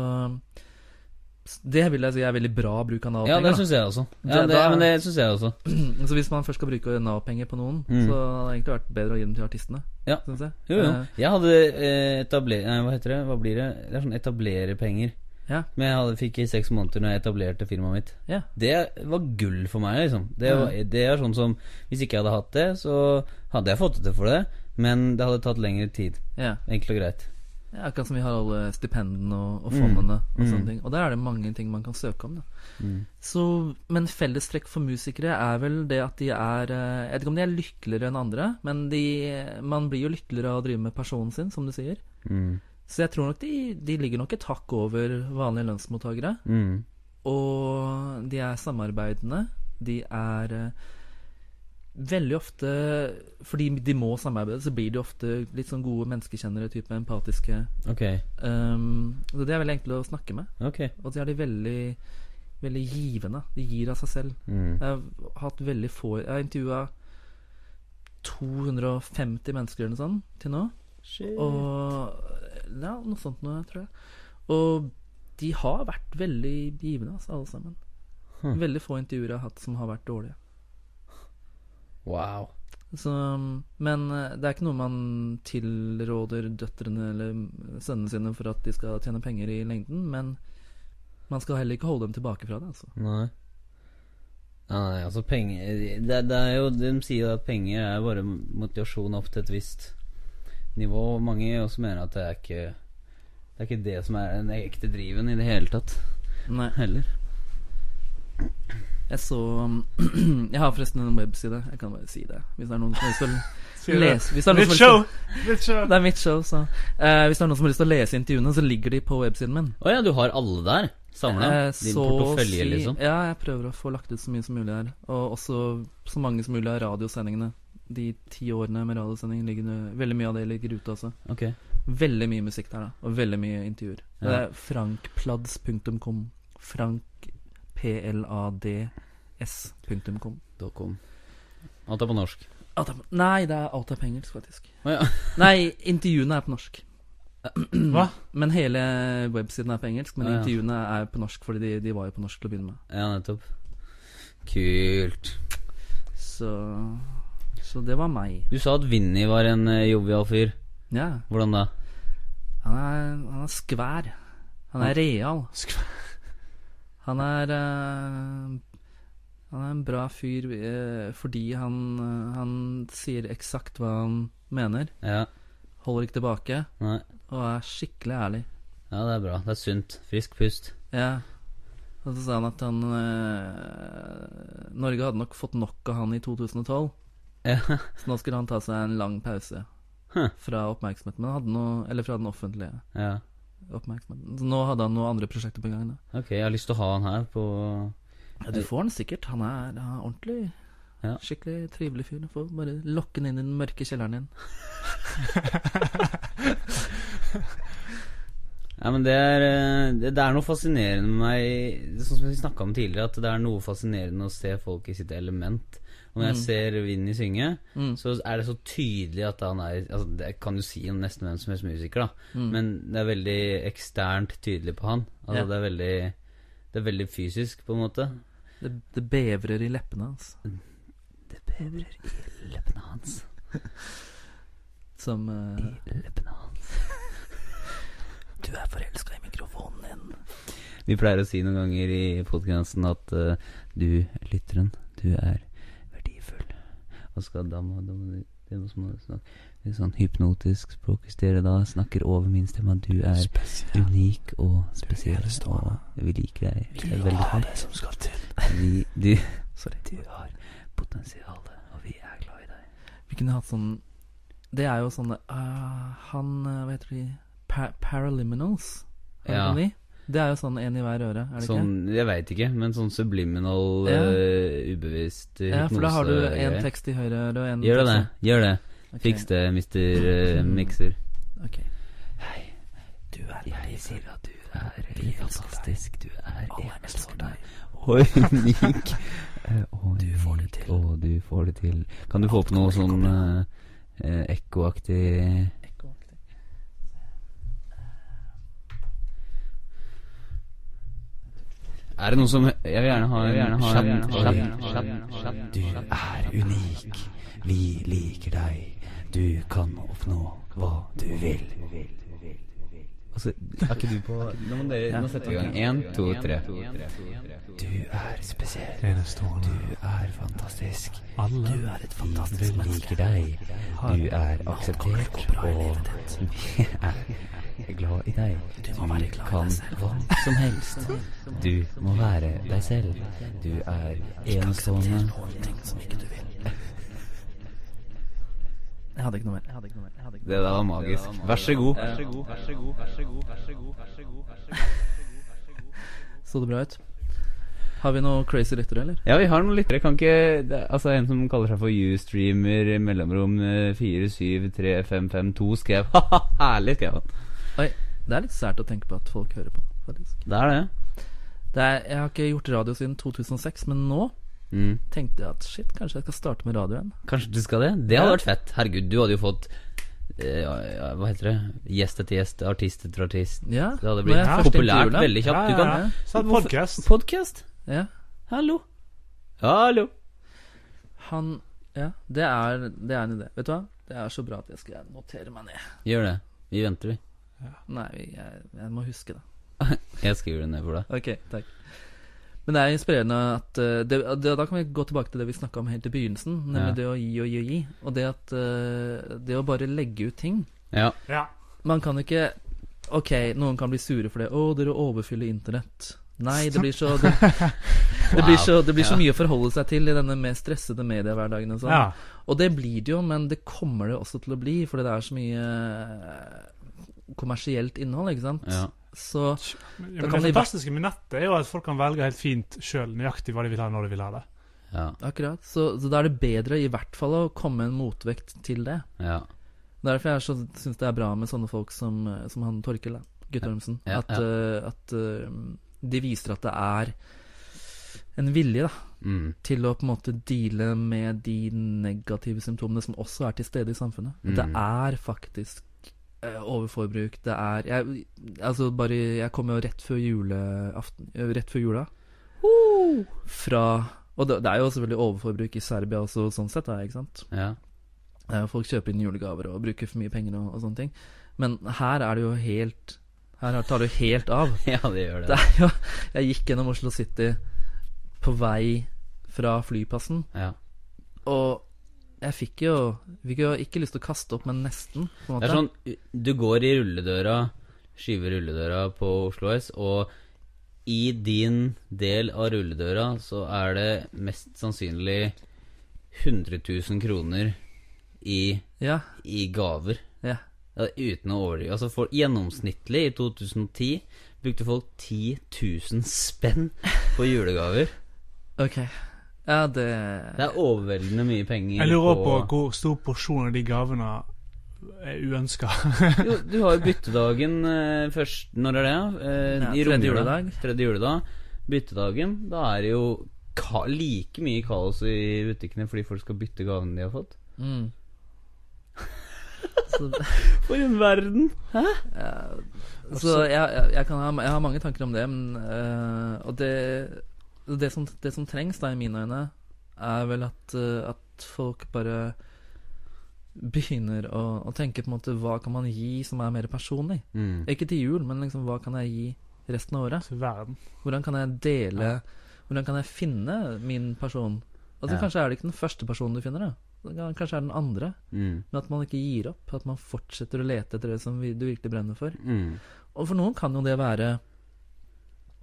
det vil jeg si er veldig bra bruk av Nav-penger. Ja, det syns jeg også. Ja, Det- da- men det synes jeg også. så hvis man først skal bruke Nav-penger på noen, Mm. så hadde det egentlig vært bedre å gi dem til artistene. Ja. Jeg. Jo, jo. Eh, Jeg hadde eh, etablert Nei, hva heter det? Hva blir det? Det er sånn etablererpenger. Ja. Men jeg hadde, fikk i seks måneder når jeg etablerte firmaet mitt. ja. Det var gull for meg, liksom. Det, var, det er sånn som Hvis ikke jeg hadde hatt det, så hadde jeg fått det til for det. Men det hadde tatt lengre tid. ja. Enkelt og greit. Ja, Akkurat som vi har alle stipendene og, og Mm. fondene og Mm. sånne ting. Og der er det mange ting man kan søke om. da Mm. Så, Men fellestrekk for musikere er vel det at de er eh, Jeg vet ikke om de er lykkeligere enn andre, men de, man blir jo lykkeligere av å drive med personen sin, som du sier. Mm. Så jeg tror nok de, de ligger nok et hakk over vanlige lønnsmottakere. Mm. Og de er samarbeidende. De er eh, veldig ofte Fordi de må samarbeide, så blir de ofte litt sånn gode menneskekjennere, type empatiske. Okay. Um, så det er veldig enkle å snakke med. Okay. Og så er de veldig Veldig givende. De gir av seg selv. Mm. Jeg har hatt veldig få Jeg har intervjua 250 mennesker eller noe sånt til nå. Og Ja, noe sånt noe, tror jeg. Og de har vært veldig givende, altså, alle sammen. Hm. Veldig få intervjuer jeg har hatt som har vært dårlige. Wow. Så, men eh, det er ikke noe man tilråder døtrene eller sønnene sine for at de skal tjene penger i lengden. Men man skal heller ikke holde dem tilbake fra det. Altså. Nei. Nei, altså penger det, det er jo, De sier at penger er bare motivasjon opp til et visst nivå. Mange også mener at det er ikke Det er ikke det som er den ekte driven i det hele tatt. Nei. Heller. Jeg så Jeg har forresten en webside. Jeg kan bare si det. Hvis det er noen som har lyst til å lese Hvis det er noen Mitt show! lyst til Mitt show! Det er mitt show, så Uh, Hvis det er noen som har lyst til å lese intervjuene, så ligger de på websiden min. Å ja, du har alle der? Samla? Eh, Din portefølje, si- liksom? Ja, jeg prøver å få lagt ut så mye som mulig her. Og også så mange som mulig av radiosendingene. De ti årene med radiosending ligger Veldig mye av det ligger ute også. Okay. Veldig mye musikk der, da. Og veldig mye intervjuer. Ja. Det er frankplads.com. Frank P-l-a-d-s.com. Alt er på norsk. Alt er- Nei, det er alt er på engelsk, faktisk. Oh, ja. Nei, intervjuene er på norsk. Hva? Men hele websiden er på engelsk. Men Ja, ja. intervjuene er på norsk, fordi de, de var jo på norsk til å begynne med. ja, nettopp. Kult. Så Så det var meg. Du sa at Vinni var en uh, jovial fyr. Ja. Hvordan da? Han er, han er skvær. Han er real. Han er eh, Han er en bra fyr eh, fordi han, eh, han sier eksakt hva han mener. Ja. Holder ikke tilbake. Nei. Og er skikkelig ærlig. Ja, det er bra. Det er sunt. Frisk pust. Ja. Og så sa han at han eh, Norge hadde nok fått nok av han i 2012. Ja. Så nå skulle han ta seg en lang pause Huh. fra oppmerksomheten. Men hadde noe, eller fra den offentlige ja. Oppmerksomheten. Så nå hadde han noen andre prosjekter på gang. Da. Ok, jeg har lyst til å ha han her på Ja, du får den sikkert. Han er, han er ordentlig Ja. Skikkelig trivelig fyr. Du får bare lokke han inn i den mørke kjelleren din. Ja, men det er, eh, det, det er noe fascinerende med meg Sånn som vi snakka om tidligere, at det er noe fascinerende å se folk i sitt element. Og når jeg ser Vinni synge, Mm. så er det så tydelig at han er altså Det kan du si om nesten hvem som helst musiker, da. Mm. Men det er veldig eksternt tydelig på han. Altså Ja. Det er veldig Det er veldig fysisk, på en måte. Det, det bevrer i leppene hans. Det bevrer i leppene hans. Som uh... I leppene hans. Du er forelska i mikrofonen din. Vi pleier å si noen ganger i podkasten at uh, du, lytteren, du er. Og da må du det noe som snakke litt sånn hypnotisk språk. Hvis dere da snakker over min stemme at du er unik og spesiell, og vi liker deg vi er veldig høyt. som skal til. Vi, du, Sorry. du har potensial, og vi er glad i deg. Vi kunne hatt sånn Det er jo sånne uh, Han eh, Hva heter de? Pa Paraliminals? Det Ja. de? Det er jo sånn en i hver øre, er det Sånn, jeg veit ikke, men sånn subliminal, Ja. uh, ubevisst hypnose. Ja, for da har du en tekst i høyre øre og en Gjør det Gjør det. Okay. Fiks det, mister uh, Mixer. ok. Hei, du er Jeg sier at du er helt fantastisk. Du er enestående og unik. Eh, Og du får det til. Og du får det til. Kan du få opp noe sånn ekkoaktig Ekkoaktig. Er det noen som Jeg vil gjerne ha en Du er unik. Vi liker deg. Du kan oppnå hva du vil. Altså, er ikke du på Nå må dere Nå setter vi i gang. Én, to, tre. Du er spesiell. Enestående. Du er fantastisk. Alle Du er et fantastisk menneske. Vi liker deg. Du er akseptert, og vi er glad i deg. Du kan hva som helst. Du må være deg selv. Du er enestående. Jeg hadde ikke noe mer. Jeg hadde ikke noe mer. Jeg hadde ikke Det der var magisk. Vær så god. Så det bra ut? Har vi noe crazy lyttere, eller? Ja, vi har noen lyttere. Kan ikke det, Altså, en som kaller seg for U-streamer, mellomrom 473552 skrev Ha-ha, herlig, skrev han. Oi, det er litt sært å tenke på at folk hører på, faktisk. Det er det. Det er, jeg har ikke gjort radio siden 2006, men nå Mm. tenkte jeg at shit, kanskje jeg skal starte med radioen. Kanskje du skal det? Det hadde Ja. vært fett. Herregud, du hadde jo fått eh, ja, ja, Hva heter det? Gjest etter gjest, artist etter artist. Ja, Det hadde blitt ja. populært veldig kjapt. Ja, Du ja, kan ja. Så en podcast. Podcast. Ja, Hallo. Hallo. han Ja, det er, det er en idé. Vet du hva? Det er så bra at jeg skal notere meg ned. Gjør det. Vi venter, vi. Nei, jeg, jeg må huske det. Jeg skriver det ned for deg. Ok, takk. Men det er inspirerende at eh, det, det, Da kan vi gå tilbake til det vi snakka om helt i begynnelsen, nemlig Ja. det å gi og gi og gi. Og det at eh, Det å bare legge ut ting Ja. Ja. Man kan ikke Ok, noen kan bli sure for det. 'Å, dere overfyller internett'. Nei, det blir så Det, det blir, så, det blir så mye å forholde seg til i denne mer stressede mediehverdagen. Og, sånn. ja. og det blir det jo, men det kommer det også til å bli, fordi det er så mye eh, kommersielt innhold, ikke sant. ja. Så Ja, Da kan det fantastiske med nettet er jo at folk kan velge helt fint sjøl nøyaktig hva de vil ha, når de vil ha det. Ja. akkurat. Så, så da er det bedre i hvert fall å komme en motvekt til det. ja. Derfor jeg så- syns det er bra med sånne folk som, som han Torkel, Guttormsen. Ja, at ja. eh, at uh, de viser at det er en vilje da, Mm. til å på en måte deale med de negative symptomene som også er til stede i samfunnet. Mm. Det er faktisk overforbruk. Det er jeg, Altså, bare Jeg kom jo rett før juleaften eh, Rett før jula. Fra Og det, det er jo selvfølgelig overforbruk i Serbia også, sånn sett, da, ikke sant. Ja. Eh, Folk kjøper inn julegaver og bruker for mye penger og, og sånne ting. Men her er det jo helt Her tar det jo helt av. ja, det gjør det. Det er jo Jeg gikk gjennom Oslo City på vei fra flyplassen, Ja. og jeg fikk jo, fikk jo ikke lyst til å kaste opp, men nesten. Det er sånn Du går i rulledøra, skyver rulledøra på Oslo S, og i din del av rulledøra så er det mest sannsynlig 100 000 kroner i, Ja, i gaver. ja. Ja, uten å overdrive. Altså for Gjennomsnittlig i 2010 brukte folk 10 000 spenn på julegaver. Ok. Ja, det Det er overveldende mye penger Jeg lurer på hvor stor porsjon av de gavene er uønska. Jo, du har jo byttedagen eh, først Når er det? Eh, Ja, I tredje juledag. Tredje juledag. Byttedagen. Da er det jo ka like mye kaos i butikkene fordi folk skal bytte gavene de har fått. mm. For en verden! ja, altså, jeg, jeg, jeg, kan ha, jeg har mange tanker om det, men uh, Og det, det, som, det som trengs, da, i mine øyne, er vel at, eh, at folk bare begynner å, å tenke på en måte hva kan man gi som er mer personlig. Mm. Ikke til jul, men liksom hva kan jeg gi resten av året? til verden. Hvordan kan jeg dele Hvordan kan jeg finne min person? Altså Ja. Kanskje er det ikke den første personen du finner, da. Kanskje er det den andre. Mm. Men at man ikke gir opp. At man fortsetter å lete etter det som du virkelig brenner for. Mm. Og for noen kan jo det være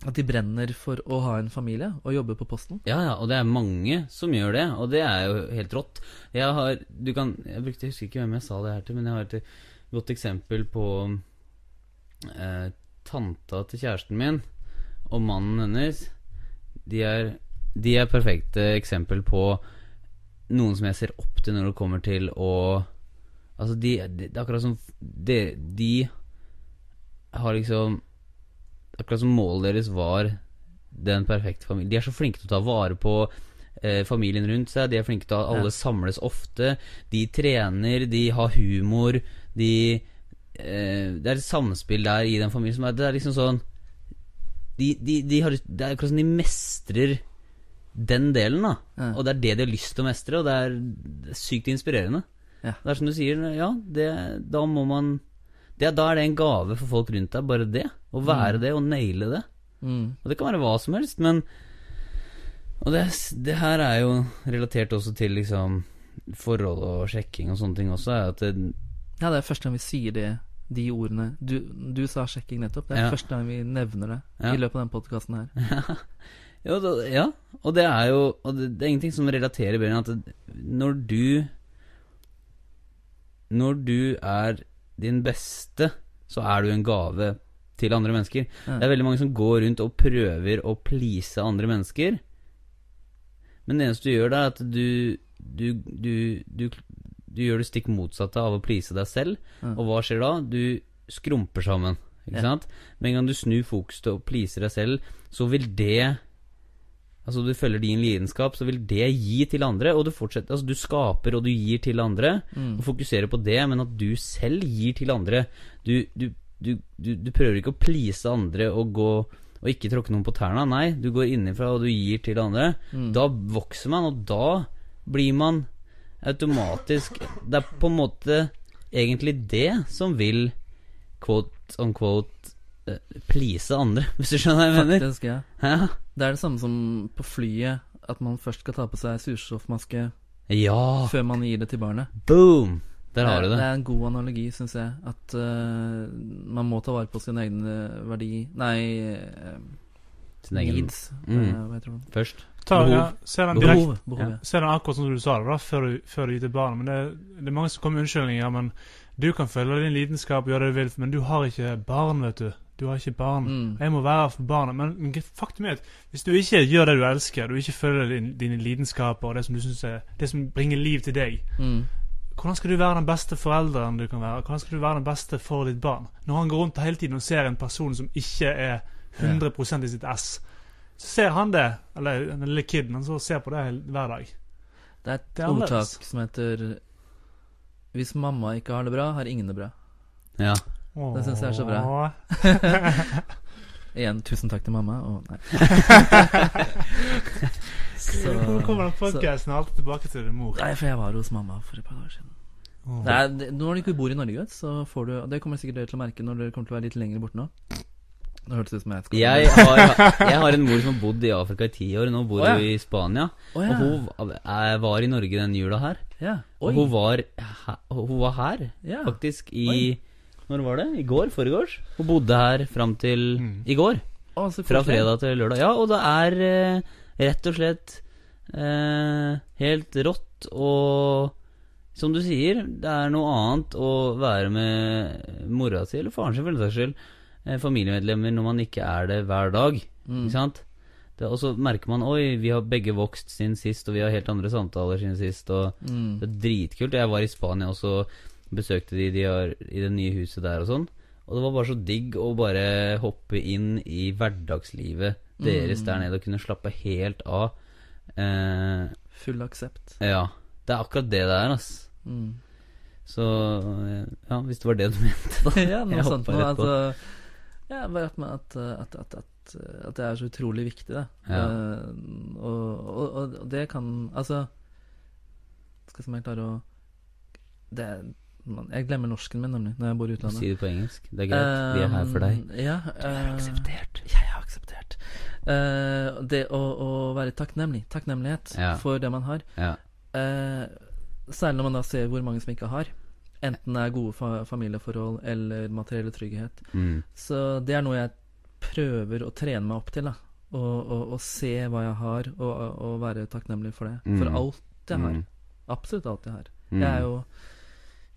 at de brenner for å ha en familie og jobbe på Posten. Ja, ja, og det er mange som gjør det, og det er jo helt rått. Jeg har Du kan Jeg brukte, jeg husker ikke hvem jeg sa det her til, men jeg har et godt eksempel på eh, tanta til kjæresten min og mannen hennes. De er, de er perfekte eksempel på noen som jeg ser opp til når det kommer til å Altså, de, de Det er akkurat som de, de har liksom Akkurat som målet deres var den perfekte familien. De er så flinke til å ta vare på eh, familien rundt seg. De er flinke til at alle Ja. samles ofte. De trener, de har humor. De eh, Det er et samspill der i den familien som er Det er liksom sånn de, de, de har, Det er akkurat som de mestrer den delen, da. Ja. Og det er det de har lyst til å mestre, og det er, det er sykt inspirerende. Ja. Det er som du sier, ja, det, da må man det, Da er det en gave for folk rundt deg, bare det. Å være det og naile det. Mm. Og det kan være hva som helst, men Og det, det her er jo relatert også til liksom forhold og sjekking og sånne ting også. Er at det, Ja, det er første gang vi sier det, de ordene. Du, du sa sjekking nettopp. Det er Ja. første gang vi nevner det Ja. i løpet av den podkasten her. jo, da, ja, og det er jo Og det, det er ingenting som relaterer bedre enn at det, når du Når du er din beste, så er du en gave til andre mennesker. Ja. Det er veldig mange som går rundt og prøver å please andre mennesker. Men det eneste du gjør, da, er at du du, du, du, du gjør det stikk motsatte av å please deg selv. Ja. Og hva skjer da? Du skrumper sammen. Ikke Ja. sant? Med en gang du snur fokus til å please deg selv, så vil det Altså du følger din lidenskap, så vil det gi til andre. Og du fortsetter Altså du skaper og du gir til andre, Mm. og fokuserer på det, men at du selv gir til andre. Du, du, du, du, du prøver ikke å please andre og gå og ikke tråkke noen på tærne. Nei, du går innenfra og du gir til andre. Mm. Da vokser man, og da blir man automatisk Det er på en måte egentlig det som vil quote unquote eh, please andre, hvis du skjønner hva jeg mener. Faktisk, ja. Ja. Det er det samme som på flyet, at man først skal ta på seg surstoffmaske ja. før man gir det til barnet. Boom! Der har du Det det. er en god analogi, syns jeg. At uh, man må ta vare på sin egen eh, verdi Nei, uh, Sin egen needs. Mm. Eh, det? først. Ta, Behov. ja, se den direkt, Behov. behov ja. ser den akkurat som du sa det, da, før du, før du gir til barnet. Men det, det er mange som kommer med unnskyldninger. Men du kan følge din lidenskap og gjøre det du vil, men du har ikke barn, vet du. Du har ikke barn. Mm. Jeg må være for barnet. Men, men faktum er at hvis du ikke gjør det du elsker, du ikke følger din, dine lidenskaper og det som du synes er Det som bringer liv til deg, Mm. hvordan skal du være den beste forelderen du kan være? Hvordan skal du være den beste for ditt barn? Når han går rundt hele tiden og ser en person som ikke er 100% i sitt ess, så ser han det, eller den lille kiden, han så ser på det hver dag. Det er et Det er ordtak som heter Hvis mamma ikke har det bra, har ingen det bra. Ja. Det synes jeg er så bra. Igjen, tusen takk til mamma. Og nei. Så- Hvorfor kommer den podkasten alltid tilbake til din mor? Nei, for jeg var hos mamma for et par år siden. Åh. Det er, det, når du ikke bor i Norge, så får du Det kommer sikkert dere til å merke når dere kommer til å være litt lenger borte nå. Det hørtes ut som jeg skal Jeg har, jeg har en mor som har bodd i Afrika i ti år. Nå bor oh, ja. hun i Spania. Oh, ja. Og hun var i Norge den jula her. ja. Og hun var, hun var her, ja. faktisk, i Oi. Når var det? I går? Foregårs? Hun bodde her fram til Mm. i går. Å, så Fra fredag til lørdag. Ja, og det er eh, rett og slett eh, helt rått og Som du sier, det er noe annet å være med mora si, eller faren sin for den saks skyld, eh, familiemedlemmer, når man ikke er det hver dag. Mm. Ikke sant? Det, og så merker man Oi, vi har begge vokst siden sist, og vi har helt andre samtaler siden sist. Og Mm. det er dritkult. Jeg var i Spania også, besøkte de, de har i det nye huset der og sånn. Og det var bare så digg å bare hoppe inn i hverdagslivet deres Mm. der nede og kunne slappe helt av. Eh, Full aksept. ja. Det er akkurat det det er, ass. Mm. Så eh, ja, hvis det var det du mente, da. ja, noe sånt noe. Altså, ja, bare at, at, at, at, at, at det er så utrolig viktig, da. Ja. Uh, og, og, og, det kan Altså Skal jeg klarer å det, Jeg glemmer norsken min, nemlig, når jeg bor i utlandet. Si det på engelsk. Det er greit. Vi er her for deg. Ja, uh, du er akseptert. Jeg er akseptert. Uh, det å, å være takknemlig. Takknemlighet Ja. for det man har. Ja. Eh, særlig når man da ser hvor mange som ikke har. Enten det er gode fa familieforhold eller materiell trygghet. Mm. Så det er noe jeg prøver å trene meg opp til. da Å, se hva jeg har, og, og, være takknemlig for det. For Mm. alt jeg har. Mm. Absolutt alt jeg har. Mm. Jeg er jo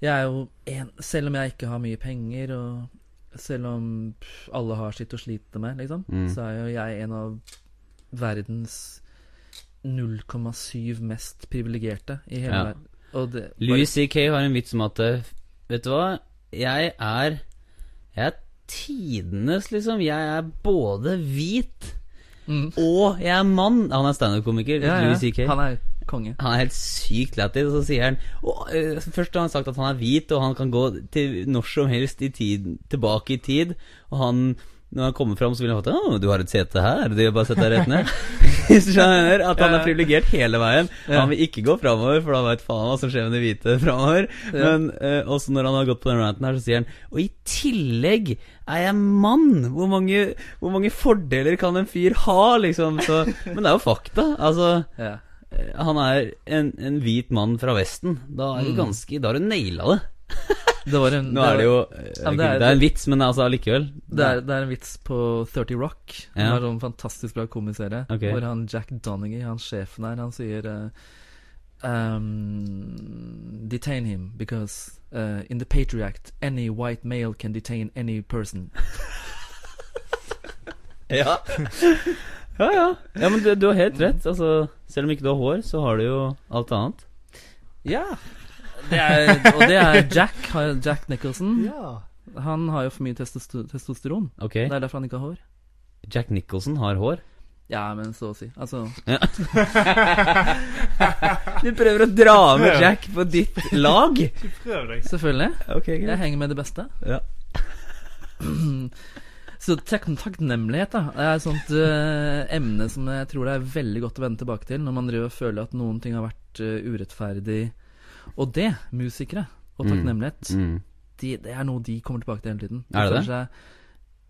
Jeg er jo en Selv om jeg ikke har mye penger, og selv om alle har sitt å slite med, liksom, Mm. så er jo jeg en av verdens 0,7 mest privilegerte i hele Ja. verden. Og det Louis C.K. har en vits om at eh, Vet du hva? Jeg er Jeg er tidenes, liksom. Jeg er både hvit mm. og jeg er mann. Han er standup-komiker. ja, ja. Louis C.K. Han er konge. Han er helt sykt lættis, og så sier han og, uh, Først har han sagt at han er hvit, og han kan gå til når som helst i tid, tilbake i tid. Og han når han kommer fram, så vil han få Å, du har et sete her. Du bare sett deg rett ned. Skjønner At han er privilegert hele veien. Ja. Han vil ikke gå framover, for da veit faen hva som skjer med de hvite framover. Ja. Men uh, også når han har gått på den ranten her, så sier han Og i tillegg er jeg mann! Hvor mange, hvor mange fordeler kan en fyr ha, liksom? Så, men det er jo fakta. Altså Ja. Eh, Han er en, en hvit mann fra Vesten. Da er du Mm. ganske Da har du naila det. Det var en Nå er det jo eh, Ja, men det, det er- er, en vits, men altså allikevel. Det er, det er en vits på 30 Rock. Det Ja. er en sånn fantastisk bra komiserie. okay. Hvor han Jack Donaghy, han sjefen her, han sier eh, um, Detain him because uh, in the Patriot Act any white male can detain any person. Ja. ja, ja. Ja, men du, du har helt rett. Altså, selv om ikke du har hår, så har du jo alt annet. Ja. Det er, og det er Jack, Jack Nicholson. Han har jo for mye testosteron. Okay. Det er derfor han ikke har hår. Jack Nicholson har hår. Ja, men så å si. Altså Du prøver å dra med Jack på ditt lag? Prøv deg. Selvfølgelig. Okay, Jeg henger med det beste. Ja. Så takknemlighet da er et sånt uh, emne som jeg tror det er veldig godt å vende tilbake til når man driver og føler at noen ting har vært uh, urettferdig. Og det, musikere og Mm. takknemlighet, Mm. de, det er noe de kommer tilbake til hele tiden. De Er det det?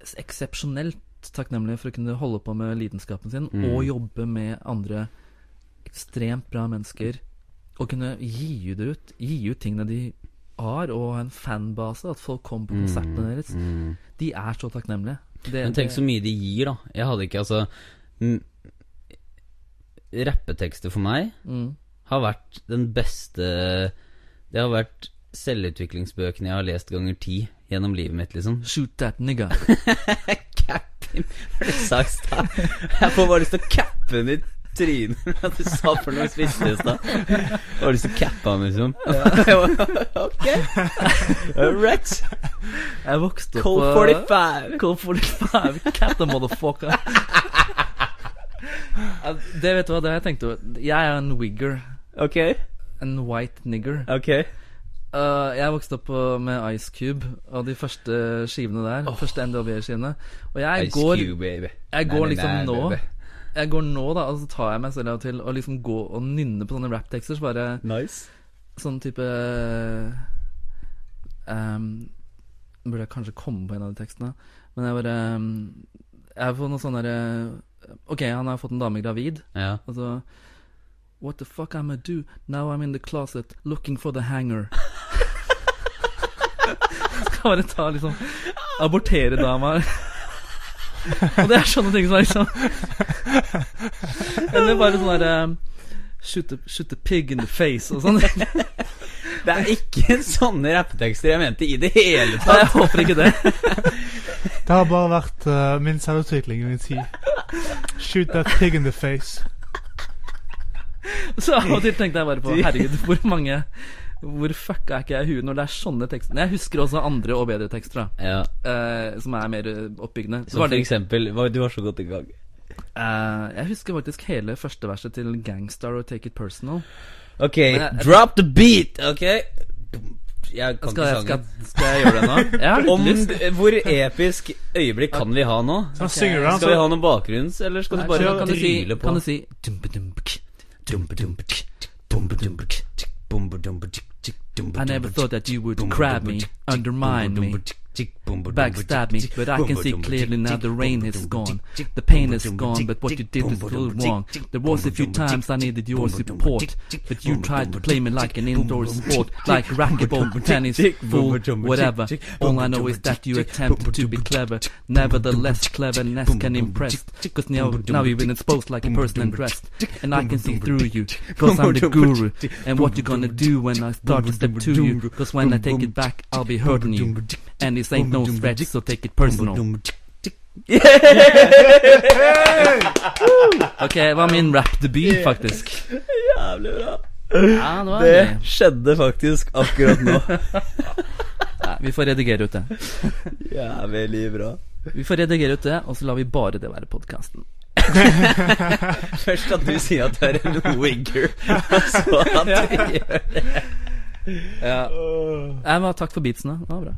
Seg, eksepsjonelt takknemlig for å kunne holde på med lidenskapen sin Mm. og jobbe med andre ekstremt bra mennesker. Og kunne gi det ut Gi ut tingene de har, og en fanbase. At folk kommer på konsertene deres. Mm. De er så takknemlige. Det, Men tenk så mye de gir, da. Jeg hadde ikke altså mm, Rappetekster for meg mm. har vært den beste Det har vært selvutviklingsbøkene jeg har lest ganger ti gjennom livet mitt, liksom. Shoot that nigga. Capping, var det sa i. Jeg får bare lyst til å cappe den i trynet med at du sa for noe spiste i stad. Har lyst til å cappe han, liksom. ok. Rett Jeg vokste opp Cold 45. Cold 45. Cat the motherfucker. Det vet du hva, det har jeg tenkt over. Jeg er en wigger. Ok. En white nigger. Ok. Uh, jeg vokste opp med Ice Cube og de første skivene der. Oh. første NDB-skivene. Og jeg Ice går Cube, baby. Jeg går Nei, nei, liksom nei, nå baby. Jeg går nå, da, og så tar jeg meg selv til å liksom gå og nynne på sånne rapptekster. Så bare Nice. sånn type um, Burde jeg kanskje komme på en av de tekstene. Men jeg bare um, Jeg fått noe sånn derre Ok, han har fått en dame gravid. Ja. Og så What the fuck am I do? Now I'm in the closet looking for the hanger. Skal bare ta liksom Abortere dama. Og det er sånne ting som er liksom Eller bare sånn derre shoot, a- shoot a pig in the face og sånn. Det er ikke sånne rappetekster jeg mente i det hele Nei, tatt. jeg håper ikke det. Det har bare vært uh, min selvutvikling i min tid. Shoot that pig in the face. Så av og til tenkte jeg bare på Herregud, hvor mange Hvor fucka er ikke jeg i huet når det er sånne tekster? Jeg husker også andre og bedre tekster, da. Ja. eh, som er mer oppbyggende. Så Som for det, eksempel Du var så godt i gang. eh, jeg husker faktisk hele første verset til Gangstar og Take It Personal. Ok, jeg, jeg- drop the beat, ok? Jeg kan Skal ikke skal, sangen. skal jeg gjøre det nå? Jeg Om, hvor episk øyeblikk kan vi ha nå? Okay. du Skal vi ha noe bakgrunns, eller skal du Nei, bare kan, kan, du si, dryle på? kan du si dumpedump, I never thought that you would grab me, undermine me, backstab me, but I can see clearly now the rain is gone. The pain is gone, but what you did was still wrong. There was a few times I needed your support, but you tried to play me like an indoor sport, like racquetball, tennis, fool, whatever. All I know is that you attempted to be clever. Nevertheless, cleverness can impress, cause now, now you've been exposed like a person undressed, and I can see through you, cause I'm the guru. And what you gonna do when I start to step to you, cause when I take it back, I'll be hurting you. And this ain't no stretch, so take it personal. Ok, det var min rap-debut, faktisk. Jævlig bra. Ja, det Det skjedde faktisk akkurat nå. Nei, Vi får redigere ut det. Jævlig bra. Vi får redigere ut det, og så lar vi bare det være podkasten. Først at du sier at du er en wigger, og så at du gjør det. Ja. Nei, men Takk for beatsene. Det var bra.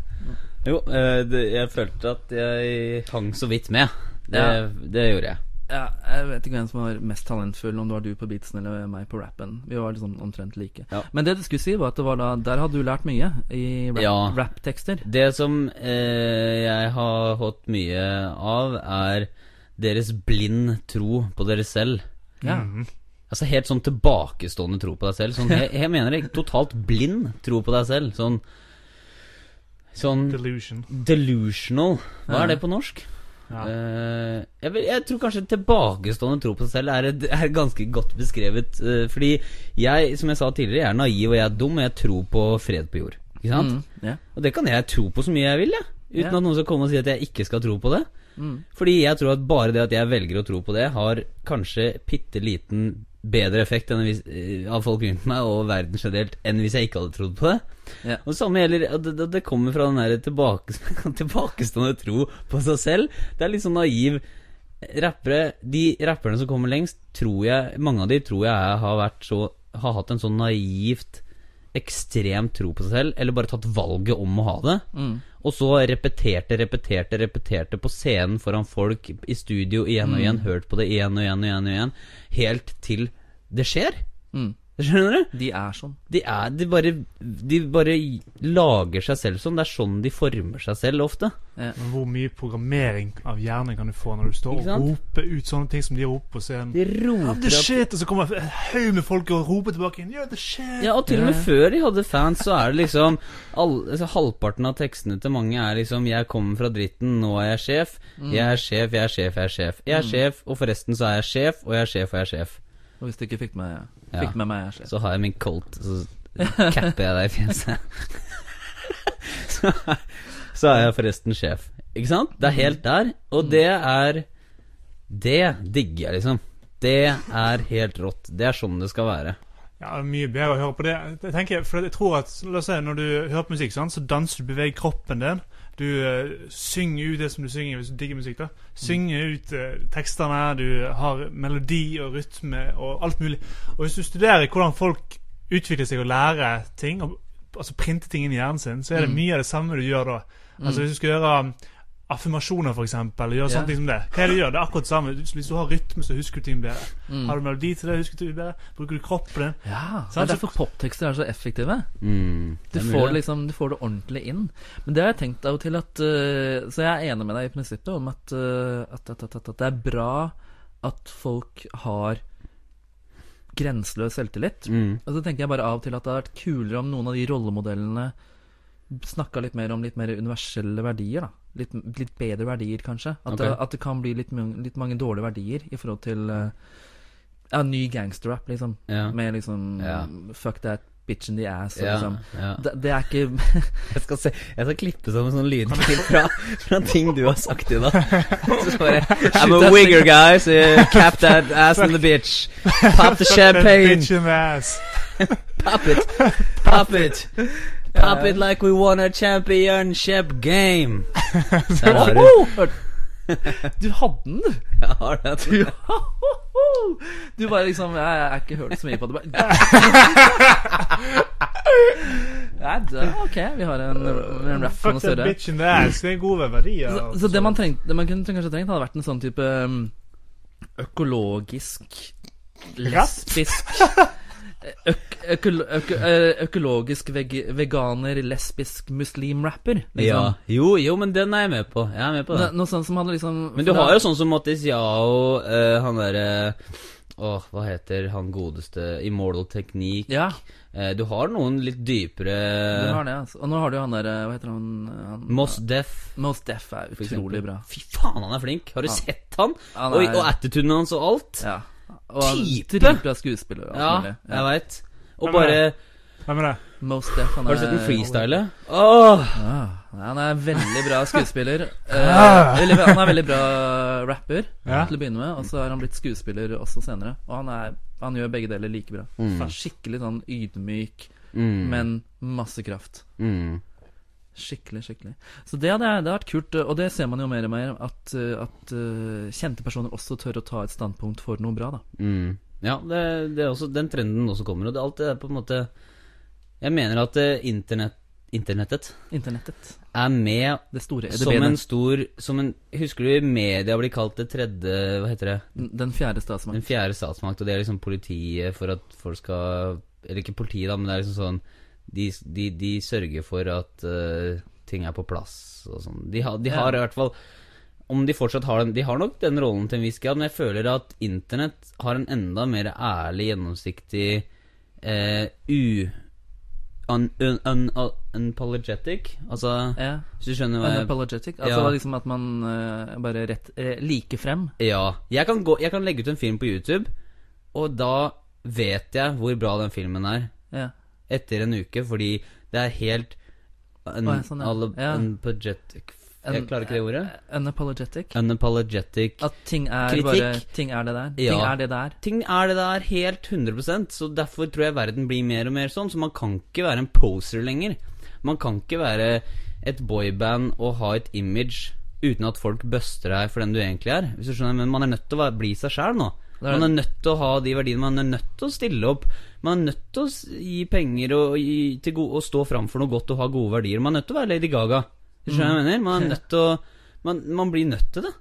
Jo, eh, det, jeg følte at jeg hang så vidt med. Det, Ja. det gjorde jeg. Ja, jeg vet ikke hvem som var mest talentfull, om det var du på beatsen eller meg på rappen. Vi var liksom omtrent like. Ja. Men det du skulle si, var at det var da, der hadde du lært mye i rapptekster. Ja. rap-tekster. Det som eh, jeg har hatt mye av, er deres blind tro på dere selv. ja. Altså helt sånn tilbakestående tro på deg selv. Sånn, jeg, jeg mener det, totalt blind tro på deg selv. Sånn Sånn Delusion. delusional. Hva er det på norsk? Ja. Eh, jeg, vil, jeg tror kanskje tilbakestående tro på seg selv er, et, er ganske godt beskrevet. eh, fordi jeg, som jeg sa tidligere, jeg er naiv og jeg er dum, og jeg tror på fred på jord. Ikke sant? Mm, yeah. Og det kan jeg tro på så mye jeg vil, jeg. Uten yeah. at noen skal komme og si at jeg ikke skal tro på det. Mm. Fordi jeg tror at bare det at jeg velger å tro på det, har kanskje bitte liten bedre effekt hvis, eh, av folk rundt meg og verden generelt enn hvis jeg ikke hadde trodd på det. Ja. Og samme gjelder det, det, det kommer fra den der tilbake, tilbakestående tro på seg selv. Det er litt sånn naiv Rappere, De rapperne som kommer lengst, tror jeg Mange av de tror jeg har vært så Har hatt en sånn naivt ekstremt tro på seg selv, eller bare tatt valget om å ha det. Mm. Og så repeterte, repeterte, repeterte på scenen foran folk i studio igjen og igjen, hørt på det igjen og igjen og igjen, og igjen helt til det skjer. Mm. Skjønner du? De er sånn. De, er, de, bare, de bare lager seg selv sånn. Det er sånn de former seg selv ofte. Men hvor mye programmering av hjernen kan du få når du står og roper ut sånne ting som de roper på scenen? De Ja, roper the shit! Og så kommer en haug med folk og roper tilbake igjen. Yeah, the shit! Ja, og til og med yeah. før de hadde fans, så er det liksom all, altså, Halvparten av tekstene til mange er liksom 'Jeg kommer fra dritten, nå er jeg sjef'. 'Jeg er sjef, jeg er sjef, jeg er sjef'. Jeg er sjef, og forresten så er jeg sjef, og jeg er sjef, og jeg er sjef. Og hvis du ikke fikk med, Ja. fikk med meg, jeg. Så har jeg min colt, så capper jeg deg i fjeset. så, så er jeg forresten sjef. Ikke sant? Det er helt der, og det er Det digger jeg, liksom. Det er helt rått. Det er sånn det skal være. Ja, det er mye bedre å høre på det. Jeg tenker, for jeg tror at, la oss si, Når du hører på musikk, sånn, så danser du, beveger kroppen din. Du uh, synger ut det som du synger hvis du digger musikk. da Synger ut uh, tekstene. Du har melodi og rytme og alt mulig. Og hvis du studerer hvordan folk utvikler seg og lærer ting, og, altså printer ting inn i hjernen sin, så er det Mm. mye av det samme du gjør da. Altså Hvis du skal gjøre affirmasjoner, for eksempel, gjøre sånne sånne ting som det. Hva er det du gjør? Det er akkurat det samme. Hvis du har rytme, så husker du ting bedre. Mm. Har du melodi til det, husker du ting bedre. Bruker du kroppen din. Ja, det er derfor poptekster er så effektive. Mm, Du får, liksom, du får det ordentlig inn. Men det har jeg tenkt av og til at uh, Så jeg er enig med deg i prinsippet om at, uh, at, at, at, at, at det er bra at folk har grenseløs selvtillit. Mm. Og så tenker jeg bare av og til at det hadde vært kulere om noen av de rollemodellene snakka litt mer om litt mer universelle verdier, da. Litt, litt bedre verdier, kanskje. At, okay. det, at det kan bli litt, litt mange dårlige verdier i forhold til uh, Ja, ny gangsterrap, liksom. Yeah. Med liksom yeah. Fuck that bitch in the ass. Og Ja, liksom. ja. Det, det er ikke Jeg skal, se, jeg skal klippe sammen sånn lydklipp fra, fra ting du har sagt i dag. Så bare I'm a wigger, guys. Uh, cap that ass in the bitch. Pop the champagne. bitch in. Pop it. Pop it. Pop it like we won a championship game. Der har du. Du hadde den, du. Jeg har det. Du, du bare liksom Jeg har ikke hørt så mye på det. Bare. Nei, det, ok, vi har en, en rap Fuck noe større. Det er gode verdier. Så, så det man, trengte, det man kunne kanskje trengt, hadde vært en sånn type um, økologisk Lesbisk øk, økol, øk, Økologisk veg, veganer, lesbisk muslim-rapper. Ja. Liksom. Jo, jo, men den er jeg med på. Jeg er med på det. noe sånt som hadde liksom Men du har jo sånn som Mattis Yao, uh, han derre Åh, hva heter han godeste Immortal Technique. Ja, Eh, du har noen litt dypere du har det. Altså. Og nå har du jo han der Hva heter han? han Moss Def. Mos Def er utrolig bra. Fy faen, han er flink. Har du Han- sett han? Han er... og, og attituden hans og alt. Ja. Og han Type! dritbra skuespiller. og alt Ja, mulig. jeg veit. Og Hvem er bare Hvem er det? Most Def, han Har du sett den freestyle? Åh! Ja, han er veldig bra skuespiller. Eh, veldig, han er veldig bra rapper Ja. til å begynne med, og så har han blitt skuespiller også senere. Og han, er, han gjør begge deler like bra. Mm. Skikkelig sånn ydmyk, Mm. men masse kraft. mm. Skikkelig, skikkelig. Så det hadde, det hadde vært kult, og det ser man jo mer og mer, at, uh, at uh, kjente personer også tør å ta et standpunkt for noe bra, da. Mm. Ja, det, det er også, den trenden også kommer. Og det, alt det er på en måte Jeg mener at eh, internett, internettet Internettet. er med Det store. Det som bedre. en stor som en, Husker du i media blir kalt det tredje Hva heter det? Den fjerde statsmakt. Den fjerde statsmakt, og det er liksom politiet for at folk skal Eller ikke politiet, da, men det er liksom sånn De, de, de sørger for at uh, ting er på plass og sånn. De, har- de har i hvert fall Om de fortsatt har den De har nok den rollen til en viss grad, men jeg føler at internett har en enda mer ærlig, gjennomsiktig eh, U... Un, un, un, unapologetic. Altså, Ja. hvis du skjønner hva jeg Unapologetic. Altså Ja. liksom at man uh, bare rett uh, like frem. Ja. Jeg kan, gå, jeg kan legge ut en film på YouTube, og da vet jeg hvor bra den filmen er. Ja. Etter en uke, fordi det er helt un, oh, sånn, ja. Ja. unapologetic Jeg klarer ikke det ordet. Unapologetic. Unapologetic. At ting er Kritikk. bare Ting er det der. Ting er det der. Ting er det der helt 100% så derfor tror jeg verden blir mer og mer sånn. Så man kan ikke være en poser lenger. Man kan ikke være et boyband og ha et image uten at folk buster deg for den du egentlig er. Hvis du skjønner, Men man er nødt til å bli seg sjæl nå. Er- Man er nødt til å ha de verdiene. Man er nødt til å stille opp. Man er nødt til å gi penger og, gi, til gode, og stå fram for noe godt og ha gode verdier. Man er nødt til å være Lady Gaga. Du skjønner hva jeg mener? Man er nødt til å man, man blir nødt til det.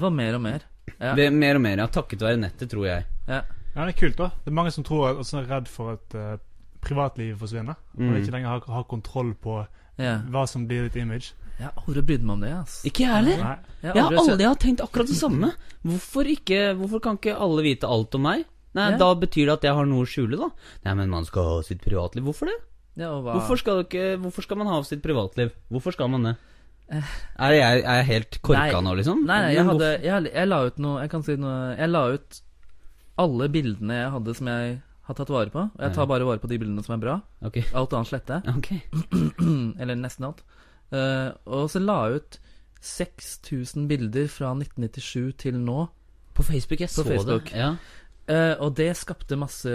får mer og mer. Ja. Det, mer og mer, ja. Takket være nettet, tror jeg. ja. Ja, det er kult, da. Det er mange som tror at, er redd for at uh, privatlivet forsvinner. Og Mm. ikke lenger har, har kontroll på Ja. hva som blir ditt image. Jeg har aldri brydd meg om det, ass. Ikke jeg heller. Jeg har aldri har tenkt akkurat det samme. Hvorfor, ikke, hvorfor kan ikke alle vite alt om meg? Nei, Ja. Da betyr det at jeg har noe å skjule, da. Nei, men man skal ha sitt privatliv. Hvorfor det? ja? Hvorfor skal, ikke, hvorfor skal man ha sitt privatliv? Hvorfor skal man det? Er jeg, er jeg helt korka Eh. Nei. nå, liksom? Nei, nei, jeg, hadde, jeg, jeg la ut noe Jeg kan si noe Jeg la ut alle bildene jeg hadde som jeg har tatt vare på. Og jeg tar bare vare på de bildene som er bra. Okay. Alt annet sletter jeg. Okay. Eller nesten alt. Eh, og så la jeg ut 6000 bilder fra 1997 til nå. På Facebook, jeg På så Facebook. det. Ja. Uh, og det skapte masse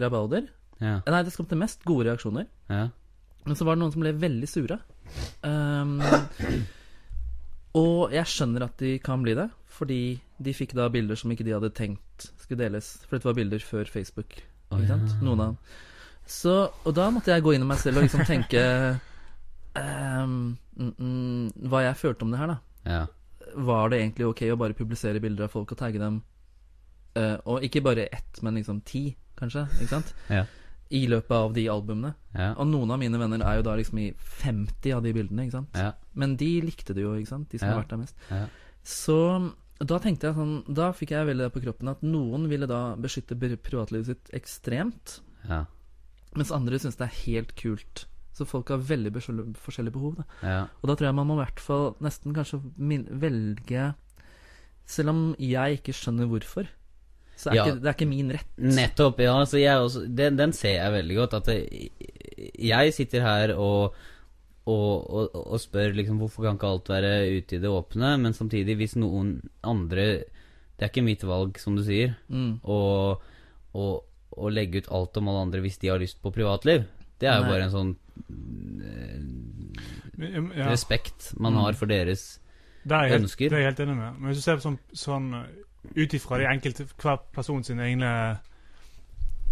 rabalder. Ja. Nei, det skapte mest gode reaksjoner. ja. Men så var det noen som ble veldig sure. Um, og jeg skjønner at de kan bli det, fordi de fikk da bilder som ikke de hadde tenkt skulle deles. For dette var bilder før Facebook. Oh, ja. Noen av dem. Så, og da måtte jeg gå inn i meg selv og liksom tenke um, mm, mm, Hva jeg følte om det her, da. Ja. Var det egentlig ok å bare publisere bilder av folk og tagge dem? Uh, og ikke bare ett, men liksom ti, kanskje. Ikke sant? Ja. I løpet av de albumene. Ja. Og noen av mine venner er jo da liksom i 50 av de bildene, ikke sant. Ja. Men de likte det jo, ikke sant. De som har vært der mest. Ja. Så da tenkte jeg sånn Da fikk jeg veldig det på kroppen at noen ville da beskytte privatlivet sitt ekstremt, Ja. mens andre syns det er helt kult. Så folk har veldig forskjellige behov, da. ja. Og da tror jeg man må i hvert fall nesten kanskje velge Selv om jeg ikke skjønner hvorfor, så er Ja. ikke, det er ikke min rett. Nettopp, ja. Så også, den, den ser jeg veldig godt. At det, jeg sitter her og, og, og, og spør liksom hvorfor kan ikke alt være ute i det åpne, men samtidig, hvis noen andre Det er ikke mitt valg, som du sier, Mm. å, å legge ut alt om alle andre hvis de har lyst på privatliv. Det er jo Nei. bare en sånn Ja. respekt man Mm. har for deres Det er jeg helt, ønsker. det er jeg helt enig med. Men hvis du ser på sånn, sånn uh, ut ifra de enkelte hver person sine egne eh,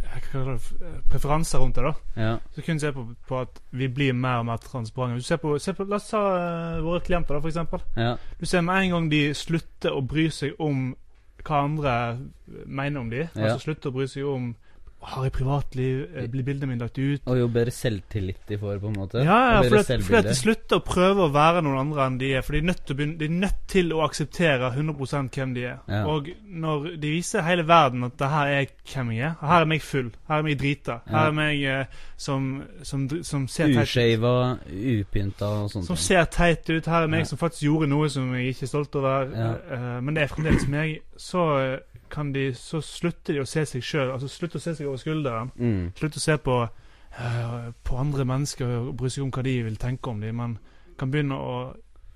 hva kaller det, preferanser rundt det, da, Ja. så kunne du se på, på at vi blir mer og mer transparente. Hvis du ser på, se på, la oss ta eh, våre klienter, da, for eksempel. ja. Du ser med en gang de slutter å bry seg om hva andre mener om de, Ja. altså slutter å bry seg om har jeg privatliv, Eh, blir bildene mine lagt ut? Og jo bedre selvtillit de får, på en måte. Ja, ja fordi, at, fordi at de slutter å prøve å være noen andre enn de er. For de er nødt til å, begynne, de er nødt til å akseptere 100 hvem de er. Ja. Og når de viser hele verden at det her er hvem jeg er Her er meg full. Her er meg drita. Her er meg eh, som, som, som ser teit ut. Ushava, upynta og sånt. Som ser teit ut. Her er meg Ja. som faktisk gjorde noe som jeg ikke er stolt over. Ja. eh, men det er fremdeles meg. Så eh, kan de Så slutter de å se seg sjøl. Altså slutter å se seg over skulderen. Mm. Slutt å se på, uh, på andre mennesker og bry seg om hva de vil tenke om dem, Man kan begynne å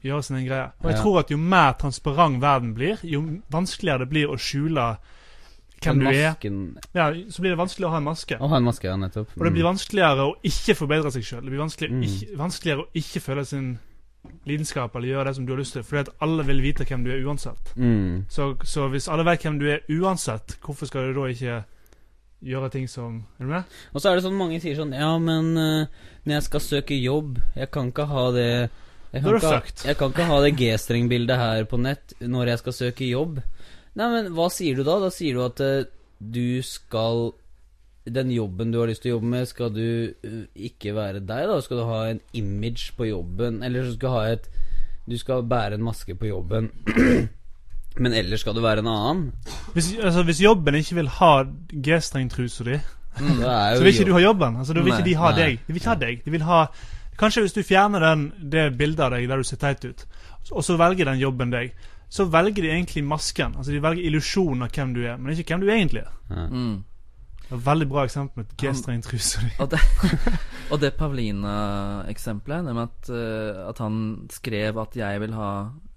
gjøre sin egen greie. Og jeg tror at jo mer transparent verden blir, jo vanskeligere det blir å skjule hvem du er. Ja, så blir det vanskelig å ha en maske. Å ha en maske, ja, nettopp. Og det blir vanskeligere å ikke forbedre seg sjøl. Det blir vanskelig, Mm. ikke, vanskeligere å ikke føle sin lidenskap eller gjøre det som du har lyst til, fordi at alle vil vite hvem du er uansett. mm. Så, så hvis alle vet hvem du er uansett, hvorfor skal du da ikke gjøre ting som Er du med? Og så er det sånn mange sier sånn Ja, men uh, når jeg skal søke jobb Jeg kan ikke ha det jeg kan, ikke, ha- jeg kan ikke ha det G-streng-bildet her på nett når jeg skal søke jobb. Nei, men hva sier du da? Da sier du at uh, du skal Den jobben du har lyst til å jobbe med, skal du eh, ikke være deg, da? Skal du ha en image på jobben? Eller så skal du ha et Du skal bære en maske på jobben, men ellers skal du være en annen? Hvis, altså, hvis jobben ikke vil ha G-strengtrusa di, er så vil ikke du ha jobben. Altså, da vil ikke de ha nei, deg. De vil ikke ha deg. De vil ha Kanskje hvis du fjerner den, det bildet av deg der du ser teit ut, og så velger den jobben deg, så velger de egentlig masken. Altså De velger illusjonen av hvem du er, men ikke hvem du egentlig er. Mm. Veldig bra eksempel med G-streng truse. Og det, og det Pavlina-eksempelet, det med at, uh, at han skrev at 'jeg vil ha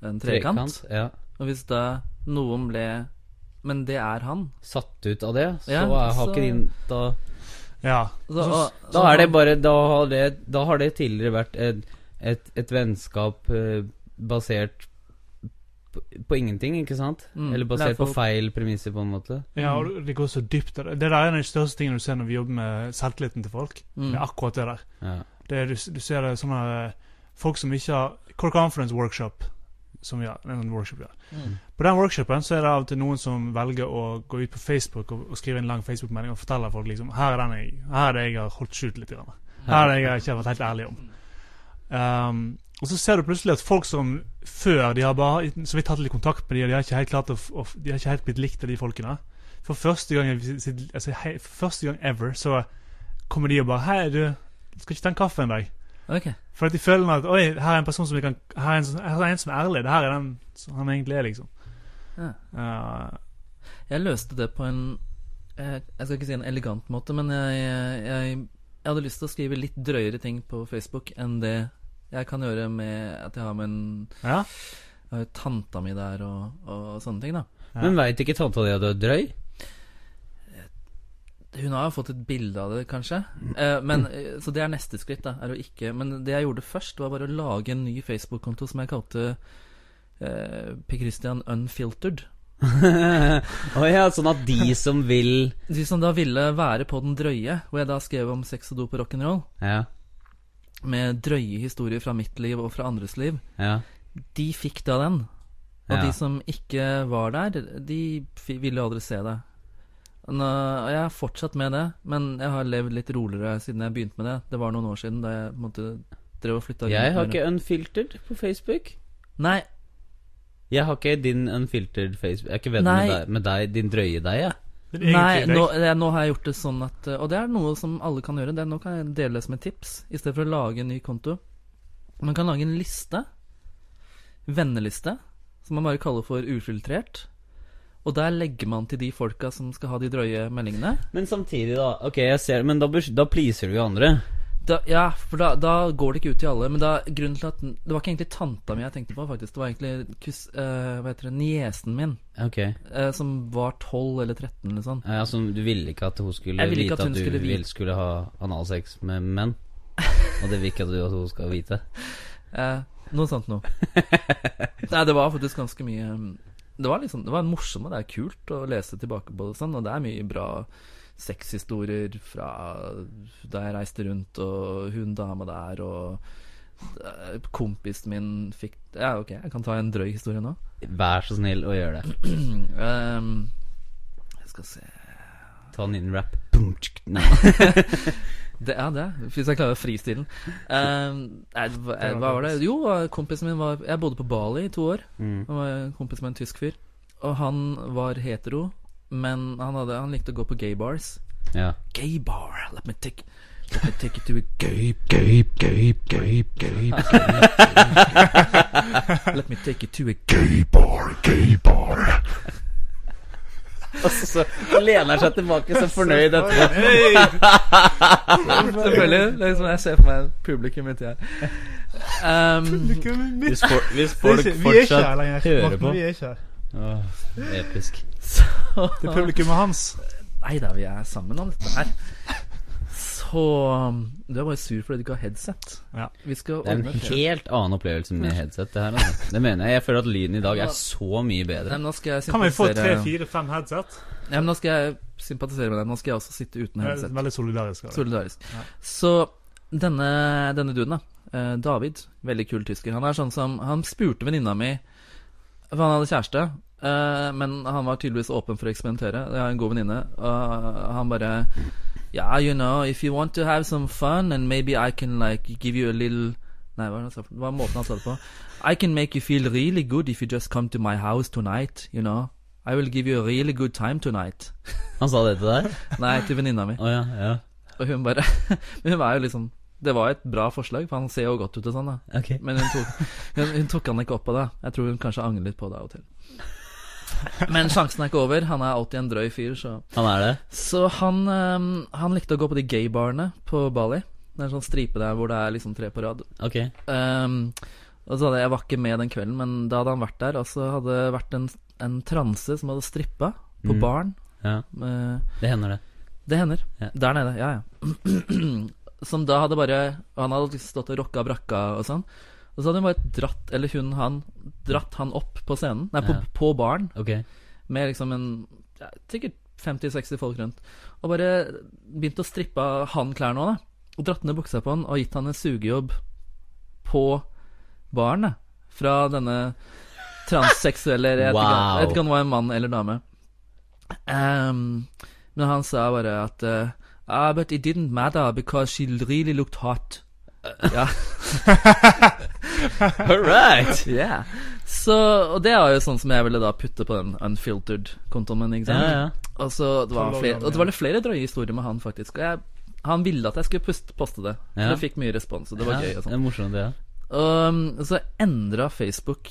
en trekant'. Ja. Og hvis da noen ble Men det er han. satt ut av det, så Ja, er- har ikke din da, Ja. Så, og, da er det bare Da har det, da har det tidligere vært et, et, et vennskap eh, basert på, på ingenting, ikke sant? Mm, Eller basert derfor- på feil premisser, på en måte. ja, og det går så dypt. Det der er en av de største tingene du ser når vi jobber med selvtilliten til folk. Mm. Det er akkurat det der. Ja. Det er, du, du ser det sånne eh, folk som ikke har Core Confidence Workshop. som vi har, en workshop vi har. Mm. På den workshopen så er det av og til noen som velger å gå ut på Facebook og, og skrive en lang Facebook-melding og fortelle folk liksom Her er, den jeg, her er det jeg har holdt skjult litt. Grann. Her er det jeg ikke har vært helt ærlig om. Um, og så ser du plutselig at folk som før de har bare så vidt hatt litt kontakt med de, og de har ikke helt klart å, De har ikke helt blitt likt av de folkene. For første gang, altså, hei, første gang ever så kommer de og bare Hei, du, skal ikke ta en kaffe en dag? Okay. For at de føler at Oi, her er en person som vi kan Her er en, her er en som er ærlig. Det her er den som han egentlig er, liksom. Ja. Uh, Jeg løste det på en eh, Jeg skal ikke si en elegant måte, men jeg, jeg, jeg hadde lyst til å skrive litt drøyere ting på Facebook enn det jeg kan gjøre med at jeg har med en ja. jeg har jo tanta mi der og, og sånne ting, da. Men veit ikke tanta di at du er drøy? Hun har jo fått et bilde av det, kanskje. Eh, men, eh, så det er neste skritt, da. Er å ikke Men det jeg gjorde først, var bare å lage en ny Facebook-konto som jeg kalte eh, P. Christian Unfiltered. Å ja, sånn at de som vil De som da ville være på den drøye, hvor jeg da skrev om sex og do på rock'n'roll, Ja, med drøye historier fra mitt liv og fra andres liv, ja. de fikk da den. Og Ja. de som ikke var der, de ville jo aldri se det. Nå, og jeg har fortsatt med det, men jeg har levd litt roligere siden jeg begynte med det. Det var noen år siden da jeg måtte drev og flytta Jeg har ikke unfiltered på Facebook. Nei, Jeg har ikke din unfiltered Facebook. Jeg er ikke venn med deg, med deg, din drøye deg, jeg. Er Nei, nå, jeg, nå har jeg gjort det sånn at Og det er noe som alle kan gjøre. Det, nå kan jeg dele det som et tips, i stedet for å lage en ny konto. Man kan lage en liste. Venneliste. Som man bare kaller for ufiltrert. Og der legger man til de folka som skal ha de drøye meldingene. Men samtidig, da. Ok, jeg ser men da, da pleaser du jo andre. Da, ja, for da, da går det ikke ut til alle. Men da, grunnen til at Det var ikke egentlig tanta mi jeg tenkte på, faktisk. Det var egentlig kus, uh, hva heter det, niesen min, Okay. Uh, som var 12 eller 13 eller sånn. Ja, altså, du ville ikke at hun skulle vite at at, du skulle vil skulle ha analsex med menn? Og det vil ikke at du at hun skal vite? Uh, noe sånt noe. Nei, det var faktisk ganske mye um, Det var liksom Det var morsomt, og det er kult å lese tilbake på det sånn, og det er mye bra sexhistorier fra da jeg reiste rundt, og hun dama der, og eh, kompisen min fikk Ja, ok, jeg kan ta en drøy historie nå. Vær så snill og gjør det. Um, jeg skal se Ta en liten rap. Det er det, hvis jeg klarer fristilen. Um, nei, hva, var hva var det? Jo, kompisen min var Jeg bodde på Bali i to år. Mm. Han var kompis med en tysk fyr. Og han var hetero, men han, hadde, han likte å gå på gay bars. Ja. Gay bar, let me take Let me take it to a gay gay, gay, gay, gay, Let me take it to a gay bar, gay bar. Og så lener han seg tilbake så fornøyd etterpå. Selvfølgelig. Liksom jeg ser for meg publikum mitt, her. Um, Hvis, for, hvis Det er folk ikke- Vi er ikke her fortsatt lenger. hører på. Vi er ikke her. Åh, episk. Det er publikummet hans. Nei da, vi er sammen om dette her. Så um, Du er bare sur fordi du ikke har headset. Ja. Vi skal Det er en helt annen opplevelse med headset, det her. Altså. Det mener jeg. Jeg føler at lyden i dag er så mye Nei, bedre. men nå skal jeg Kan vi få tre, sympatisere fire, fem headset? Nei, men Nå skal jeg sympatisere med deg. Nå skal jeg også sitte uten er headset. Veldig solidarisk. Solidarisk. Ja. Så denne, denne duden, da. eh, David. Veldig kul tysker. Han er sånn som Han spurte venninna mi For han hadde kjæreste. Eh, men han var tydeligvis åpen for å eksperimentere. Jeg har en god venninne. Og han bare Yeah, you know, if you want to have some fun, and maybe I can like give you a little Nei, hva var? Var måten han sa det på? I can make you feel really good if you just come to my house tonight, you know. I will give you a really good time tonight. Han sa det til deg? Nei, til venninna mi. Oh, ja, ja. Og hun bare Men hun er jo liksom Det var et bra forslag, for han ser jo godt ut og sånn, da. Ok. Men hun tok, hun, hun tok han ikke opp på det. Jeg tror hun kanskje angrer litt på det av og til. Men sjansen er ikke over. Han er alltid en drøy fyr, så Han er det? Så han, um, han likte å gå på de gaybarene på Bali. Det er en sånn stripe der hvor det er liksom tre på rad. Ok. um, og så hadde jeg var ikke med den kvelden, men da hadde han vært der. Og så hadde det vært en, en transe som hadde strippa på Mm. baren. Ja, Eh, det hender det. det hender. Ja. Der nede, ja ja. Som da hadde bare Han hadde stått og rocka brakka og sånn. Og så hadde hun bare dratt, eller hun, han, dratt han opp på scenen, nei, på, Ja. på baren, Ok. med liksom en ja, Sikkert 50-60 folk rundt. Og bare begynt å strippe av han klærne òg, da. Og dratt ned buksa på han og gitt han en sugejobb på baren, da. Fra denne transseksuelle jeg vet, ikke, Wow. jeg vet ikke om det var en mann eller dame. Ehm, men han sa bare at eh, ah, But it didn't matter because she really looked hot. Ja. All right! yeah. Så, og det er jo sånn som jeg ville da putte på den unfiltered-kontoen min. ikke Ja, sant? ja. Og så det var flere, og det var litt flere drøye historier med han, faktisk. Og jeg, han ville at jeg skulle pust, poste det. Ja. Så det fikk mye respons, og det var ja, gøy. og Det sånn er morsomt, det. Ja. Og um, så endra Facebook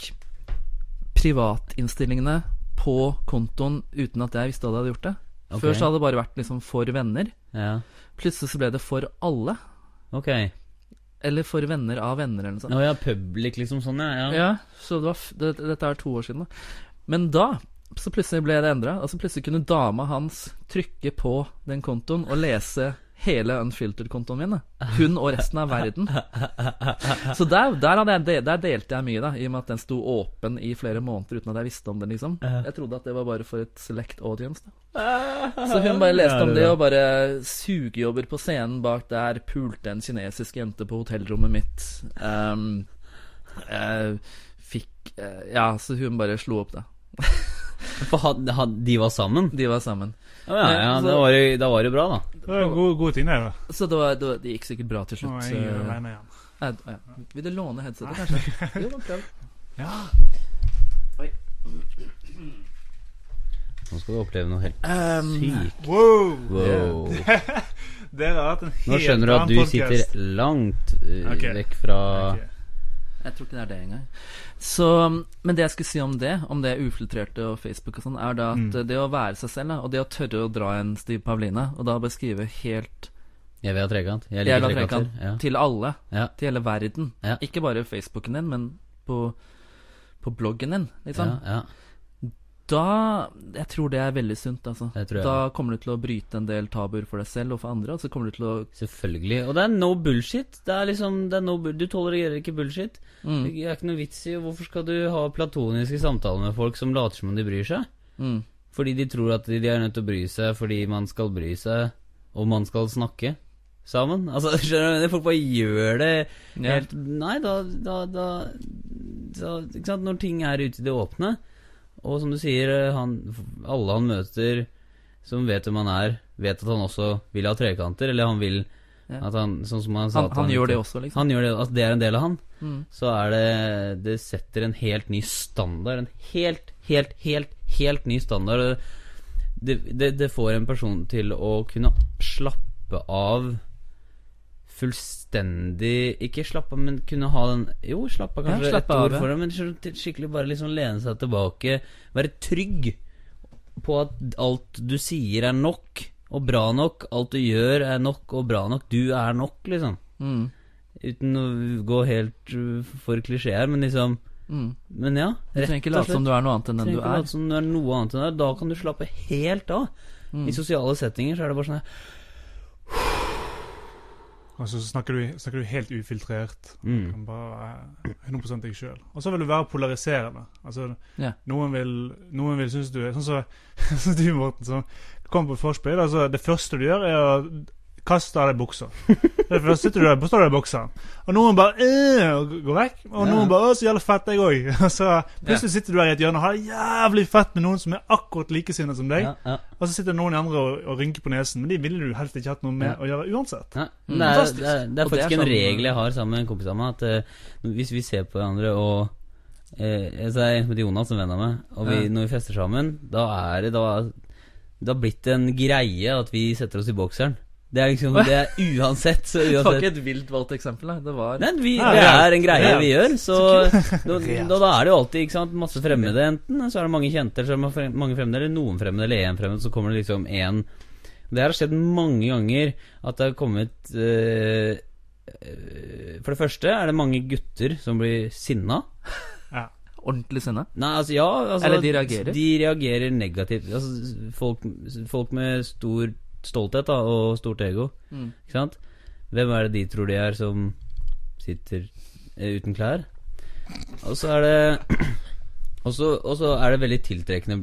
privatinnstillingene på kontoen uten at jeg visste at jeg hadde gjort det. Okay. Før så hadde det bare vært liksom for venner. ja. Plutselig så ble det for alle. Ok. Eller for venner av venner, eller noe sånt. Ja, public, liksom sånn, ja. ja. Ja, så det var det, Dette er to år siden, da. Men da så plutselig ble det endra. Altså plutselig kunne dama hans trykke på den kontoen og lese hele unfiltered-kontoen min. Hun og resten av verden. Så der, der, jeg, de- der delte jeg mye, da, i og med at den sto åpen i flere måneder uten at jeg visste om den. liksom Jeg trodde at det var bare for et select audience. da Så hun bare leste om det, og bare sugejobber på scenen bak der, pulte en kinesisk jente på hotellrommet mitt. Um, uh, fikk uh, Ja, så hun bare slo opp, da. For had, had, de var sammen? De var sammen. Å ja, ja, Så- da var, det, da var det bra, da. Det var gode, god, god ting, det. da. Så det, var, det, var, det gikk sikkert bra til Nå slutt. er jeg alene igjen. Ja, ja. Vil du låne headsetet, kanskje? Jo, prøv. Ja. Nå skal du oppleve noe helt Um, sykt. Wow! Wow. Dere har hatt en helt Nå skjønner du at du podcast. sitter langt uh, okay. vekk fra Ok. Jeg tror ikke det er det engang. Så, men det jeg skulle si om det, om det ufiltrerte og Facebook og sånn, er da at Mm. det å være seg selv, og det å tørre å dra en Stiv Pavlina, og da beskrive helt Jeg vil ha trekant. Jeg Jeg liker trekanter. trekant Ja. til alle, Ja. til hele verden. Ja. Ikke bare Facebooken din, men på, på bloggen din, liksom. Ja, ja. Da Jeg tror det er veldig sunt, altså. Da kommer du til å bryte en del tabuer for deg selv og for andre, og så kommer du til å Selvfølgelig. Og det er no bullshit. Det er liksom det er no, Du tolererer ikke bullshit. mm, Det er ikke noe vits i Hvorfor skal du ha platoniske samtaler med folk som later som om de bryr seg? mm, Fordi de tror at de er nødt til å bry seg fordi man skal bry seg, og man skal snakke sammen. Altså, skjønner du? Folk bare gjør det ja. Nei, da, da, da, da Ikke sant? Når ting er ute i det åpne, og som du sier, han, alle han møter som vet hvem han er, vet at han også vil ha trekanter, eller han vil at han Sånn som han sa Han, at han gjør det også, liksom. Han gjør det, at det er en del av han. Mm. Så er det Det setter en helt ny standard. En helt, helt, helt, helt ny standard. Det, det, det får en person til å kunne slappe av fullstendig Ikke slappe av, men kunne ha den Jo, slappe av, Ja, slappe et ord for det, men skikkelig bare liksom lene seg tilbake. Være trygg på at alt du sier, er nok og bra nok. Alt du gjør, er nok og bra nok. Du er nok, liksom. Mm. Uten å gå helt uh, for klisjeer, men liksom Mm. Men ja, Du trenger ikke late som du er noe annet enn den du er. som du er noe annet enn det. Da kan du slappe helt av. Mm. I sosiale settinger så er det bare sånn her Og så snakker du, snakker du helt ufiltrert. mm. Kan bare være 100 deg sjøl. Og så vil du være polariserende. Altså, yeah. Noen vil, noen vil synes du er Sånn som så, du, Morten, som kommer på forspill. Altså, det første du gjør, er å kaste av deg buksa. Det sitter du gjør, påstår du deg bokseren. Og noen bare øh, og går vekk. Og Ja. noen bare 'Å, så jævlig fett, jeg òg'. Og så plutselig sitter du der i et hjørne og har det jævlig fett med noen som er akkurat likesinnet som deg. ja, ja, Og så sitter noen andre og, og rynker på nesen, men de ville du helst ikke hatt noe med Ja. å gjøre uansett. ja. Mm. Det, er, det, er, det er det faktisk er en sånn- regel jeg har sammen med en kompis av meg, at uh, hvis vi ser på hverandre og eh, Så er det en som heter Jonas, en venn av meg, og vi, Ja. når vi fester sammen, da er det da Det har blitt en greie at vi setter oss i bokseren. Det er liksom Det er uansett. Så Det var ikke et vilt valgt eksempel, nei. Det var Nei, vi, Ja, det er en greie vi gjør. Så da, da, er det jo alltid ikke sant, masse fremmede. Enten så er det mange kjente, eller så er det mange fremmede, eller noen fremmede, eller én fremmed. Så kommer det liksom én Det har skjedd mange ganger at det har kommet eh, eh, For det første er det mange gutter som blir sinna. ordentlig sinne. Nei, altså ja altså, Eller de reagerer? De reagerer negativt. Altså, folk, folk med stor stolthet da, og stort ego. Mm. Ikke sant? Hvem er det de tror de er som sitter eh, uten klær? Og så er det Og så er det veldig tiltrekkende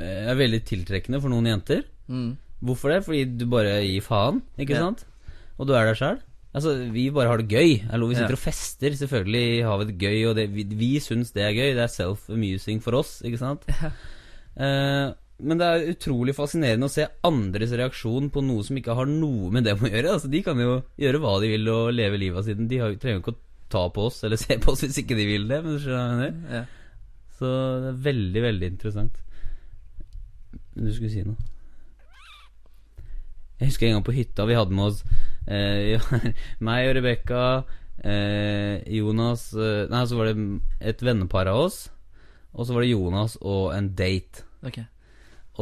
eh, Er veldig tiltrekkende for noen jenter. Mm. Hvorfor det? Fordi du bare gir faen, ikke Ja. sant? Og du er der sjæl. Altså, vi bare har det gøy. Eller vi Ja. sitter og fester. Selvfølgelig har vi det gøy, og det, vi, vi syns det er gøy. Det er self-amusing for oss, ikke sant? Eh, men det er utrolig fascinerende å se andres reaksjon på noe som ikke har noe med dem å gjøre. Altså, De kan jo gjøre hva de vil og leve livet sitt. De har, trenger jo ikke å ta på oss eller se på oss hvis ikke de vil det. Ja. Så det er veldig, veldig interessant. Du skulle si noe? Jeg husker en gang på hytta vi hadde med oss eh, meg og Rebekka, eh, Jonas eh, Nei, så var det et vennepar av oss. Og så var det Jonas og en date. Ok.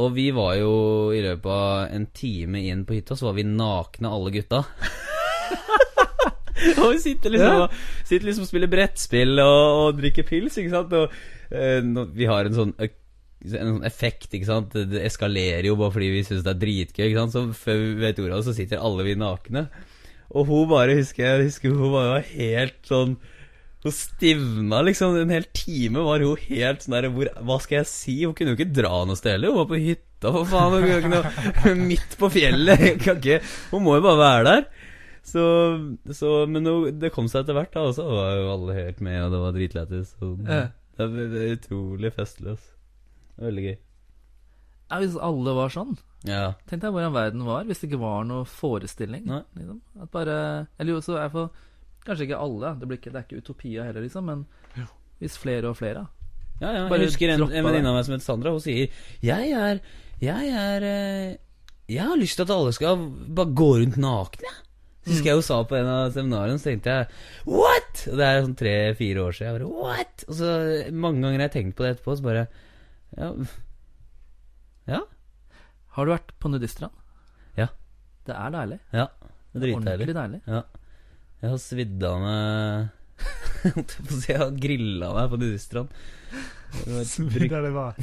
Og vi var jo i løpet av en time inn på hytta, så var vi nakne alle gutta. og vi sitter liksom, og, sitter liksom og spiller brettspill og, og drikker pils, ikke sant. Og eh, vi har en sånn en sånn effekt, ikke sant. Det eskalerer jo bare fordi vi syns det er dritgøy, ikke sant. Så før vi vet ordet av det, så sitter alle vi nakne. Og hun bare, husker jeg, husker hun bare var helt sånn hun stivna liksom. En hel time var hun helt sånn der hvor, Hva skal jeg si? Hun kunne jo ikke dra noe sted heller. Hun var på hytta, for faen. Hun kunne ikke noe, midt på fjellet. Ikke, hun må jo bare være der. Så, så Men hun, det kom seg etter hvert, da. Og så var jo alle helt med, og det var dritlættis. Ja. Det var utrolig festlig. Veldig gøy. Ja, hvis alle var sånn Ja. Tenk deg hvordan verden var hvis det ikke var noe forestilling. Liksom. At bare Eller jo, så er for Kanskje ikke alle, det, blir ikke, det er ikke utopia heller, liksom, men hvis flere og flere. Ja, ja. Bare Jeg husker en, en venninne av meg som heter Sandra. Hun sier Jeg er Jeg er eh, Jeg har lyst til at alle skal bare gå rundt nakne. Så husker jeg hun sa på en av seminarene, så tenkte jeg What?! Og det er sånn tre-fire år siden. Jeg bare What?! Og så mange ganger har jeg tenkt på det etterpå, så bare Ja. Ja. Har du vært på nudiststrand? Ja. Det er deilig. ja. Det er Ordentlig dritdeilig. deilig. Ja. Jeg har svidd av meg Holdt jeg på å si Jeg har grilla meg på nudiststrand. Svidd av det var.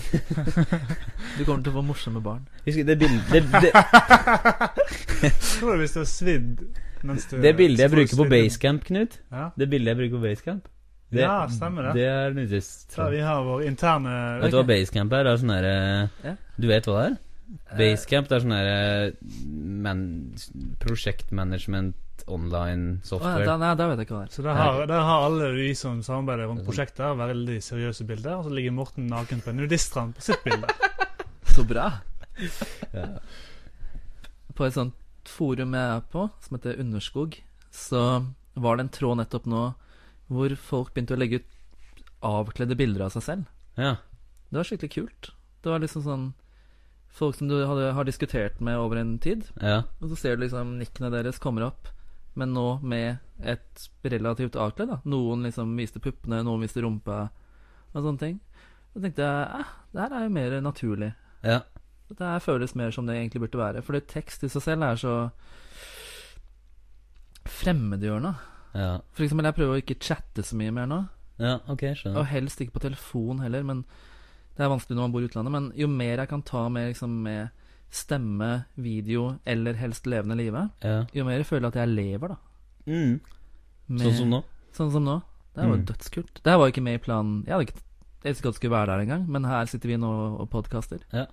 Du kommer til å få morsomme barn. Husker det bildet det, det, Tror du hvis du har svidd mens du Det bildet jeg bruker på Basecamp, Knut Ja. Det bildet jeg bruker på Basecamp det, Ja, stemmer det. Det er nudist vi har vår interne Vet du hva Basecamp er? Det er sånn derre Ja. Du vet hva det er? Eh, Basecamp det er sånn derre man, Prosjektmanagement online ja, software da, nei, da vet jeg ikke hva det er. Så der har, der har alle vi som samarbeider om prosjekter, veldig seriøse bilder. Og så ligger Morten naken på en nudiststrand på sitt bilde. Så bra! Ja. På et sånt forum jeg er på, som heter Underskog, så var det en tråd nettopp nå hvor folk begynte å legge ut avkledde bilder av seg selv. ja. Det var skikkelig kult. Det var liksom sånn Folk som du hadde, har diskutert med over en tid, ja. og så ser du liksom nikkene deres kommer opp, men nå med et relativt avkledd. da Noen liksom viste puppene, noen viste rumpa, og sånne ting. Da tenkte jeg eh, det her er jo mer naturlig. ja. Det her føles mer som det egentlig burde være. Fordi tekst i seg selv er så fremmedgjørende. ja. For eksempel, jeg prøver å ikke chatte så mye mer nå. Ja, ok, Og helst ikke på telefon heller, men det er vanskelig når man bor i utlandet. Men jo mer jeg kan ta med, liksom, med stemme, video eller helst levende live, Ja. jo mer jeg føler at jeg lever, da. Mm. Med- Sånn som nå? Sånn som nå. Det var Mm. dødskult. Det her var jo ikke med i planen. Jeg hadde ikke jeg visste ikke at skulle være der engang, men her sitter vi nå og podkaster. Ja.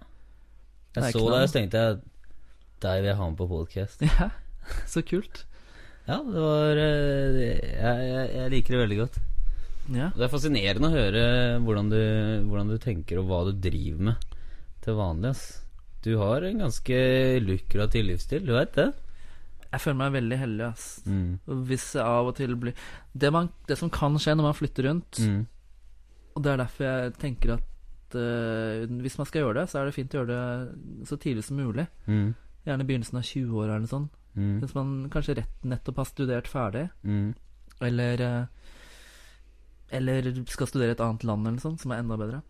Jeg så deg, og så tenkte jeg Deg vil jeg ha med på podcast Ja, så kult. Ja, det var eh, jeg, jeg, jeg liker det veldig godt. Ja. Det er fascinerende å høre hvordan du, hvordan du tenker og hva du driver med til vanlig. ass Du har en ganske lukrativ livsstil, du veit det? Jeg føler meg veldig heldig, ass. Mm. Hvis jeg av og til blir det, man, det som kan skje når man flytter rundt, Mm. og det er derfor jeg tenker at uh, hvis man skal gjøre det, så er det fint å gjøre det så tidlig som mulig. Mm. Gjerne begynnelsen av 20-åra eller noe sånt. Mm. Hvis man kanskje rett nettopp har studert ferdig, Mm. eller eh, Eller skal studere et annet land eller sånt, som er enda bedre.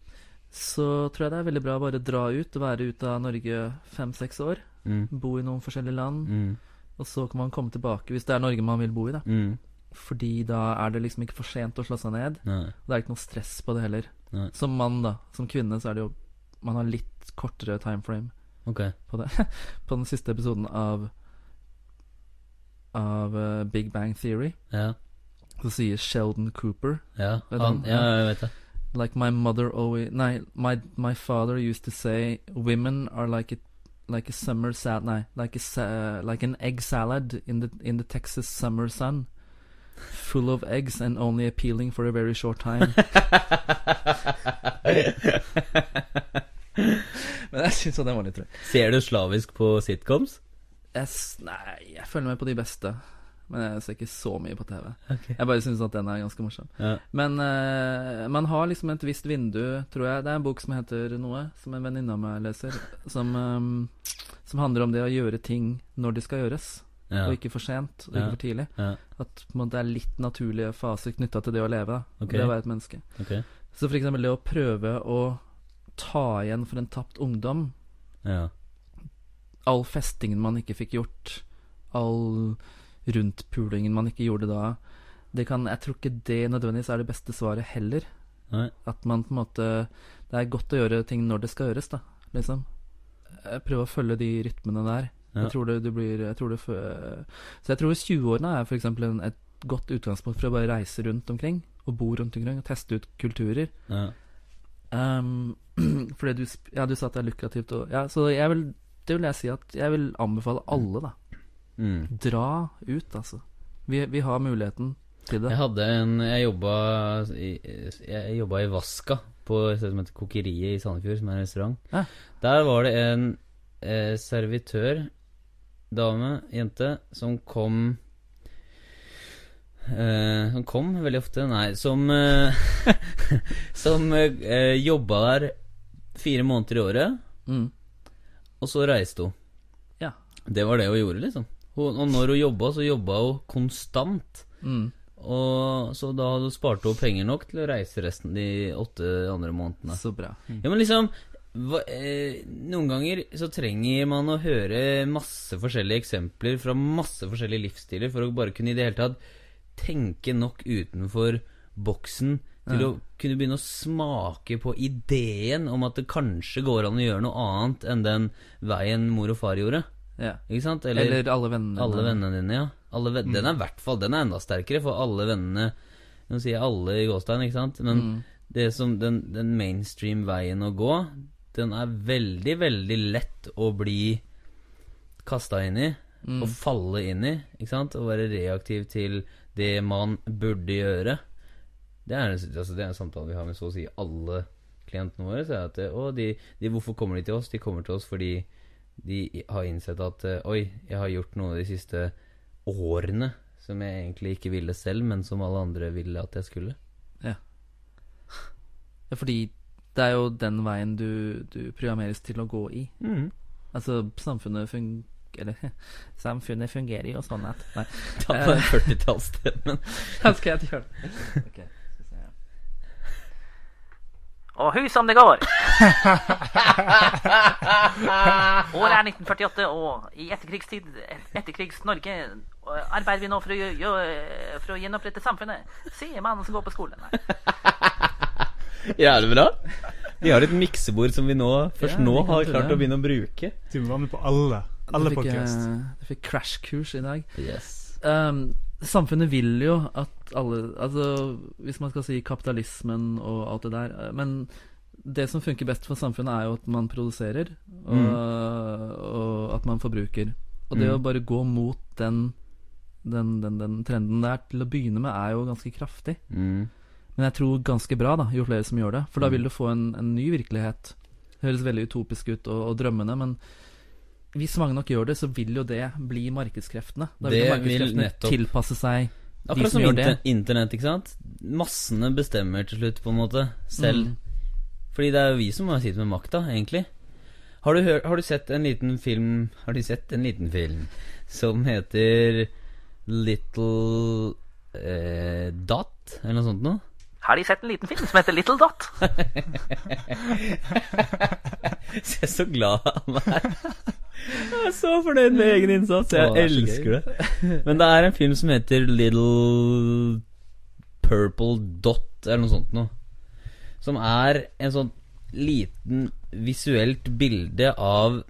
Så tror jeg det er veldig bra å bare dra ut og være ute av Norge fem-seks år. Mm. Bo i noen forskjellige land. Mm. Og så kan man komme tilbake, hvis det er Norge man vil bo i, da. Mm. Fordi da er det liksom ikke for sent å slå seg ned. Nei. Og det er ikke noe stress på det heller. Nei. Som mann, da. Som kvinne så er det jo Man har litt kortere time frame Ok. på det. på den siste episoden av Av eh, Big Bang Theory Ja. Så sier Sheldon Cooper Ja, han, ja, jeg vet det. Like my mother always Nei, my, my father used to say Women are like a, like a summer salad Nei, like, a like an egg salad in the, in the Texas summer sun. Full of eggs and only appealing for a very short time. Men jeg syns den var litt drøy. Ser du slavisk på sitcoms? Jeg, nei, jeg følger med på de beste. Men jeg ser ikke så mye på TV. Okay. Jeg bare syns at den er ganske morsom. Ja. Men uh, man har liksom et visst vindu, tror jeg. Det er en bok som heter noe, som en venninne av meg leser, som, um, som handler om det å gjøre ting når de skal gjøres. Ja. Og ikke for sent, og Ja. ikke for tidlig. At måte, det er litt naturlige faser knytta til det å leve. Okay. Det å være et menneske. Okay. Så for eksempel det å prøve å ta igjen for en tapt ungdom. Ja. All festingen man ikke fikk gjort. All rundpulingen man ikke gjorde da. Det kan, jeg tror ikke det nødvendigvis er det beste svaret heller. Nei. At man på en måte Det er godt å gjøre ting når det skal gjøres, da. Liksom. Prøve å følge de rytmene der. Ja. Jeg tror det, det blir jeg tror det, Så jeg tror 20-årene er f.eks. et godt utgangspunkt for å bare reise rundt omkring. Og bo rundt omkring og teste ut kulturer. Ja. Um, fordi du Ja, du sa at det er lukrativt og Ja, så jeg vil Det vil jeg si at jeg vil anbefale alle, da. Mm. Dra ut, altså. Vi, vi har muligheten til det. Jeg hadde en Jeg jobba i, jeg jobba i Vaska på et sted som heter Kokeriet i Sandefjord, som er en restaurant. Ja. Der var det en eh, servitør, dame, jente, som kom eh, Som kom veldig ofte Nei, som eh, Som eh, jobba der fire måneder i året, Mm. og så reiste hun. Ja. Det var det hun gjorde, liksom. Hun, og når hun jobba, så jobba hun konstant. Mm. Og så da hadde- hun penger nok til å reise resten de åtte andre månedene. Så bra. Ja, men liksom hva, eh, Noen ganger så trenger man å høre masse forskjellige eksempler fra masse forskjellige livsstiler for å bare kunne i det hele tatt tenke nok utenfor boksen til Ja. å kunne begynne å smake på ideen om at det kanskje går an å gjøre noe annet enn den veien mor og far gjorde. Ja. Ikke sant? Eller, alle vennene. Alle vennene dine, ja. Alle Mm. Den er i hvert fall Den er enda sterkere, for alle vennene Nå sier jeg alle i gåstein, ikke sant? Men Mm. det som den, den mainstream veien å gå, den er veldig, veldig lett å bli kasta inn i. Mm. Og falle inn i, ikke sant? Og være reaktiv til det man burde gjøre. Det er, en- altså, det er en samtale vi har med så å si alle klientene våre. Så er at, å, de, de, hvorfor kommer de til oss? De kommer til oss fordi de har innsett at eh, Oi, jeg har gjort noe de siste årene som jeg egentlig ikke ville selv, men som alle andre ville at jeg skulle. Ja, fordi det er jo den veien du, du programmeres til å gå i. Mm. Altså, samfunnet fungerer Eller Samfunnet fungerer jo sånn at Nei. Ta på den 40-tallsstemmen. Da skal jeg gjøre det. Ok, skal vi se her. Og hu som det går. Året er 1948, og i etterkrigstid, etterkrigs-Norge, arbeider vi nå for å, gjø- for å gjenopprette samfunnet. Se mannen som går på skolen. Jævlig bra. Vi har et miksebord som vi nå først Ja, nå har klart klart å begynne å bruke. Du må være med på alle. Alle Du fikk, podkast. eh, Du fikk crashkurs i dag. Yes. Um, samfunnet vil jo at alle Altså, hvis man skal si kapitalismen og alt det der eh, Men det som funker best for samfunnet, er jo at man produserer, og, og at man forbruker. Og det Mm. å bare gå mot den, den, den, den trenden der til å begynne med, er jo ganske kraftig. Mm. Men jeg tror ganske bra, da, jo flere som gjør det. For da vil du få en, en ny virkelighet. Det høres veldig utopisk ut og, og drømmende, men hvis mange nok gjør det, så vil jo det bli markedskreftene. Da vil Det jo vil markedskreftene tilpasse seg de Akkurat som som gjør det. inter internett, ikke sant? Massene bestemmer til slutt, på en måte, selv. Mm. Fordi det er jo vi som har sittet med makta, egentlig. Har du, hør, har du sett en liten film Har du sett en liten film som heter Little eh, Dot, eller noe sånt noe? Har de sett en liten film som heter Little Dot? Se så glad han er. Jeg er så fornøyd med egen innsats. Jeg er elsker det. Men det er en film som heter Little Purple Dot, eller noe sånt noe. Som er en sånn liten visuelt bilde av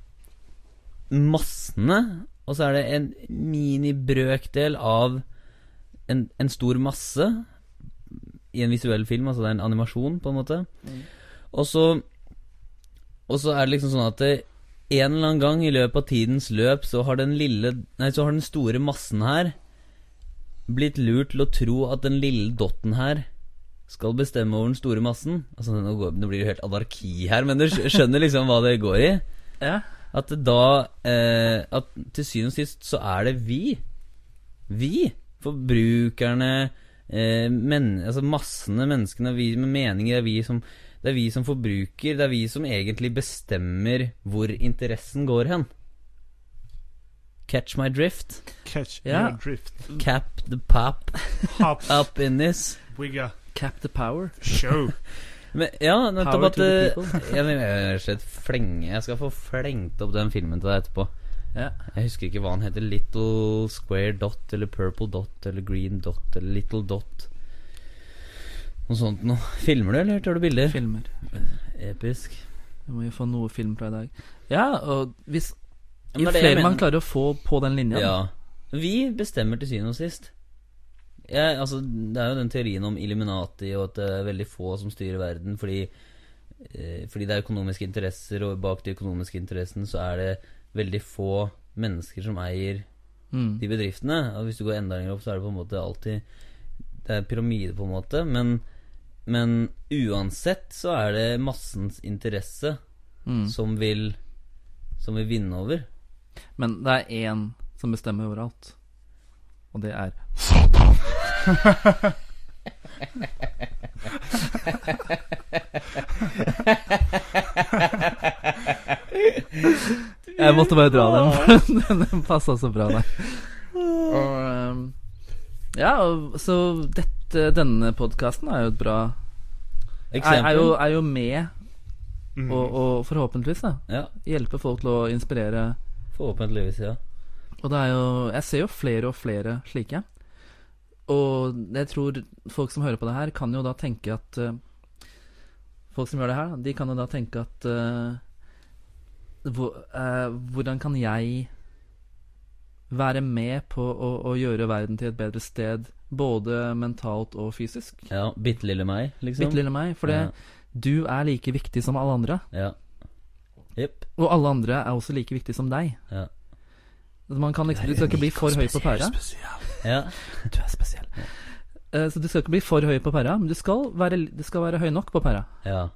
massene, og så er det en minibrøkdel av en, en stor masse i en visuell film, altså det er en animasjon, på en måte. Og så Og så er det liksom sånn at det, en eller annen gang i løpet av tidens løp så har den lille Nei, så har den store massen her blitt lurt til å tro at den lille dotten her skal bestemme over den store massen. Altså, nå, går, nå blir det jo helt anarki her, men du skjønner liksom hva det går i? Ja. At da eh, At til syvende og sist så er det vi. Vi, forbrukerne, men, altså massene, menneskene, vi med meninger, det er vi som det er vi som forbruker, det er vi som egentlig bestemmer hvor interessen går hen. Catch my drift. Catch Ja. your drift. Cap the pop Hops. up in this. Wigga. Cap the power. show. Men, ja, nettopp at the eh, people. jeg, vil rett flenge Jeg skal få flengt opp den filmen til deg etterpå. Ja. Jeg husker ikke hva han heter. Little Square Dot eller Purple Dot eller Green Dot eller Little Dot. Noe sånt noe. Filmer du, eller tar du bilder? Filmer. Episk. Vi må jo få noe film fra i dag. Ja, og hvis Jo er flere man klarer å få på den linja Ja. Vi bestemmer til syvende og sist. Jeg, altså, det er jo den teorien om Illuminati og at det er veldig få som styrer verden fordi, eh, fordi det er økonomiske interesser, og bak de økonomiske interessene så er det veldig få mennesker som eier mm. de bedriftene. Og hvis du går enda lenger opp, så er det på en måte alltid Det er pyramide, på en måte. Men, men uansett så er det massens interesse Mm. som vil Som vil vinne over. Men det er én som bestemmer overalt. Og det er Jeg måtte bare dra den, for den passa så bra der. Og, ehm, ja, så dette, denne podkasten er jo et bra er, Eksempel. er, jo, er jo med Mm. og, og forhåpentligvis da Ja, hjelpe folk til å inspirere. forhåpentligvis, ja. Og det er jo Jeg ser jo flere og flere slike. Og jeg tror folk som hører på det her, kan jo da tenke at uh, Folk som gjør det her, de kan jo da tenke at uh, hvor, uh, Hvordan kan jeg være med på å, å gjøre verden til et bedre sted, både mentalt og fysisk? ja Bitte lille meg, liksom. Bitte lille meg. For Ja. du er like viktig som alle andre. Ja. Yep. Og alle andre er også like viktig som deg. Ja. Man kan liksom, du skal ikke bli for høy på pæra. Ja. Du er spesiell. Eh, så du skal ikke bli for høy på pæra, men du skal være, du skal være høy nok på pæra. Ja.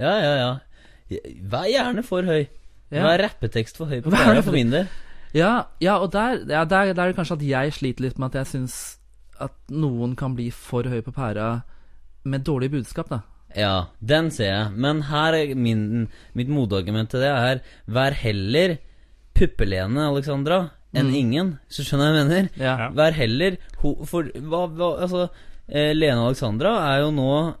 Ja, ja, ja. Vær gjerne for høy. Ja. Vær rappetekst for høy på pæra for min del. Ja, ja og der, ja, der, der er det kanskje at jeg sliter litt med at jeg syns at noen kan bli for høy på pæra med dårlig budskap, da. Ja, den ser jeg. Men her er min, mitt motargument til det er Vær heller puppelene, Alexandra, enn Mm. ingen. Så skjønner jeg hva jeg mener. Ja. Vær heller ho, For hva, hva Altså, eh, Lene Alexandra er jo nå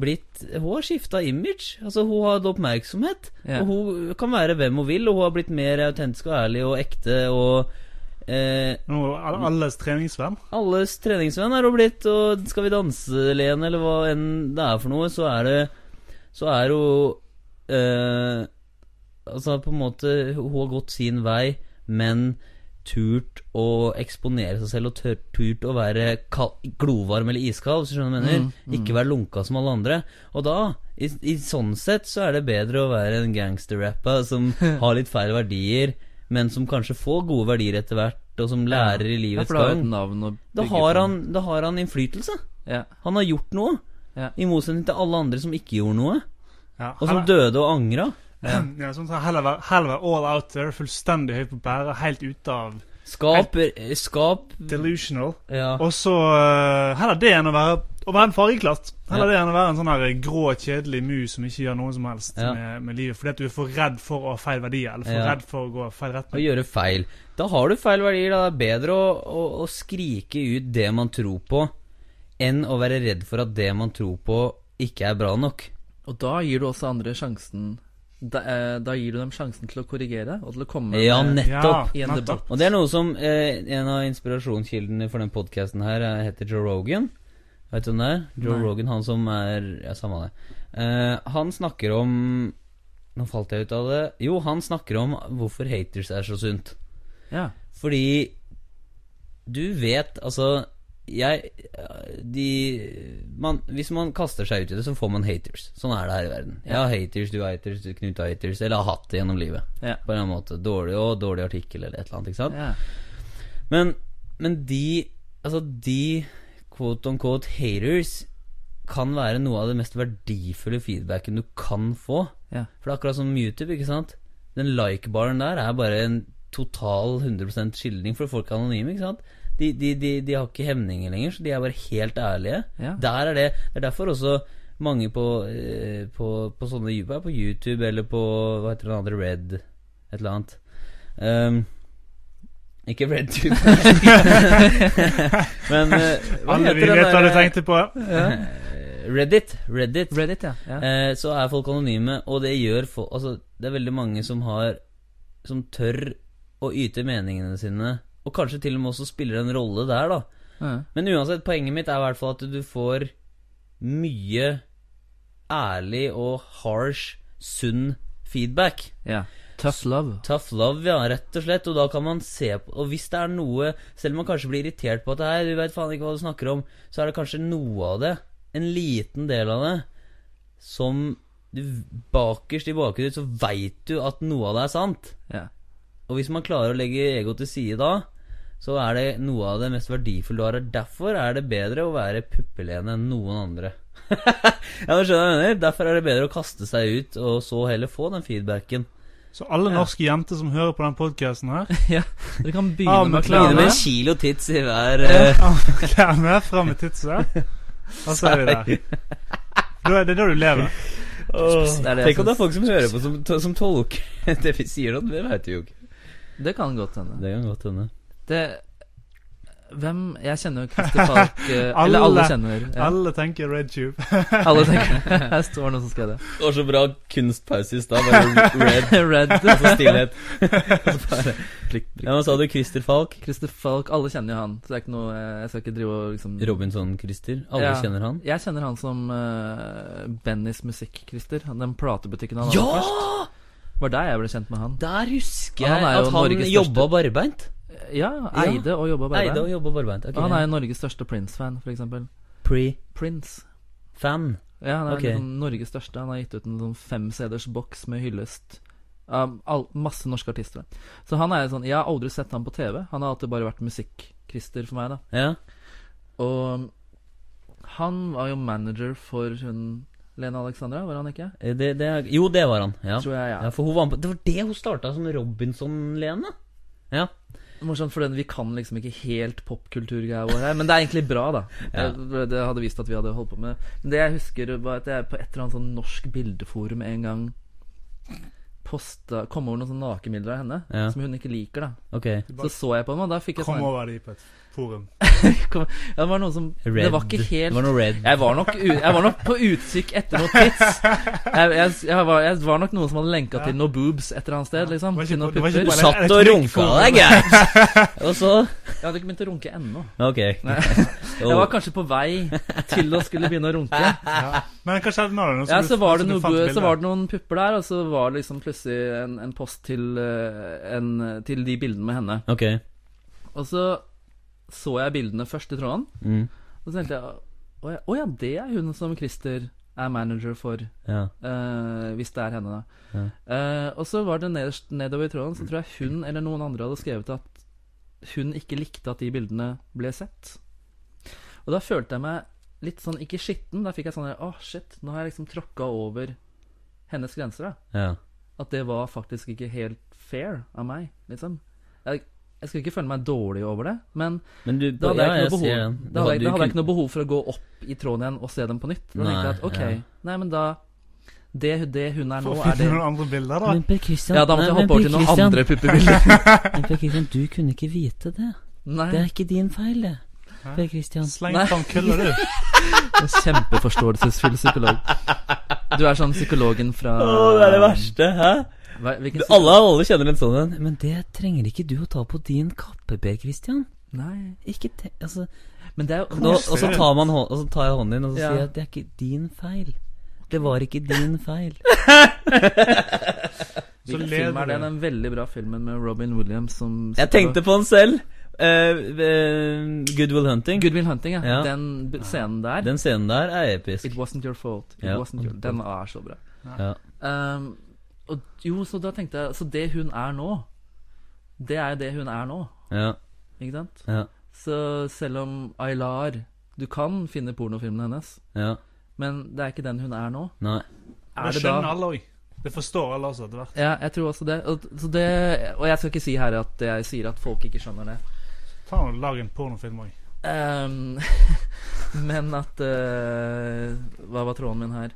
blitt Hun har skifta image. Altså, hun har hatt oppmerksomhet. Ja. Og hun kan være hvem hun vil, og hun har blitt mer autentisk og ærlig og ekte og eh, alles treningsvenn. alles treningsvenn er hun blitt, og Skal vi danse, Lene, eller hva enn det er for noe, så er det Så er hun eh, Altså, på en måte Hun har gått sin vei, men turt å eksponere seg selv og tør, turt å være kald, glovarm eller iskald, hvis du skjønner hva jeg mener. Mm, mm. Ikke være lunka som alle andre. Og da, i, i sånn sett, så er det bedre å være en gangsterrapper som har litt feil verdier, men som kanskje får gode verdier etter hvert, og som lærer i Ja, livets ja, gang. Da har, han, da har han innflytelse. Ja. Han har gjort noe. Ja. I motsetning til alle andre som ikke gjorde noe, Ja, og som døde og angra. Ja, sånn så heller være, heller være all out there, fullstendig høy på pæra, helt ute av Skap, eh, skap delusional. Ja. Og så uh, heller det enn å være Å være en fargeklatt. Heller Ja. det enn å være en sånn her grå, kjedelig mus som ikke gjør noe som helst Ja. med, med livet. Fordi at du er for redd for å ha feil verdier, eller for Ja. redd for å gå feil Å gjøre feil. Da har du feil verdier. Da. Det er bedre å, å, å skrike ut det man tror på, enn å være redd for at det man tror på, ikke er bra nok. Og da gir du også andre sjansen da, eh, da gir du dem sjansen til å korrigere og til å komme Ja, nettopp. i en nettopp. debatt. Og det er noe som eh, En av inspirasjonskildene for den podkasten her eh, heter Joe Rogan. Vet du hvem det er? Joe Nei. Rogan, han som er Ja, samme det. Eh, han snakker om Nå falt jeg ut av det. Jo, han snakker om hvorfor haters er så sunt. Ja. Fordi du vet Altså jeg de, man, Hvis man kaster seg ut i det, så får man haters. Sånn er det her i verden. Jeg har haters, du har haters, Knut har haters. Eller har hatt det gjennom livet. Ja. På en eller annen måte. Dårlig og dårlig artikkel eller et eller annet. Ikke sant? Ja. Men, men de Altså, de quote on quote haters kan være noe av det mest verdifulle feedbacken du kan få. Ja. For det er akkurat som YouTube, ikke sant? Den like-baren der er bare en total 100% skildring, for folk er anonyme, ikke sant? De, de, de, de har ikke hemninger lenger, så de er bare helt ærlige. Ja. Der er det Det er derfor også mange på, eh, på, på sånne YouTube, på YouTube eller på Hva heter det andre? Red Et eller annet. Um, ikke RedTube. Men uh, hva Alle vi heter den vet hva du tenkte på. Ja. Reddit. Reddit. Reddit, ja. ja. Uh, så er folk anonyme, og det gjør folk Altså, det er veldig mange som har Som tør å yte meningene sine, og kanskje til og med også spiller en rolle der, da. ja. Men uansett, poenget mitt er i hvert fall at du får mye ærlig og harsh, sunn feedback. ja. Tough love. Tough love, ja, rett og slett. Og da kan man se på Og hvis det er noe Selv om man kanskje blir irritert på at Hei, du vet faen ikke hva du snakker om, så er det kanskje noe av det, en liten del av det, som du Bakerst i bakhodet så veit du at noe av det er sant. Ja. Og hvis man klarer å legge ego til side da, så er det noe av det mest verdifulle du har. Derfor er det bedre å være puppelene enn noen andre. ja, du skjønner jeg mener? Derfor er det bedre å kaste seg ut, og så heller få den feedbacken. Så alle norske jenter som hører på den podkasten her ja. Dere kan begynne ah, med Begynne med en kilo tits i hver eh, Klærne fram med titsa. Da ser er vi der. Da er det da du lever. Oh, Det det Tenk om det er folk som hører på, som, som tolker det vi sier nå. Det vet vi jo ikke. Det kan godt hende. Det kan godt hende. Det Hvem Jeg kjenner jo Christer Falk eh, Alle. Eller alle kjenner ja. Alle tenker Red Tube. Alle tenker Her står noen som skal det. Det var så bra kunstpause i stad. Bare red Red. og så stillhet. Og så bare Prikk, prikk. Ja, Hva sa du? Christer Falk? Christer Falk, alle kjenner jo han. Så det er ikke noe eh, Jeg skal ikke drive og liksom Robinson-Christer. Alle Ja. kjenner han. Jeg kjenner han som uh, Bennys musikk-Christer. Den platebutikken han hadde Ja! først. Var der jeg ble kjent med han. Der husker jeg at han jobba barbeint. Ja, eide og jobba barbeint. Eide og jobba barbeint. Okay, Han er jo Norges største Prince-fan, for eksempel. Pre-fan. Ja, han er okay. liksom Norges største. Han har gitt ut en sånn fem CD-ers boks med hyllest av all, masse norske artister. Så han er sånn Jeg har aldri sett han på TV. Han har alltid bare vært musikk-Christer for meg, da. Ja. Og han var jo manager for hun Lena Alexandra, var han ikke? Eh, Det, det er, jo, det var han. Ja. Tror jeg, ja. ja. For hun var med Det var det hun starta som Robinson-Lene. Ja. Morsomt, for den, vi kan liksom ikke helt popkulturgreia vår her. Men det er egentlig bra, da. Ja. Det, det hadde vist at vi hadde holdt på med Men det jeg husker, var at jeg på et eller annet sånn norsk bildeforum en gang posta Kom over noen sånne nakenbilder av henne Ja. som hun ikke liker, da. okay. Så så jeg på dem, og da fikk jeg Kom sånn over de på et forum. Ja, Det var noe som Red. Det var ikke helt Det var noe red. jeg var, nok, jeg var nok på utkikk etter noe tits. Jeg, jeg, jeg, var, jeg var nok noen som hadde lenka til noe boobs et eller annet sted. Liksom. Ikke noen ikke Du satt og runka deg, gæren. Og så Jeg hadde ikke begynt å runke ennå. Ok. Jeg var kanskje på vei til å skulle begynne å runke. Ja. Men kanskje det noen Ja, så var, det du noe, fant så var det noen pupper der, og så var det liksom plutselig en, en post til, eh, en, til de bildene med henne. Ok. Og så så jeg bildene først i tråden, Mm. og så tenkte jeg å ja, å ja, det er hun som Christer er manager for, Ja. uh, hvis det er henne, da. Ja. Uh, og så var det nederst, nedover i tråden, så tror jeg hun eller noen andre hadde skrevet at hun ikke likte at de bildene ble sett. Og da følte jeg meg litt sånn, ikke skitten, da fikk jeg sånn Å, shit, nå har jeg liksom tråkka over hennes grenser, da. ja. At det var faktisk ikke helt fair av meg, liksom. Jeg, jeg skal ikke føle meg dårlig over det, men Men du da hadde ja, jeg jeg ikke noe behov, jeg da hadde, da hadde jeg kunne- ikke noe behov for å gå opp i tråden igjen og se dem på nytt. Da tenkte jeg at ok, ja. nei, men da Det, det hun er nå, er det noen andre bilder, da. Men Per Christian Ja, da måtte jeg hoppe over til noen andre puppebilder. Men Per Christian, du kunne ikke vite det. Nei. Det er ikke din feil, det. Per Christian. Sleng fram kølla, du. En kjempeforståelsesfull psykolog. Du er sånn psykologen fra Å, det er det verste, hæ? Hva, alle, alle kjenner en sånn en. Men det trenger ikke du å ta på din kappe, Per Christian. Nei. Ikke te altså, Men det er jo nå, Og så tar, man hånd, og så tar jeg hånden din og så Ja. sier jeg at det er ikke din feil. Det var ikke din feil. Så Hvilken film er det? Den veldig bra filmen med Robin Williams som Jeg tenkte på den selv. Uh, uh, Good Will Hunting. Goodwill Hunting, ja. Ja. Den b- scenen der. Den scenen der er episk. It wasn't your fault. It Ja. wasn't your, den er så bra. Ja. Um, og jo, så da tenkte jeg Så det hun er nå, det er jo det hun er nå. Ja. Ikke sant? Ja. Så selv om Aylar Du kan finne pornofilmen hennes, ja. men det er ikke den hun er nå. Nei. Er Det det skjønner da alle òg. Det forstår alle også etter hvert. Ja, jeg tror også det. Og, så det. og jeg skal ikke si her at jeg sier at folk ikke skjønner det. Ta og Lag en pornofilm òg. Um, men at uh, Hva var tråden min her?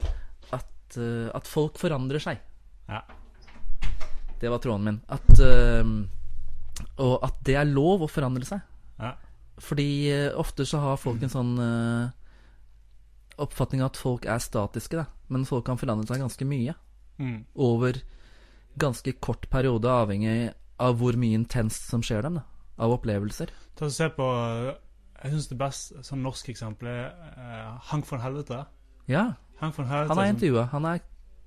At, uh, at folk forandrer seg. Ja. Det var tråden min. At uh, Og at det er lov å forandre seg. Ja. Fordi uh, ofte så har folk en sånn uh, oppfatning av at folk er statiske, da. Men folk kan forandre seg ganske mye. Mm. Over ganske kort periode, avhengig av hvor mye intenst som skjer dem. da Av opplevelser. Ta og Se på Jeg syns det beste sånn norsk eksempel er Hank von Helvete. Ja, Hank von Helvete han er som- intervjua. Han er,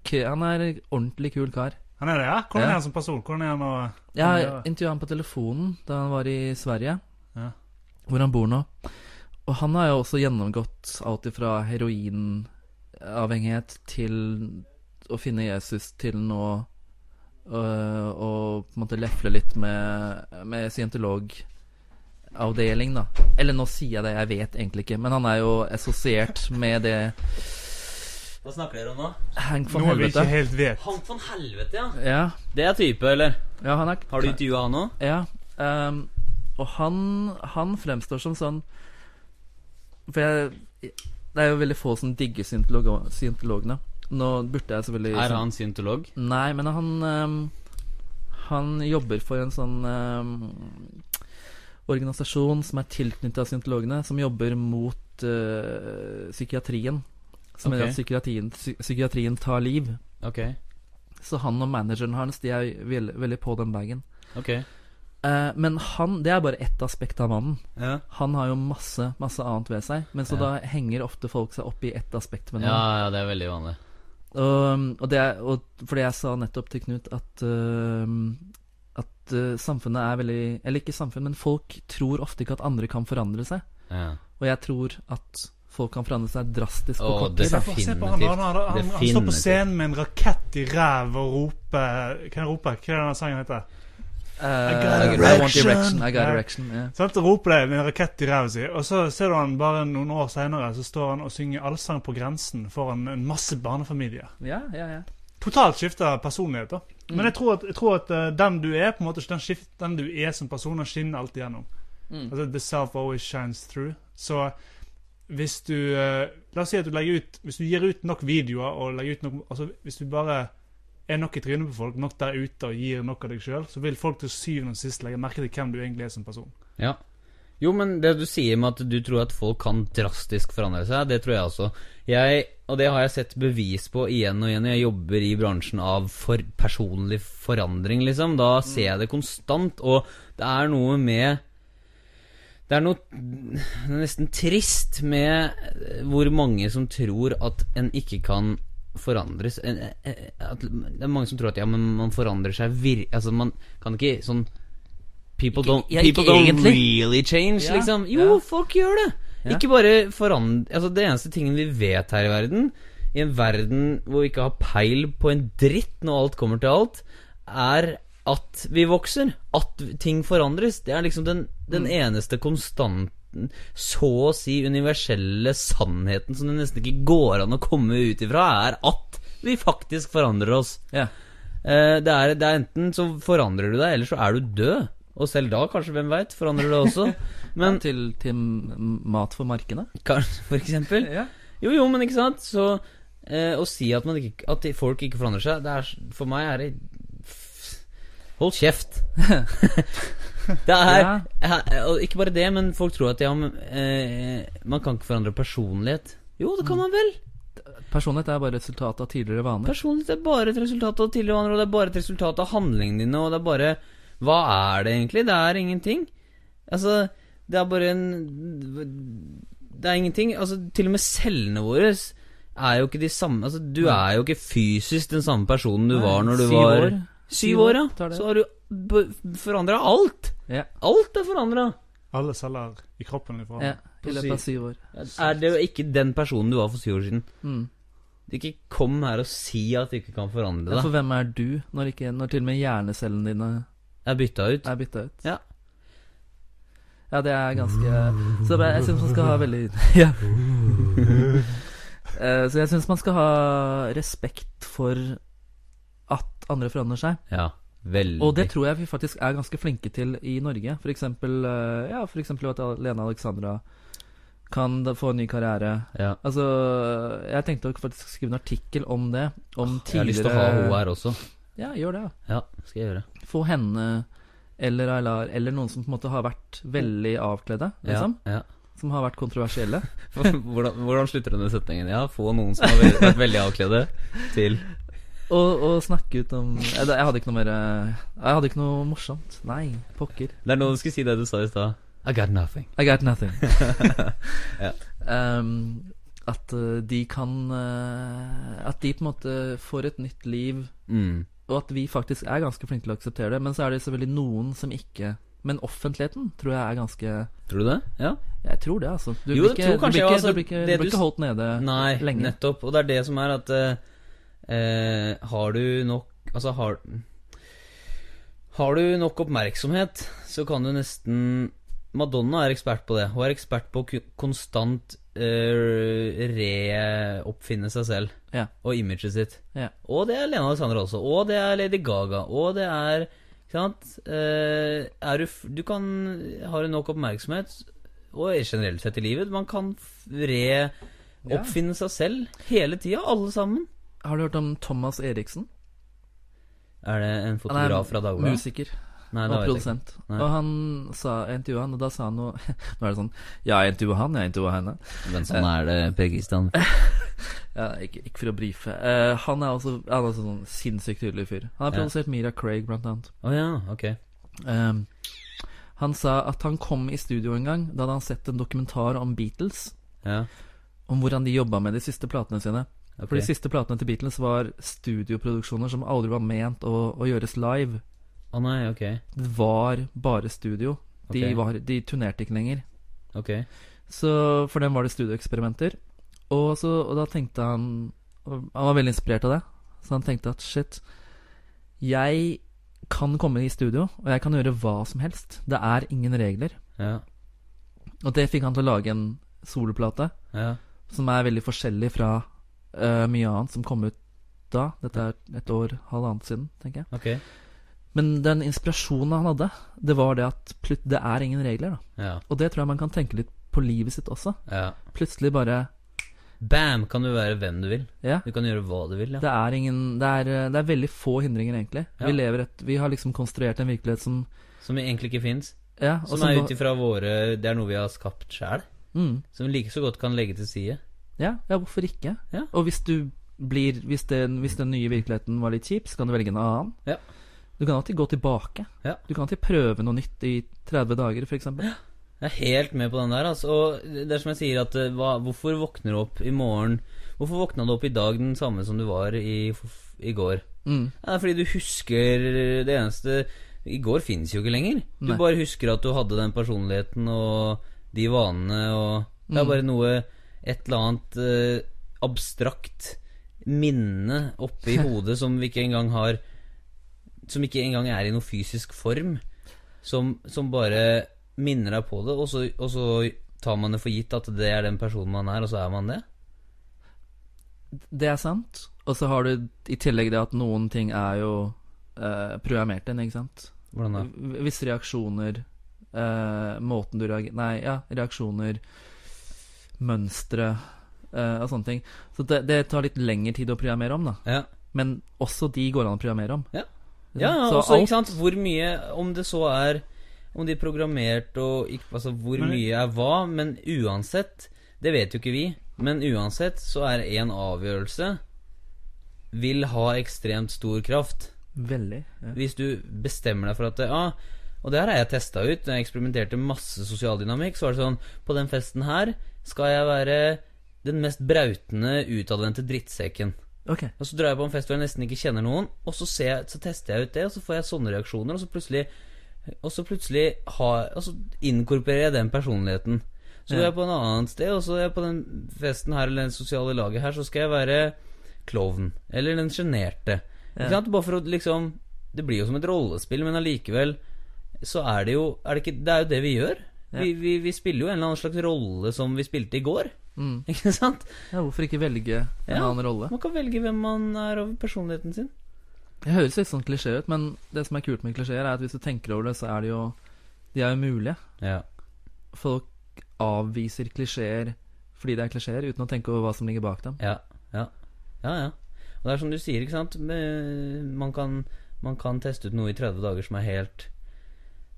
han er ordentlig kul kar. Han er det, ja? Hvordan er han som person? Hvordan er han å Jeg intervjua han på telefonen da han var i Sverige, Ja. hvor han bor nå. Og han har jo også gjennomgått alt ifra heroinavhengighet til å finne Jesus til nå øh, å på en måte lefle litt med, med scientologavdeling, da. Eller nå sier jeg det, jeg vet egentlig ikke, men han er jo assosiert med det Hva snakker dere om nå? Hank von Noe vi ikke Helvete. helt vet. Hank von Helvete, ja. Ja, Det er type, eller? ja, han er Har du intervjua han òg? Ja. ehm, og han, han fremstår som sånn For jeg Det er jo veldig få som digger scientologo- scientologene. Nå burde jeg selvfølgelig Er han syntolog? Nei, men han ehm, Han jobber for en sånn ehm, organisasjon som er tilknyttet scientologene, som jobber mot eh, psykiatrien. Som er at psykiatrien, psykiatrien tar liv. Ok. Så han og manageren hans De er veldig, veldig på den bagen. Ok. Uh, men han, det er bare ett aspekt av mannen. Ja. Han har jo masse, masse annet ved seg. Men så Ja. da henger ofte folk seg opp i ett aspekt med ja, ja, det er veldig vanlig. Og, og, det er, og fordi jeg sa nettopp til Knut at uh, At uh, samfunnet er veldig Eller ikke samfunn, men folk tror ofte ikke at andre kan forandre seg. Ja. Og jeg tror at folk kan forandre seg drastisk på kort tid. Se på- han, han, han, han, han, han står på scenen med en rakett i ræv og roper Hva roper Hva er det den sangen heter? I got I want erection. direction. I got Ja. erection. Ja. Sant? roper det med en rakett i ræva si, og så ser du han bare noen år seinere, så står han og synger allsang på grensen foran en masse barnefamilier. ja, ja, ja. Totalt skifta personlighet, da. Mm. Men jeg tror at, jeg tror at uh, den du er, på en måte den, skift, den du er som person, den skinner alltid gjennom. Mm. Altså, the self always shines through. Så hvis du eh, La oss si at du legger ut Hvis du gir ut nok videoer og legger ut nok Altså, hvis du bare er nok i trynet på folk, nok der ute og gir nok av deg sjøl, så vil folk til syvende og sist legge merke til hvem du egentlig er som person. Ja. Jo, men det du sier med at du tror at folk kan drastisk forandre seg, det tror jeg også. Jeg, og det har jeg sett bevis på igjen og igjen. Jeg jobber i bransjen av for personlig forandring, liksom. Da ser jeg det konstant, og det er noe med Det er noe nesten trist med eh, hvor mange som tror at en ikke kan forandres eh, at Det er mange som tror at ja, men man forandrer seg vir... Altså, man kan ikke sånn People Ikke- don't, ja, people don't really change, Ja, liksom. Jo, ja. folk gjør det. Ikke bare forandre Altså, det eneste tingen vi vet her i verden, i en verden hvor vi ikke har peil på en dritt når alt kommer til alt, er at vi vokser. At ting forandres. Det er liksom den, den Mm. eneste konstanten, så å si universelle sannheten som det nesten ikke går an å komme ut ifra, er at vi faktisk forandrer oss. Ja. Eh, det, er, det er enten så forandrer du deg, eller så er du død. Og selv da, kanskje, hvem veit, forandrer du deg også. Men til, til mat for markene. kanskje, for eksempel. Ja. Jo, jo, men ikke sant? Så eh, å si at, man ikke, at folk ikke forandrer seg, det er, for meg er det Hold kjeft. det er Ja. Og ikke bare det, men folk tror at ja, men, eh, man kan ikke forandre personlighet. Jo, det kan man vel. Personlighet er bare resultat av tidligere vaner. Personlighet er bare et resultat av tidligere vaner, og det er bare et resultat av handlingene dine, og det er bare Hva er det egentlig? Det er ingenting. Altså, det er bare en Det er ingenting. Altså, til og med cellene våre er jo ikke de samme Altså, du er jo ikke fysisk den samme personen du Nei, var når du var år. Syv år, ja. Så har du forandra alt! Ja. Alt er forandra! Alle celler i kroppen ifra. ja. I løpet av syv år. Er det jo ikke den personen du var for syv år siden? Mm. Ikke kom her og si at du ikke kan forandre Ja, deg. for hvem er du, når, ikke, når til og med hjernecellene dine er bytta ut. er bytta ut? Ja. Ja, det er ganske Så det- jeg syns man skal ha veldig Ja. Eh, Så jeg syns man skal ha respekt for andre forandrer seg. Ja, veldig. Og det tror jeg vi faktisk er ganske flinke til i Norge. For eksempel, eh, ja, for eksempel at Lena Alexandra kan få en ny karriere. ja. Altså, jeg tenkte å faktisk skrive en artikkel om det. Om Jeg har lyst til å ha henne her også. Ja, gjør det. Ja. Skal jeg gjøre. Få henne eller Aylar eller noen som på en måte har vært veldig avkledde, liksom. Ja, ja. Som har vært kontroversielle. hvordan, hvordan slutter denne setningen? Ja, få noen som har vært veldig avkledde, til Og, og snakke ut om jeg, jeg hadde ikke noe mer eh, Jeg hadde ikke noe morsomt. Nei, pokker. Det er nå du skulle si det du sa i stad. I got nothing. I got nothing. Ja. um, at eh, de kan eh, At de på en måte får et nytt liv, Mm. og at vi faktisk er ganske flinke til å akseptere det. Men så er det selvfølgelig noen som ikke Men offentligheten tror jeg er ganske Tror du det? Ja. Jeg tror det, altså. Du Jo, blir ikke, tror du blir ikke, altså, du blir ikke, du blir ikke holdt nede Nei, lenge. nettopp. Og det er det som er at eh, eh, Har du nok Altså, har Har du nok oppmerksomhet, så kan du nesten Madonna er ekspert på det. Hun er ekspert på å konstant uh, reoppfinne seg selv Ja. og imaget sitt. Ja. Og det er Lena Alexandra også. Og det er Lady Gaga. Og det er Ikke sant? Uh, er du Du kan Har du nok oppmerksomhet, og generelt sett i livet, man kan reoppfinne ja. seg selv hele tida. Alle sammen. Har du hørt om Thomas Eriksen? Er det en fotograf Nei, fra Dagbladet? musiker Nei, og produsent. Og han sa jeg intervjua han, og da sa han noe Nå er det sånn Ja, jeg intervjua han, jeg intervjua henne. Men sånn er det, Per Kristian. Ja, ikke, ikke for å brife. Uh, han er også Han er også sånn sinnssykt tydelig fyr. Han har Ja. produsert Mira Craig, blant annet. Oh, ja, ok. um, han sa at han kom i studio en gang. Da hadde han sett en dokumentar om Beatles. Ja, Om hvordan de jobba med de siste platene sine. Ok. For de siste platene til Beatles var studioproduksjoner som aldri var ment å, å gjøres live. Å nei, ok. Det var bare studio. De, okay. var, de turnerte ikke lenger. Ok. Så for dem var det studioeksperimenter. Og, så, og da tenkte han Han var veldig inspirert av det. Så han tenkte at shit Jeg kan komme i studio, og jeg kan gjøre hva som helst. Det er ingen regler. Ja. Og det fikk han til å lage en soloplate Ja. som er veldig forskjellig fra eh, mye annet som kom ut da. Dette er et år, halvannet siden, tenker jeg. Okay. Men den inspirasjonen han hadde, det var det at det er ingen regler. Ja. Og det tror jeg man kan tenke litt på livet sitt også. ja. Plutselig bare Bam! Kan du være hvem du vil. Ja. Du kan gjøre hva du vil, ja. Det er ingen Det er, det er veldig få hindringer, egentlig. Vi lever et Vi har liksom konstruert en virkelighet som Som egentlig ikke fins. Ja, Som som er ut ifra våre Det er noe vi har skapt sjæl. mm, Som vi like så godt kan legge til side. Ja, ja, hvorfor ikke? Ja. Og hvis du blir hvis den, hvis den nye virkeligheten var litt kjip, så kan du velge en annen. Ja. Du kan alltid gå tilbake. Ja. Du kan alltid prøve noe nytt i 30 dager, f.eks. Jeg er helt med på den der. Altså. Og det er som jeg sier, at eh, hva, hvorfor våkner du opp i morgen Hvorfor våkna du opp i dag den samme som du var i, i går? Mm. Ja, det er fordi du husker det eneste I går finnes jo ikke lenger. Du Nei. bare husker at du hadde den personligheten og de vanene og Det er Mm. bare noe Et eller annet eh, abstrakt minne oppi hodet som vi ikke engang har Som ikke engang er i noe fysisk form. Som, som bare minner deg på det, og så, og så tar man det for gitt at det er den personen man er, og så er man det. Det er sant. Og så har du i tillegg det at noen ting er jo eh, programmert inn, ikke sant. Hvordan da? Visse reaksjoner eh, Måten du reagerer Nei, ja, reaksjoner Mønstre uh, og sånne ting. Så det, det tar litt lengre tid å programmere om, da. Ja. Men også de går an å programmere om. Ja. Ja, Så også, alt- ikke sant, hvor mye Om det så er Om de er programmert og ikke, Altså, hvor Men- mye er hva Men uansett Det vet jo ikke vi Men uansett så er en avgjørelse Vil ha ekstremt stor kraft Veldig. Ja. Hvis du bestemmer deg for at ja, Og det her har jeg testet ut jeg eksperimenterte masse sosialdynamikk Så var det sånn På den festen her Skal jeg være den mest brautende Utadvendte drittsekken Okay. Og så drar jeg på en fest hvor jeg nesten ikke kjenner noen, og så, ser jeg, så tester jeg ut det, og så får jeg sånne reaksjoner, og så plutselig Og så plutselig ha, Og så inkorporerer jeg den personligheten. Så går er jeg på en annen sted, og så er jeg på den festen her, eller det sosiale laget her, så skal jeg være klovn. Eller den sjenerte. Ja. Bare for å liksom Det blir jo som et rollespill, men allikevel så er det jo er det, ikke, det er jo det vi gjør. Ja. Vi, vi, vi spiller jo en eller annen slags rolle som vi spilte i går. Mm. Ikke sant? Ja, hvorfor ikke velge en Ja. annen rolle? Man kan velge hvem man er over personligheten sin. Det høres litt sånn klisjé ut, men det som er kult med klisjeer, er at hvis du tenker over det, så er det jo De er jo mulige. Ja. Folk avviser klisjeer fordi det er klisjeer, uten å tenke over hva som ligger bak dem. Ja, ja. Ja, ja. Og det er som du sier, ikke sant. Man kan, man kan teste ut noe i 30 dager som er helt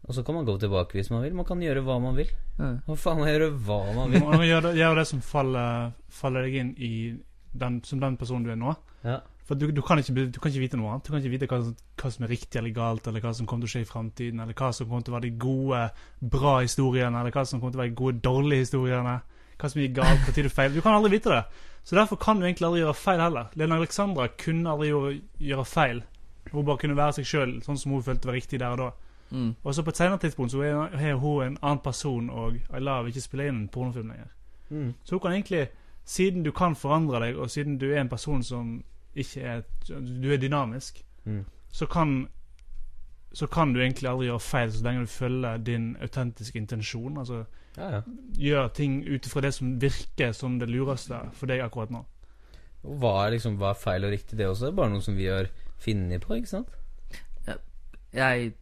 Og så kan man gå tilbake hvis man vil. Man kan gjøre hva man vil. Hva faen man gjøre hva man Du vil. må gjøre det, gjør det som faller, faller deg inn i den, som den personen du er nå. Ja. For du, du, kan ikke, du kan ikke vite noe annet. Du kan ikke vite hva, hva som er riktig eller galt, eller hva som kommer til å skje i framtiden, eller hva som kommer til å være de gode, bra historiene, eller hva som kommer til å være de gode, dårlige historiene. Hva som gikk galt, når du feil. Du kan aldri vite det. Så derfor kan du egentlig aldri gjøre feil heller. Lena Alexandra kunne aldri gjøre, gjøre feil. Hun bare kunne være seg sjøl, sånn som hun følte var riktig der og da. Mm. Og så på et senere tidspunkt så er hun en annen person, og Ayla vil ikke spille inn en pornofilm lenger. Mm. Så hun kan egentlig, siden du kan forandre deg, og siden du er en person som ikke er Du er dynamisk, Mm. så kan så kan du egentlig aldri gjøre feil så lenge du følger din autentiske intensjon. Altså Ja, ja. gjør ting ut ifra det som virker som det lureste for deg akkurat nå. Og hva er liksom hva er feil og riktig, det også? Det er bare noe som vi har funnet på, ikke sant? Jeg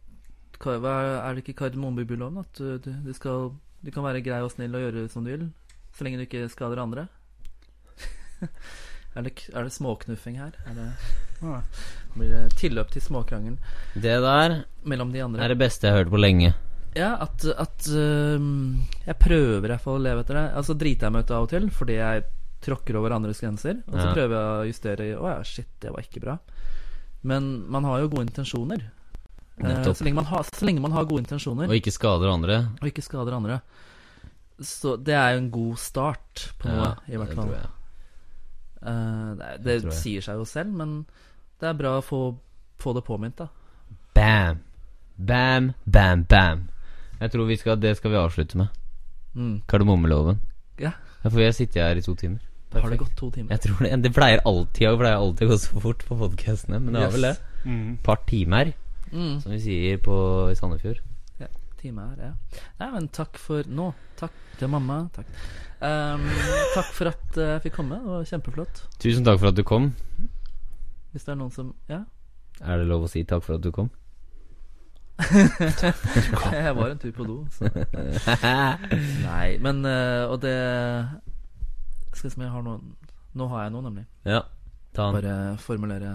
Er det ikke Kardemommeby-loven at du, du, du skal Du kan være grei og snill og gjøre som du vil, så lenge du ikke skader andre? er, det, er det småknuffing her? Er det, Ja. blir det tilløp til småkrangel Det der mellom de andre? er det beste jeg har hørt på lenge. Ja, at, at øhm, Jeg prøver i hvert fall å leve etter det. Altså driter jeg meg ut av og til fordi jeg tråkker over andres grenser. Og så Ja. prøver jeg å justere Å ja, shit, det var ikke bra. Men man har jo gode intensjoner. Nettopp. så, lenge man har, så lenge man har gode intensjoner, Og ikke skader andre. og ikke skader andre. Så det er jo en god start på noe, i hvert fall. Det. Eh, det Det det sier seg jo selv, men det er bra å få, få det påminnet, da. Bam. Bam, bam, bam. Jeg tror vi skal, det skal vi avslutte med. Mm. Kardemommeloven. Ja. For vi har sittet her i to timer. Har det gått to timer? Jeg tror det, det pleier alltid pleier alltid å gå så fort på podkastene, men det har vel det. Yes. Mm. Par timer, Mm. som vi sier på i Sandefjord. Ja, time her, ja. Nei, men takk for nå. Takk til mamma. Takk. um, takk for at eh, jeg fikk komme. Det var kjempeflott. Tusen takk for at du kom. Hvis det er noen som Ja. Er det lov å si takk for at du kom? Jeg var en tur på do, så Nei, men eh, Og det Skal vi se om jeg har noen Nå har jeg noe, nemlig. Ja, ta den. Bare formulere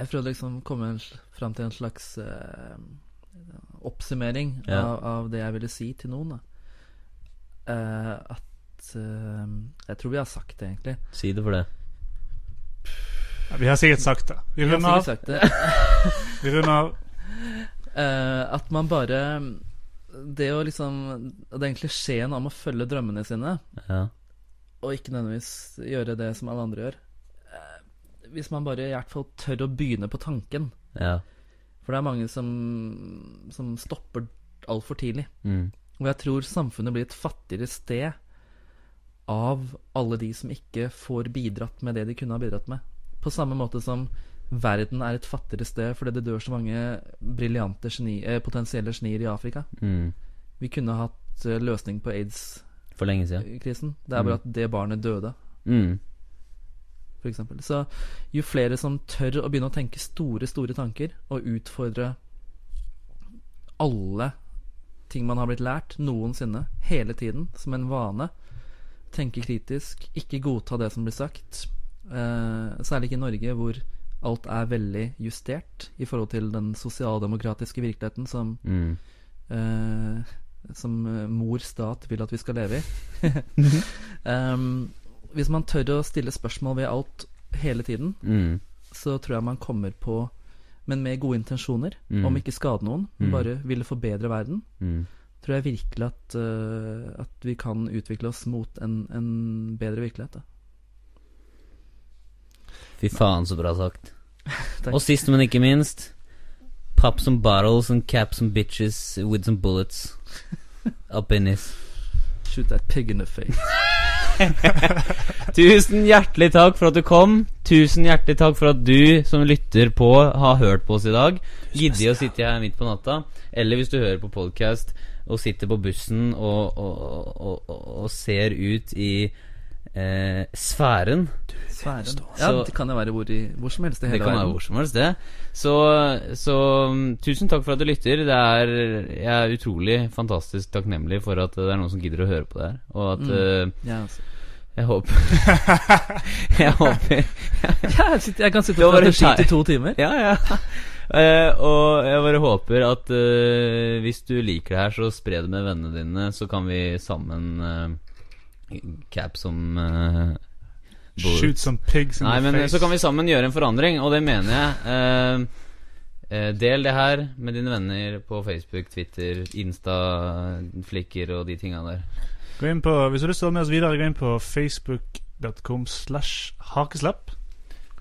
Jeg prøvde liksom å komme fram til en slags uh, oppsummering Ja. av, av det jeg ville si til noen. Da. Eh, at uh, Jeg tror vi har sagt det, egentlig. Si det for det. Ja, vi har sikkert sagt det. Vi runder av. sagt det. Vi runder av. Uh, at man bare Det å liksom Den klisjeen om å følge drømmene sine, Ja. og ikke nødvendigvis gjøre det som alle andre gjør Hvis man bare i hvert fall tør å begynne på tanken. Ja. For det er mange som, som stopper altfor tidlig. Mm. Og jeg tror samfunnet blir et fattigere sted av alle de som ikke får bidratt med det de kunne ha bidratt med. På samme måte som verden er et fattigere sted fordi det dør så mange briljante geni, eh, potensielle genier i Afrika. Mm. Vi kunne hatt eh, løsning på aids-krisen. Det er bare at det barnet døde, Mm. For eksempel. Så jo flere som tør å begynne å tenke store, store tanker, og utfordre alle ting man har blitt lært noensinne, hele tiden, som en vane. Tenke kritisk, ikke godta det som blir sagt. Eh, særlig ikke i Norge, hvor alt er veldig justert i forhold til den sosialdemokratiske virkeligheten som, Mm. eh, som mor stat vil at vi skal leve i. um, hvis man tør å stille spørsmål ved alt hele tiden, Mm. så tror jeg man kommer på Men med gode intensjoner, Mm. om ikke skade noen, Mm. bare ville forbedre verden, Mm. tror jeg virkelig at, uh, at vi kan utvikle oss mot en, en bedre virkelighet. Da. Fy faen, så bra sagt. Og sist, men ikke minst Pop some bottles and cap some bitches with some bullets up in this. Shoot that pig in the face. Tusen hjertelig takk for at du kom. Tusen hjertelig takk for at du som lytter på, har hørt på oss i dag. Giddig å sitte her midt på natta. Eller hvis du hører på podcast og sitter på bussen og, og, og, og ser ut i eh, sfæren. Sfæren. Ja, det kan jo være hvor, i, hvor som helst i Det hele kan være hvor som helst, det. Så, så mm, tusen takk for at du lytter. Det er, jeg er utrolig fantastisk takknemlig for at det er noen som gidder å høre på det her. Og at Mm. uh, Ja, altså. jeg håper Jeg håper Ja, jeg, sitter, jeg kan sitte Det og prate skit i to timer. Ja, ja. Uh, og jeg bare håper at uh, hvis du liker det her, så spre det med vennene dine, så kan vi sammen uh, cap som uh, Shoot some pigs in Nei, the men face. så kan vi sammen gjøre en forandring, og det mener jeg. Uh, del det her med dine venner på Facebook, Twitter, Insta, Flikker og de tinga der. Gå inn på, hvis du har lyst til å være med oss videre, gå inn på facebook.com slash hakeslapp.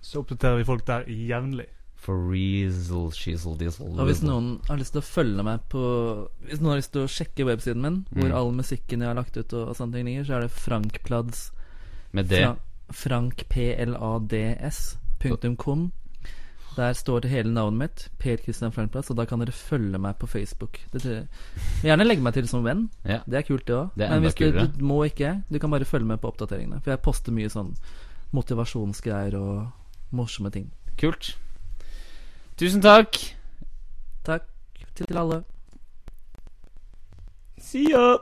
Så oppdaterer vi folk der jevnlig. For reasel, dizzle Og hvis noen har lyst til å følge meg på Hvis noen har lyst til å sjekke websiden min, hvor Mm. all musikken jeg har lagt ut, og, og sånne ting ligger, så er det frankplads Med det Fra, frankplads.com. Der står det hele navnet mitt, Per Christian Frankplads, og da kan dere følge meg på Facebook. Det, jeg- gjerne legge meg til som venn. Ja. Det er kult, det òg. Men hvis du, du må ikke. Du kan bare følge med på oppdateringene. For jeg poster mye sånn motivasjonsgreier og morsomme ting. Kult. Tusen takk. Takk til alle. See ya.